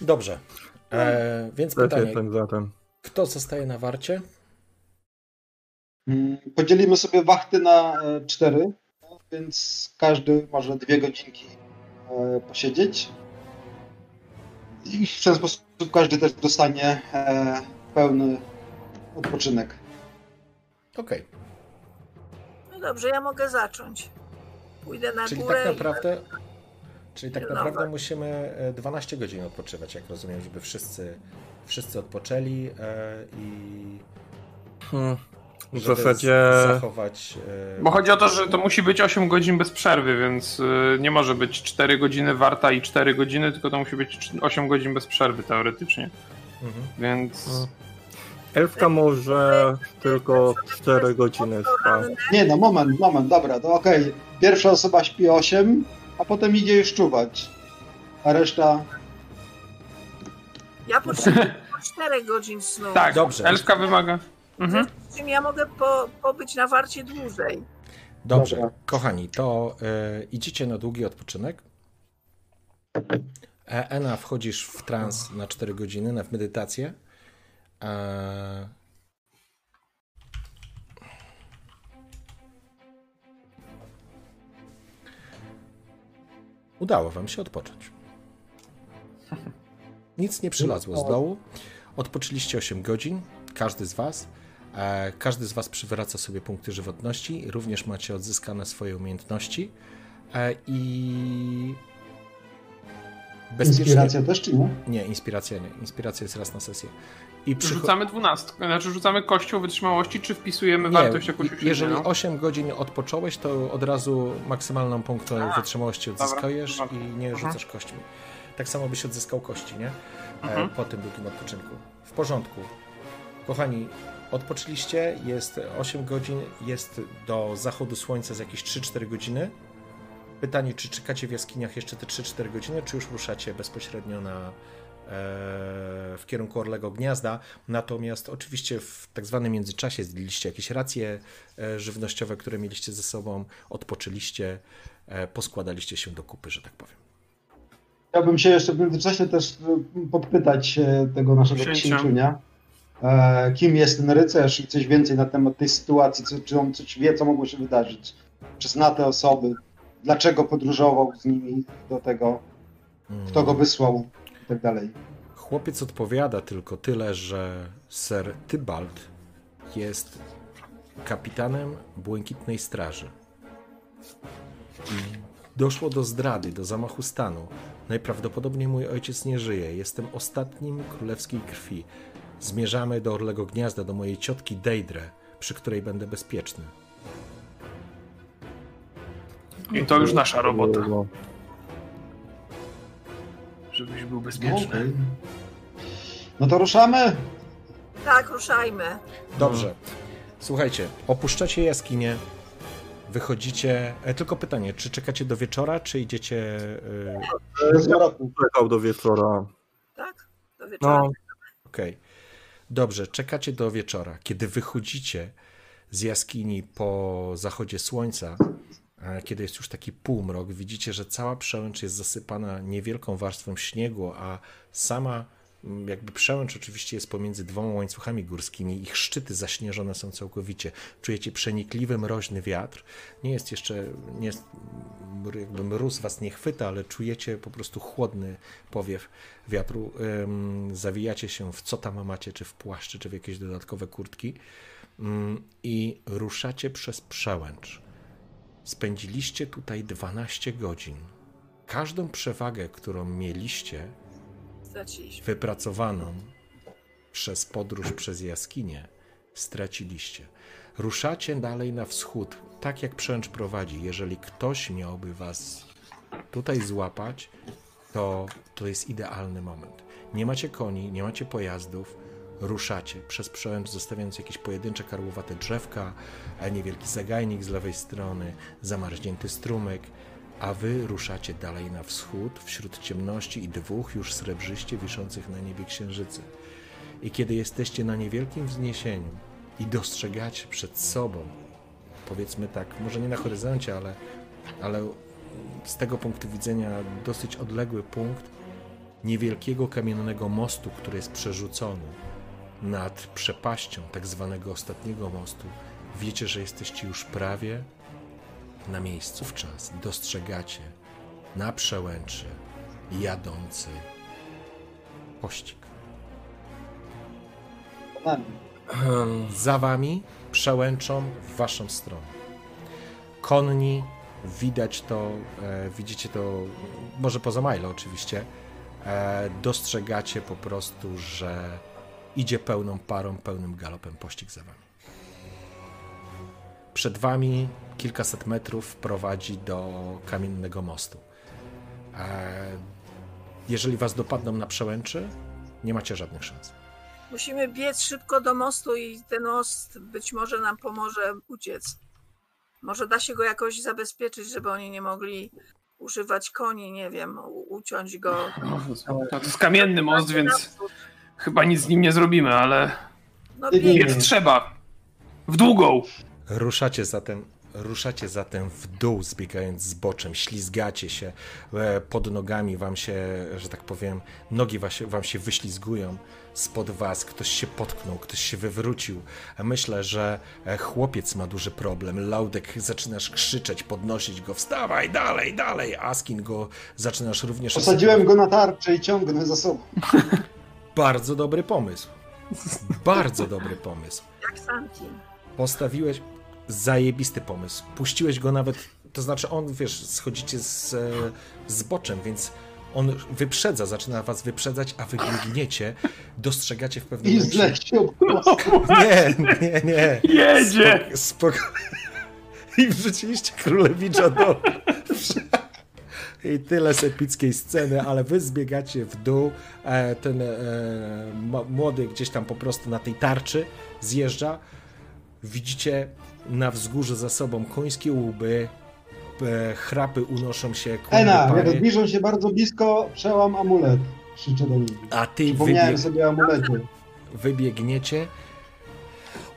Dobrze. E, więc pytanie, jestem za tym. Kto zostaje na warcie? Mm, Podzielimy sobie wachty na e, cztery, więc każdy może dwie godzinki e, posiedzieć. I w ten sposób każdy też dostanie e, pełny odpoczynek. Okej. No dobrze, ja mogę zacząć. Pójdę na Czyli górę. tak naprawdę. Czyli tak naprawdę musimy e, 12 godzin odpoczywać, jak rozumiem, żeby wszyscy, wszyscy odpoczęli e, i Hmm. W żeby zasadzie zachować. e, Bo chodzi o to, że to musi być 8 godzin bez przerwy, więc y, nie może być 4 godziny warta i 4 godziny, tylko to musi być 8 godzin bez przerwy teoretycznie. Mhm. Więc Hmm. elfka może tylko 4 godziny spać. Nie no, moment, moment, dobra, to okej. Pierwsza osoba śpi 8, a potem idzie już czuwać. A reszta. Ja potrzebuję 4 godzin snu. tak, Dobrze. elfka wymaga. Mhm. Z czym ja mogę po, pobyć na warcie dłużej. Dobrze, Dobra. kochani, to e, idziecie na długi odpoczynek. E, Ena, wchodzisz w trans na 4 godziny, na w medytację. E, udało wam się odpocząć. Nic nie przylazło z dołu. Odpoczęliście 8 godzin, każdy z was. E, Każdy z Was przywraca sobie punkty żywotności, również macie odzyskane swoje umiejętności e, i bezpiecznie... Inspiracja też, czy nie? Nie, inspiracja nie. Inspiracja jest raz na sesję. I przycho- Rzucamy dwunastkę, znaczy rzucamy kością wytrzymałości, czy wpisujemy nie, wartość jakąś jeżeli uśrednioną? 8 godzin odpocząłeś, to od razu maksymalną punktę A, wytrzymałości odzyskujesz dobra. i nie Mhm. rzucasz kośćmi. Tak samo byś odzyskał kości, nie? E, Mhm. Po tym długim odpoczynku. W porządku. Kochani, odpoczęliście, jest 8 godzin, jest do zachodu słońca z jakieś 3-4 godziny. Pytanie, czy czekacie w jaskiniach jeszcze te 3-4 godziny, czy już ruszacie bezpośrednio na, e, w kierunku Orlego Gniazda. Natomiast oczywiście w tak zwanym międzyczasie zjedliście jakieś racje e, żywnościowe, które mieliście ze sobą, odpoczęliście, poskładaliście się do kupy, że tak powiem. Chciałbym się jeszcze w międzyczasie też e, podpytać e, tego naszego księciunia. E, kim jest ten rycerz i coś więcej na temat tej sytuacji, co, czy on coś wie, co mogło się wydarzyć. Czy zna te osoby, dlaczego podróżował z nimi do tego, kto go wysłał i tak dalej. Chłopiec odpowiada tylko tyle, że Sir Tybalt jest kapitanem Błękitnej Straży. I doszło do zdrady, do zamachu stanu. Najprawdopodobniej mój ojciec nie żyje. Jestem ostatnim królewskiej krwi. Zmierzamy do Orlego Gniazda, do mojej ciotki Deidre, przy której będę bezpieczny. I to już nasza robota, No, żebyś był No, bezpieczny. no to ruszamy. Tak, ruszajmy. Dobrze. Słuchajcie, opuszczacie jaskinię, wychodzicie. E, tylko pytanie, czy czekacie do wieczora, czy idziecie. e, roku. Czekał do wieczora. Tak? Do wieczora. No, Okej. Dobrze, czekacie do wieczora. Kiedy wychodzicie z jaskini po zachodzie słońca, e, kiedy jest już taki półmrok, widzicie, że cała przełęcz jest zasypana niewielką warstwą śniegu, a sama jakby przełęcz oczywiście jest pomiędzy dwoma łańcuchami górskimi, ich szczyty zaśnieżone są całkowicie. Czujecie przenikliwy, mroźny wiatr. Nie jest jeszcze, nie jest, jakby mróz was nie chwyta, ale czujecie po prostu chłodny powiew wiatru. Zawijacie się w co tam macie, czy w płaszcze, czy w jakieś dodatkowe kurtki ym, i ruszacie przez przełęcz. Spędziliście tutaj 12 godzin. Każdą przewagę, którą mieliście. Wypracowaną przez podróż przez jaskinię, straciliście. Ruszacie dalej na wschód, tak jak przęcz prowadzi. Jeżeli ktoś miałby was tutaj złapać, to to jest idealny moment. Nie macie koni, nie macie pojazdów, ruszacie przez przełęcz, zostawiając jakieś pojedyncze karłowate drzewka, niewielki zagajnik z lewej strony, zamarznięty strumyk, a wy ruszacie dalej na wschód wśród ciemności i dwóch już srebrzyście wiszących na niebie księżycy. I kiedy jesteście na niewielkim wzniesieniu i dostrzegacie przed sobą, powiedzmy tak, może nie na horyzoncie, ale, ale z tego punktu widzenia dosyć odległy punkt niewielkiego kamiennego mostu, który jest przerzucony nad przepaścią tak zwanego ostatniego mostu, wiecie, że jesteście już prawie na miejscu. Wówczas dostrzegacie na przełęczy jadący pościg. Za wami przełęczą w waszą stronę. Konni, widać to, e, widzicie to, może poza Milo oczywiście, e, dostrzegacie po prostu, że idzie pełną parą, pełnym galopem pościg za wami. Przed wami kilkaset metrów prowadzi do kamiennego mostu. E, jeżeli was dopadną na przełęczy, nie macie żadnych szans. Musimy biec szybko do mostu i ten most być może nam pomoże uciec. Może da się go jakoś zabezpieczyć, żeby oni nie mogli używać koni, nie wiem, uciąć go. To jest kamienny most, więc chyba nic z nim nie zrobimy, ale No biec trzeba. W długą. Ruszacie zatem, ruszacie zatem w dół, zbiegając z boczem, ślizgacie się, e, pod nogami wam się, że tak powiem, nogi wam się, wam się wyślizgują spod was, ktoś się potknął, ktoś się wywrócił. Myślę, że e, chłopiec ma duży problem. Laudek zaczynasz krzyczeć, podnosić go, wstawaj, dalej, dalej. Askin go zaczynasz również... Posadziłem go na tarczę i ciągnę za sobą. Bardzo dobry pomysł. Bardzo dobry pomysł. Jak Sanki. Postawiłeś zajebisty pomysł. Puściłeś go nawet, to znaczy on, wiesz, schodzicie z, z boczem, więc on wyprzedza, zaczyna was wyprzedzać, a wy biegniecie, dostrzegacie w pewnym I momencie... zleciał. Nie, nie, nie. Jedzie! Spok- spoko- I wrzuciliście królewicza do... I tyle z epickiej sceny, ale wy zbiegacie w dół, e, ten e, młody gdzieś tam po prostu na tej tarczy zjeżdża. Widzicie na wzgórzu za sobą końskie łby, e, chrapy unoszą się, Ena, jak zbliżą się bardzo blisko, przełam amulet. Krzyczę do nich. a ty Przypomniałem wybieg, sobie o amulecie. wybiegniecie.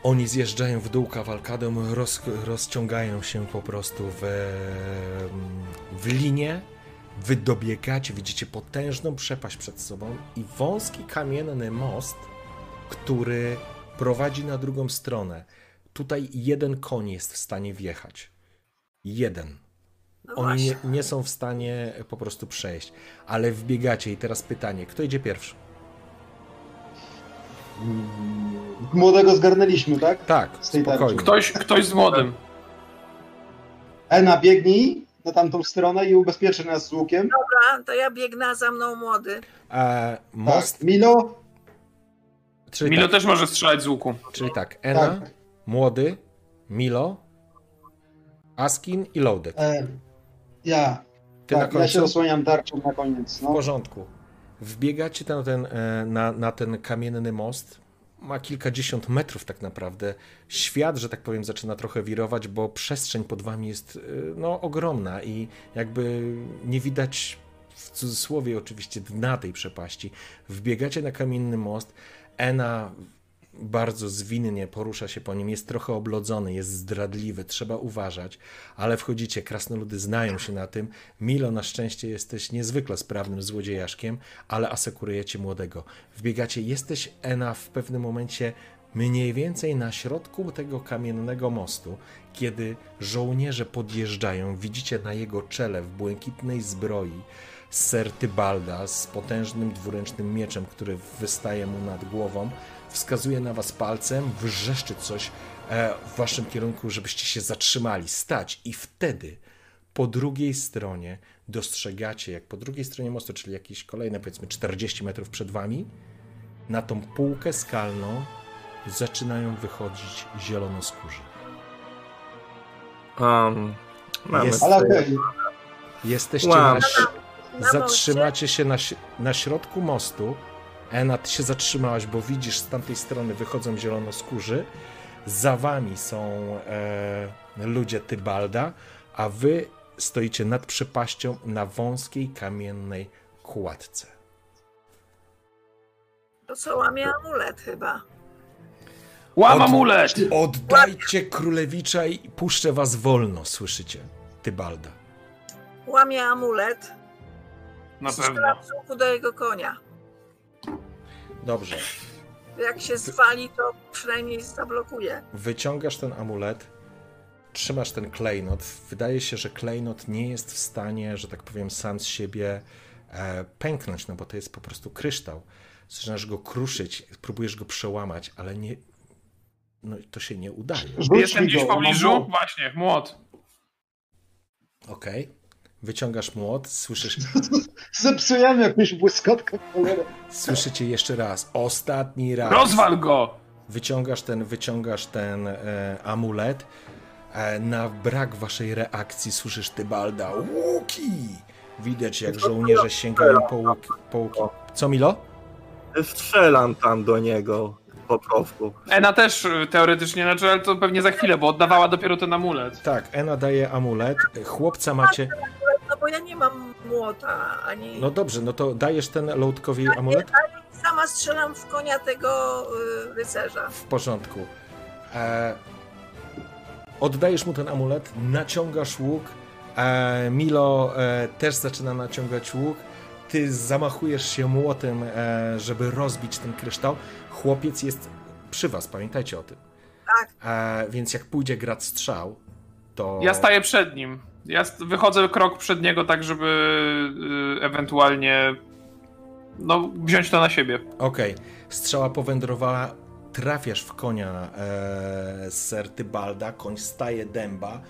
Oni zjeżdżają w dół kawalkadą, roz, rozciągają się po prostu w, w linię. Wy dobiegacie, widzicie potężną przepaść przed sobą i wąski kamienny most, który prowadzi na drugą stronę. Tutaj jeden koń jest w stanie wjechać. Jeden. No Oni nie, nie są w stanie po prostu przejść. Ale wbiegacie i teraz pytanie, kto idzie pierwszy? Młodego zgarnęliśmy, tak? Tak, Z tej spokojnie. Ktoś, ktoś z młodym. Ena, biegnij na tamtą stronę i ubezpieczy nas z łukiem. Dobra, to ja biegnę za mną młody. E, most, Tak. Milo? czyli, Milo tak, też może strzelać z łuku. czyli tak, Ena, Tak. Młody, Milo, Askin i Loaded. E, ja. Ty tak, ja się końcu? osłaniam tarczą na koniec. W No. porządku. Wbiegacie na ten, e, na, na ten kamienny most. Ma kilkadziesiąt metrów tak naprawdę. Świat, że tak powiem, zaczyna trochę wirować, bo przestrzeń pod wami jest e, no, ogromna i jakby nie widać w cudzysłowie oczywiście dna tej przepaści. Wbiegacie na kamienny most. Ena bardzo zwinnie porusza się po nim, jest trochę oblodzony, jest zdradliwy, trzeba uważać, ale wchodzicie, krasnoludy znają się na tym. Milo, na szczęście jesteś niezwykle sprawnym złodziejaszkiem, ale asekurujecie młodego. Wbiegacie, jesteś Ena w pewnym momencie mniej więcej na środku tego kamiennego mostu, kiedy żołnierze podjeżdżają, widzicie na jego czele w błękitnej zbroi ser Tybalda z potężnym dwuręcznym mieczem, który wystaje mu nad głową, wskazuje na was palcem, wrzeszczy coś e, w waszym kierunku, żebyście się zatrzymali, stać i wtedy po drugiej stronie dostrzegacie, jak po drugiej stronie mostu, czyli jakieś kolejne powiedzmy 40 metrów przed wami, na tą półkę skalną zaczynają wychodzić zielonoskórzy. Um, mamy Jest- Jesteście Wow. na, zatrzymacie się na, na środku mostu. Ena, ty się zatrzymałaś, bo widzisz z tamtej strony wychodzą zielonoskórzy. Za wami są e, ludzie Tybalda, a wy stoicie nad przepaścią na wąskiej kamiennej kładce. To co łamie amulet chyba. Łam Od- amulet! Oddajcie królewicza i puszczę was wolno, słyszycie? Tybalda. Łamie amulet. Na pewno. Do jego konia. Dobrze. Jak się zwali, to przynajmniej zablokuje. Wyciągasz ten amulet, trzymasz ten klejnot. Wydaje się, że klejnot nie jest w stanie, że tak powiem, sam z siebie e, pęknąć, no bo to jest po prostu kryształ. Zaczynasz go kruszyć, próbujesz go przełamać, ale nie. No to się nie udaje. Jestem gdzieś w pobliżu? Właśnie, młot. Okej. Wyciągasz młot, słyszysz, Zepsujemy jakąś błyskotkę słyszycie jeszcze raz, ostatni raz. Rozwal go! Wyciągasz ten, wyciągasz ten e, amulet. E, na brak waszej reakcji słyszysz Tybalda. Łuki! Widać, jak żołnierze sięgają po łuki. Po łuki. Co, Milo? Strzelam tam do niego po prostu. Ena też y, teoretycznie, znaczy, ale to pewnie za chwilę, bo oddawała dopiero ten amulet. Tak, Ena daje amulet. Chłopca macie. No bo ja nie mam młota, ani... No dobrze, no to dajesz ten Loutkowi amulet? Sama strzelam w konia tego y, rycerza. W porządku. E, oddajesz mu ten amulet, naciągasz łuk. E, Milo e, też zaczyna naciągać łuk. Ty zamachujesz się młotem, e, żeby rozbić ten kryształ. Chłopiec jest przy was, pamiętajcie o tym. Tak. E, więc jak pójdzie grać strzał, to. Ja staję przed nim. Ja wychodzę krok przed niego, tak żeby y, ewentualnie no, wziąć to na siebie. Okej, strzała powędrowała, trafiasz w konia e, Ser Tybalda, koń staje dęba,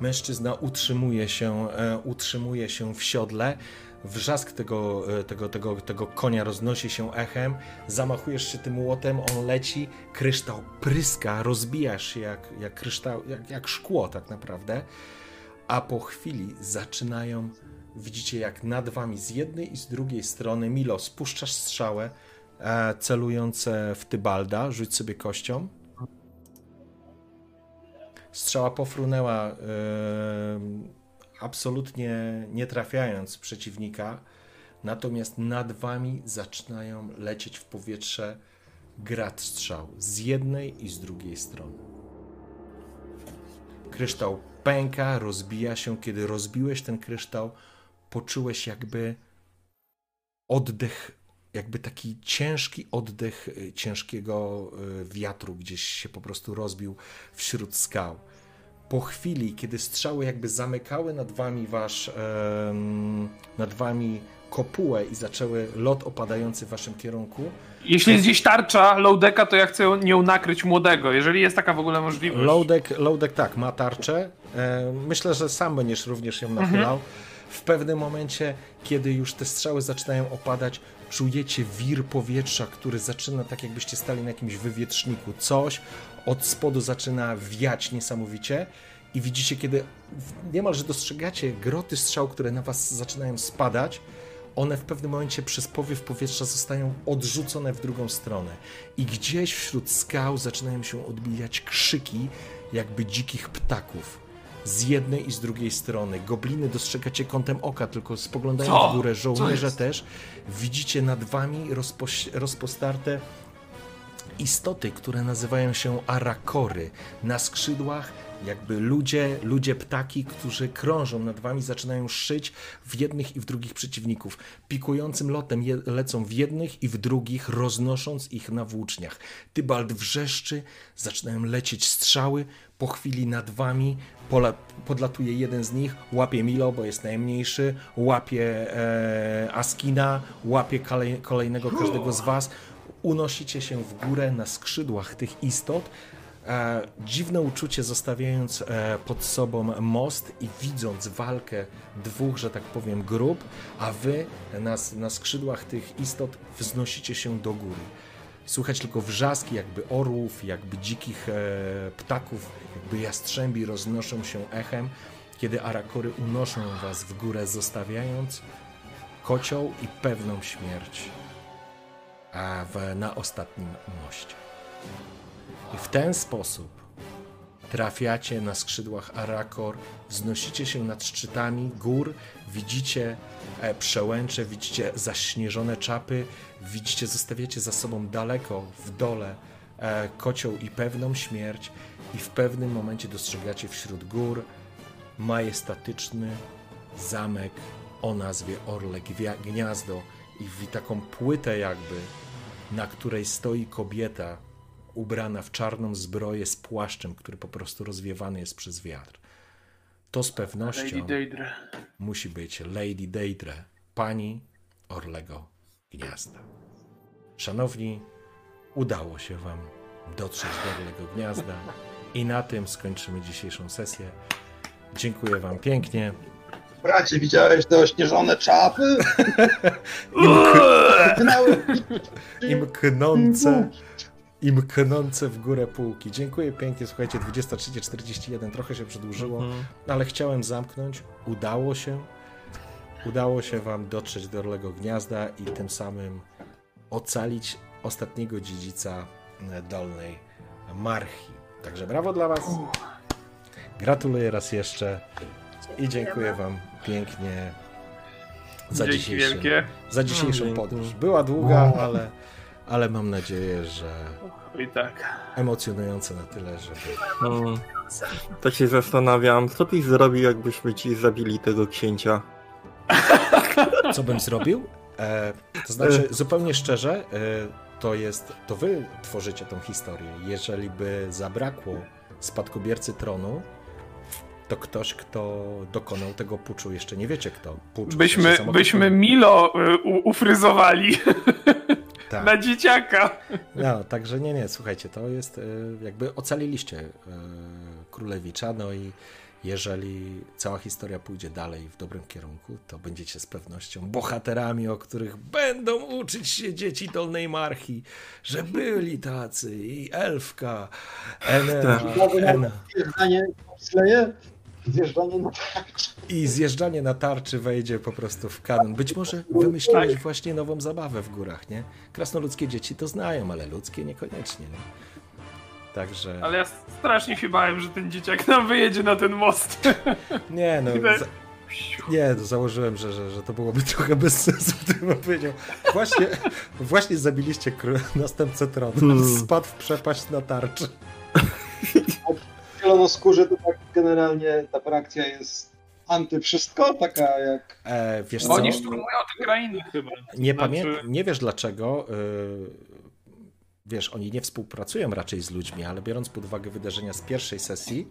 mężczyzna utrzymuje się, e, utrzymuje się w siodle, wrzask tego, e, tego, tego, tego konia roznosi się echem, zamachujesz się tym łotem, on leci, kryształ pryska, rozbijasz się jak, jak, kryształ, jak, jak szkło tak naprawdę, a po chwili zaczynają, widzicie jak nad wami z jednej i z drugiej strony, Milo, spuszczasz strzałę e, celujące w Tybalda, rzuć sobie kością. Strzała pofrunęła e, absolutnie nie trafiając przeciwnika, natomiast nad wami zaczynają lecieć w powietrze grad strzał z jednej i z drugiej strony. Kryształ pęka, rozbija się. Kiedy rozbiłeś ten kryształ, poczułeś jakby oddech, jakby taki ciężki oddech y, ciężkiego y, wiatru gdzieś się po prostu rozbił wśród skał. Po chwili, kiedy strzały jakby zamykały nad wami wasz, nad wami kopułę i zaczęły lot opadający w waszym kierunku, Jeśli jest gdzieś tarcza Lowdeka, to ja chcę nią nakryć młodego, jeżeli jest taka w ogóle możliwość. Loadek, Loadek tak, ma tarczę. E, myślę, że sam będziesz również ją nachylał. W pewnym momencie, kiedy już te strzały zaczynają opadać, czujecie wir powietrza, który zaczyna tak jakbyście stali na jakimś wywietrzniku. Coś od spodu zaczyna wiać niesamowicie i widzicie, kiedy niemalże dostrzegacie groty strzał, które na was zaczynają spadać, one w pewnym momencie przez powiew powietrza zostają odrzucone w drugą stronę. I gdzieś wśród skał zaczynają się odbijać krzyki, jakby dzikich ptaków. Z jednej i z drugiej strony. Gobliny dostrzegacie kątem oka, tylko spoglądając Co? w górę, żołnierze też. Widzicie nad wami rozpoś- rozpostarte istoty, które nazywają się arakory. Na skrzydłach jakby ludzie, ludzie ptaki, którzy krążą nad wami, zaczynają szyć w jednych i w drugich przeciwników. Pikującym lotem je, lecą w jednych i w drugich, roznosząc ich na włóczniach. Tybalt wrzeszczy, zaczynają lecieć strzały, po chwili nad wami pola, podlatuje jeden z nich, łapie Milo, bo jest najmniejszy, łapie e, Askina, łapie kolej, kolejnego każdego z was. Unosicie się w górę na skrzydłach tych istot, dziwne uczucie zostawiając e, pod sobą most i widząc walkę dwóch, że tak powiem, grup, a wy na, na skrzydłach tych istot wznosicie się do góry. Słychać tylko wrzaski jakby orłów, jakby dzikich e, ptaków, jakby jastrzębi roznoszą się echem, kiedy arakory unoszą was w górę, zostawiając kocioł i pewną śmierć a w, na ostatnim moście. I w ten sposób trafiacie na skrzydłach Arakor, wznosicie się nad szczytami gór, widzicie e, przełęcze, widzicie zaśnieżone czapy, widzicie, zostawiacie za sobą daleko w dole e, kocioł i pewną śmierć i w pewnym momencie dostrzegacie wśród gór majestatyczny zamek o nazwie Orle Gniazdo i taką płytę jakby, na której stoi kobieta ubrana w czarną zbroję z płaszczem, który po prostu rozwiewany jest przez wiatr. To z pewnością musi być Lady Deidre, pani Orlego Gniazda. Szanowni, udało się wam dotrzeć do Orlego Gniazda i na tym skończymy dzisiejszą sesję. Dziękuję wam pięknie. Bracie, widziałeś te ośnieżone czapy? Pchnęły I mknące, i mknące w górę półki. Dziękuję pięknie, słuchajcie, 23.41, trochę się przedłużyło, ale chciałem zamknąć. Udało się. Udało się wam dotrzeć do Orlego Gniazda i tym samym ocalić ostatniego dziedzica e, Dolnej Marchi. Także brawo dla was. Gratuluję raz jeszcze i dziękuję wam pięknie za Dzięki dzisiejszy, wielkie. za dzisiejszą Dzięki. podróż. Była długa, ale, ale mam nadzieję, że I tak. emocjonująca na tyle, żeby... Mm. Tak się zastanawiam, co byś zrobił, jakbyśmy ci zabili tego księcia? Co bym zrobił? E, to znaczy, zupełnie szczerze, e, to jest, to wy tworzycie tą historię. Jeżeli by zabrakło spadkobiercy tronu, to ktoś, kto dokonał tego puczu, jeszcze nie wiecie kto. Pucz Byśmy, byśmy Milo y, u, ufryzowali Tak. na dzieciaka. No, także nie, nie, słuchajcie, to jest e, jakby ocaliliście e, królewicza, no i jeżeli cała historia pójdzie dalej w dobrym kierunku, to będziecie z pewnością bohaterami, o których będą uczyć się dzieci Dolnej Marchi, że byli tacy i Elfka, Enena, Ena. Zjeżdżanie na I zjeżdżanie na tarczy wejdzie po prostu w kanon. Być może wymyśliłeś Tak. właśnie nową zabawę w górach, nie? Krasnoludzkie dzieci to znają, ale ludzkie niekoniecznie, nie? Także... Ale ja strasznie się bałem, że ten dzieciak nam wyjedzie na ten most. Nie, no. Za... Nie, to założyłem, że, że, że to byłoby trochę bez sensu, gdybym powiedział. Właśnie, właśnie zabiliście następcę tronu. Hmm. Spadł w przepaść na tarczy. zielonoskórze, to tak generalnie ta frakcja jest anty wszystko, taka jak... E, wiesz co? Oni szturmują te krainy chyba. Nie, Znaczy- pamię- nie wiesz dlaczego. y, Wiesz, oni nie współpracują raczej z ludźmi, ale biorąc pod uwagę wydarzenia z pierwszej sesji,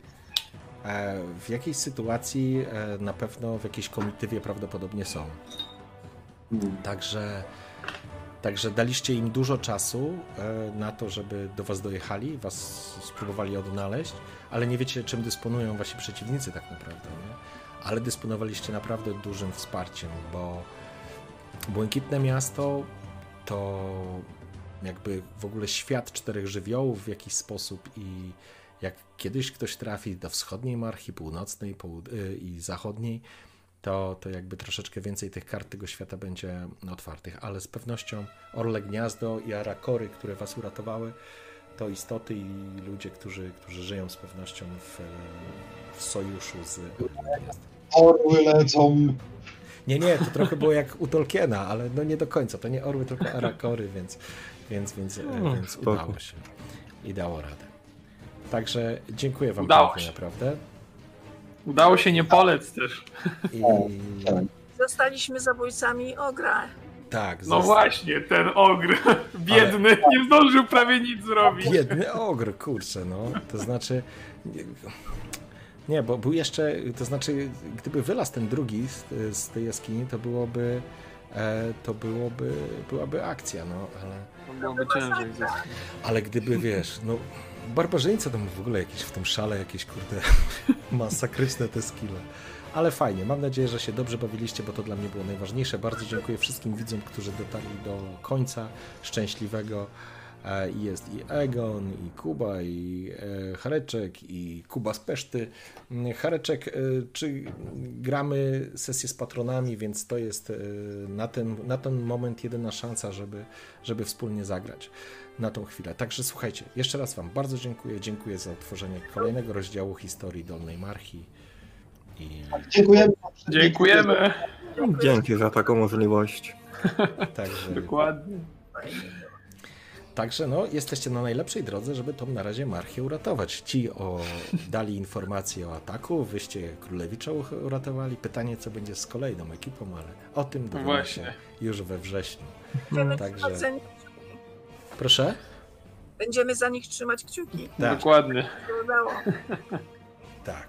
e, w jakiejś sytuacji e, na pewno w jakiejś komitywie prawdopodobnie są. Także, także daliście im dużo czasu e, na to, żeby do was dojechali, was spróbowali odnaleźć, ale nie wiecie, czym dysponują wasi przeciwnicy tak naprawdę. Nie? Ale dysponowaliście naprawdę dużym wsparciem, bo Błękitne Miasto to jakby w ogóle świat czterech żywiołów w jakiś sposób i jak kiedyś ktoś trafi do wschodniej marchi, północnej y, i zachodniej, to, to jakby troszeczkę więcej tych kart tego świata będzie otwartych, ale z pewnością Orle Gniazdo i Arakory, które was uratowały, to istoty i ludzie, którzy, którzy żyją z pewnością w, w sojuszu z. Orły lecą. Nie, nie, to trochę było jak u Tolkiena, ale no nie do końca. To nie orły, tylko arakory, więc, Więc, więc, Mm, więc spoko. udało się. I dało radę. Także dziękuję wam Udało pięknie, się. naprawdę. Udało się nie polec też. I tak. Zostaliśmy zabójcami ogra. Tak, No zosta- właśnie, ten ogr biedny nie zdążył prawie nic zrobić. Biedny ogr, kurczę, no. To znaczy. Nie, bo był jeszcze. To znaczy, gdyby wylazł ten drugi z, z tej jaskini, to byłoby. E, to byłoby. byłaby akcja, no, ale. Byłoby ciężej. Ale gdyby wiesz, no. Barbarzyńca to w ogóle jakieś w tym szale jakieś kurde masakryczne te skille. Ale fajnie, mam nadzieję, że się dobrze bawiliście, bo to dla mnie było najważniejsze. Bardzo dziękuję wszystkim widzom, którzy dotarli do końca szczęśliwego. E, i Jest i Egon, i Kuba, i e, Hareczek, i Kuba z Peszty. Mm, Hareczek, e, czy gramy sesję z patronami, więc to jest na ten, na ten moment jedyna szansa, żeby, żeby wspólnie zagrać na tą chwilę. Także słuchajcie, jeszcze raz Wam bardzo dziękuję. Dziękuję za otworzenie kolejnego rozdziału historii Dolnej Marchi. I Dziękujemy. Dziękujemy. Dzięki za taką możliwość. także, Dokładnie. także no, jesteście na najlepszej drodze, żeby tą na razie Marchię uratować. Ci o, dali informacje o ataku, wyście Królewicza uratowali. Pytanie, co będzie z kolejną ekipą, ale o tym dowiemy się już we wrześniu. Także- Proszę? będziemy za nich trzymać kciuki. Tak, Dokładnie. tak.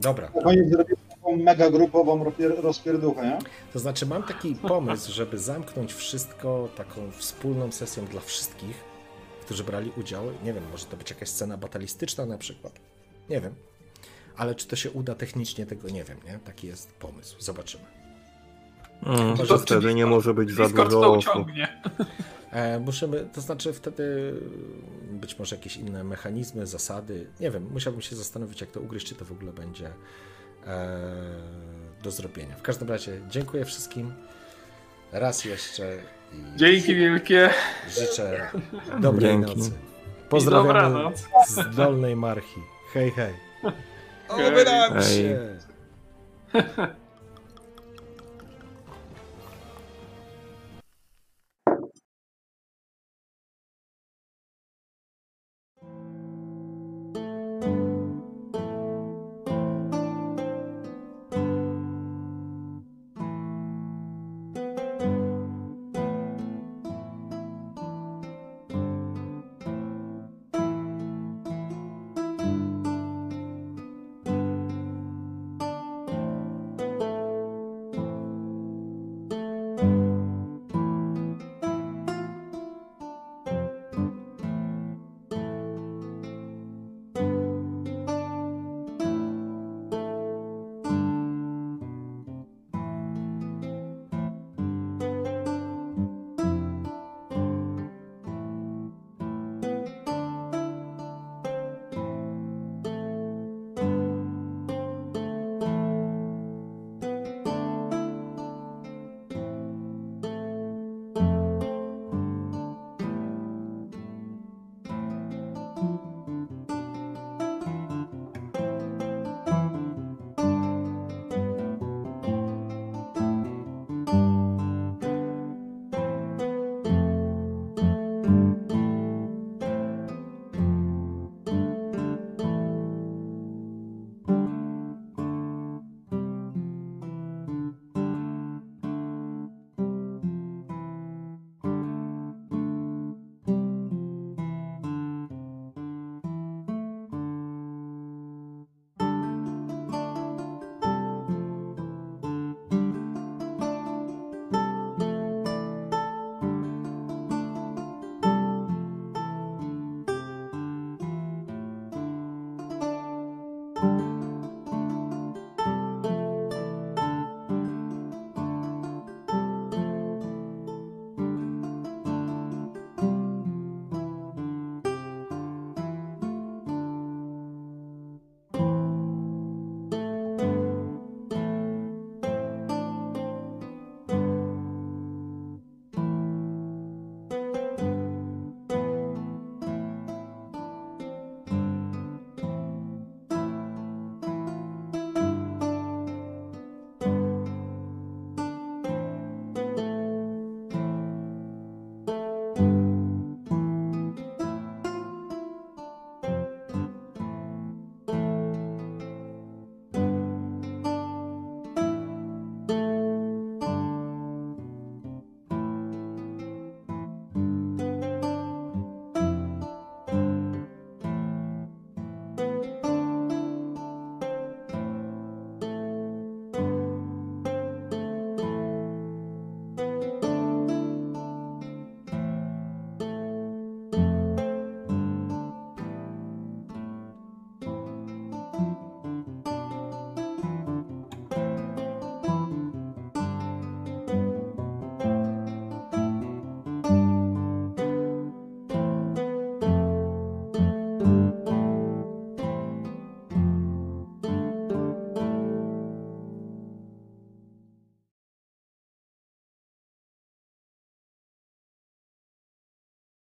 Dobra. Na koniec zrobimy taką mega grupową rozpierduchę, nie? To znaczy, mam taki pomysł, żeby zamknąć wszystko taką wspólną sesją dla wszystkich, którzy brali udział. Nie wiem, może to być jakaś scena batalistyczna na przykład. Nie wiem. Ale czy to się uda technicznie, tego nie wiem, nie? Taki jest pomysł. Zobaczymy. Mm, Może to czy wtedy nie może być za dużo to osób. uciągnie. E, musimy, to znaczy wtedy być może jakieś inne mechanizmy, zasady. Nie wiem, musiałbym się zastanowić, jak to ugryźć, czy to w ogóle będzie e, do zrobienia. W każdym razie dziękuję wszystkim raz jeszcze i Dzięki wielkie. życzę dobrej Dzięki. nocy. Pozdrawiamy dobranoc. z Dolnej Marchi. Hej, hej. Oby nam się!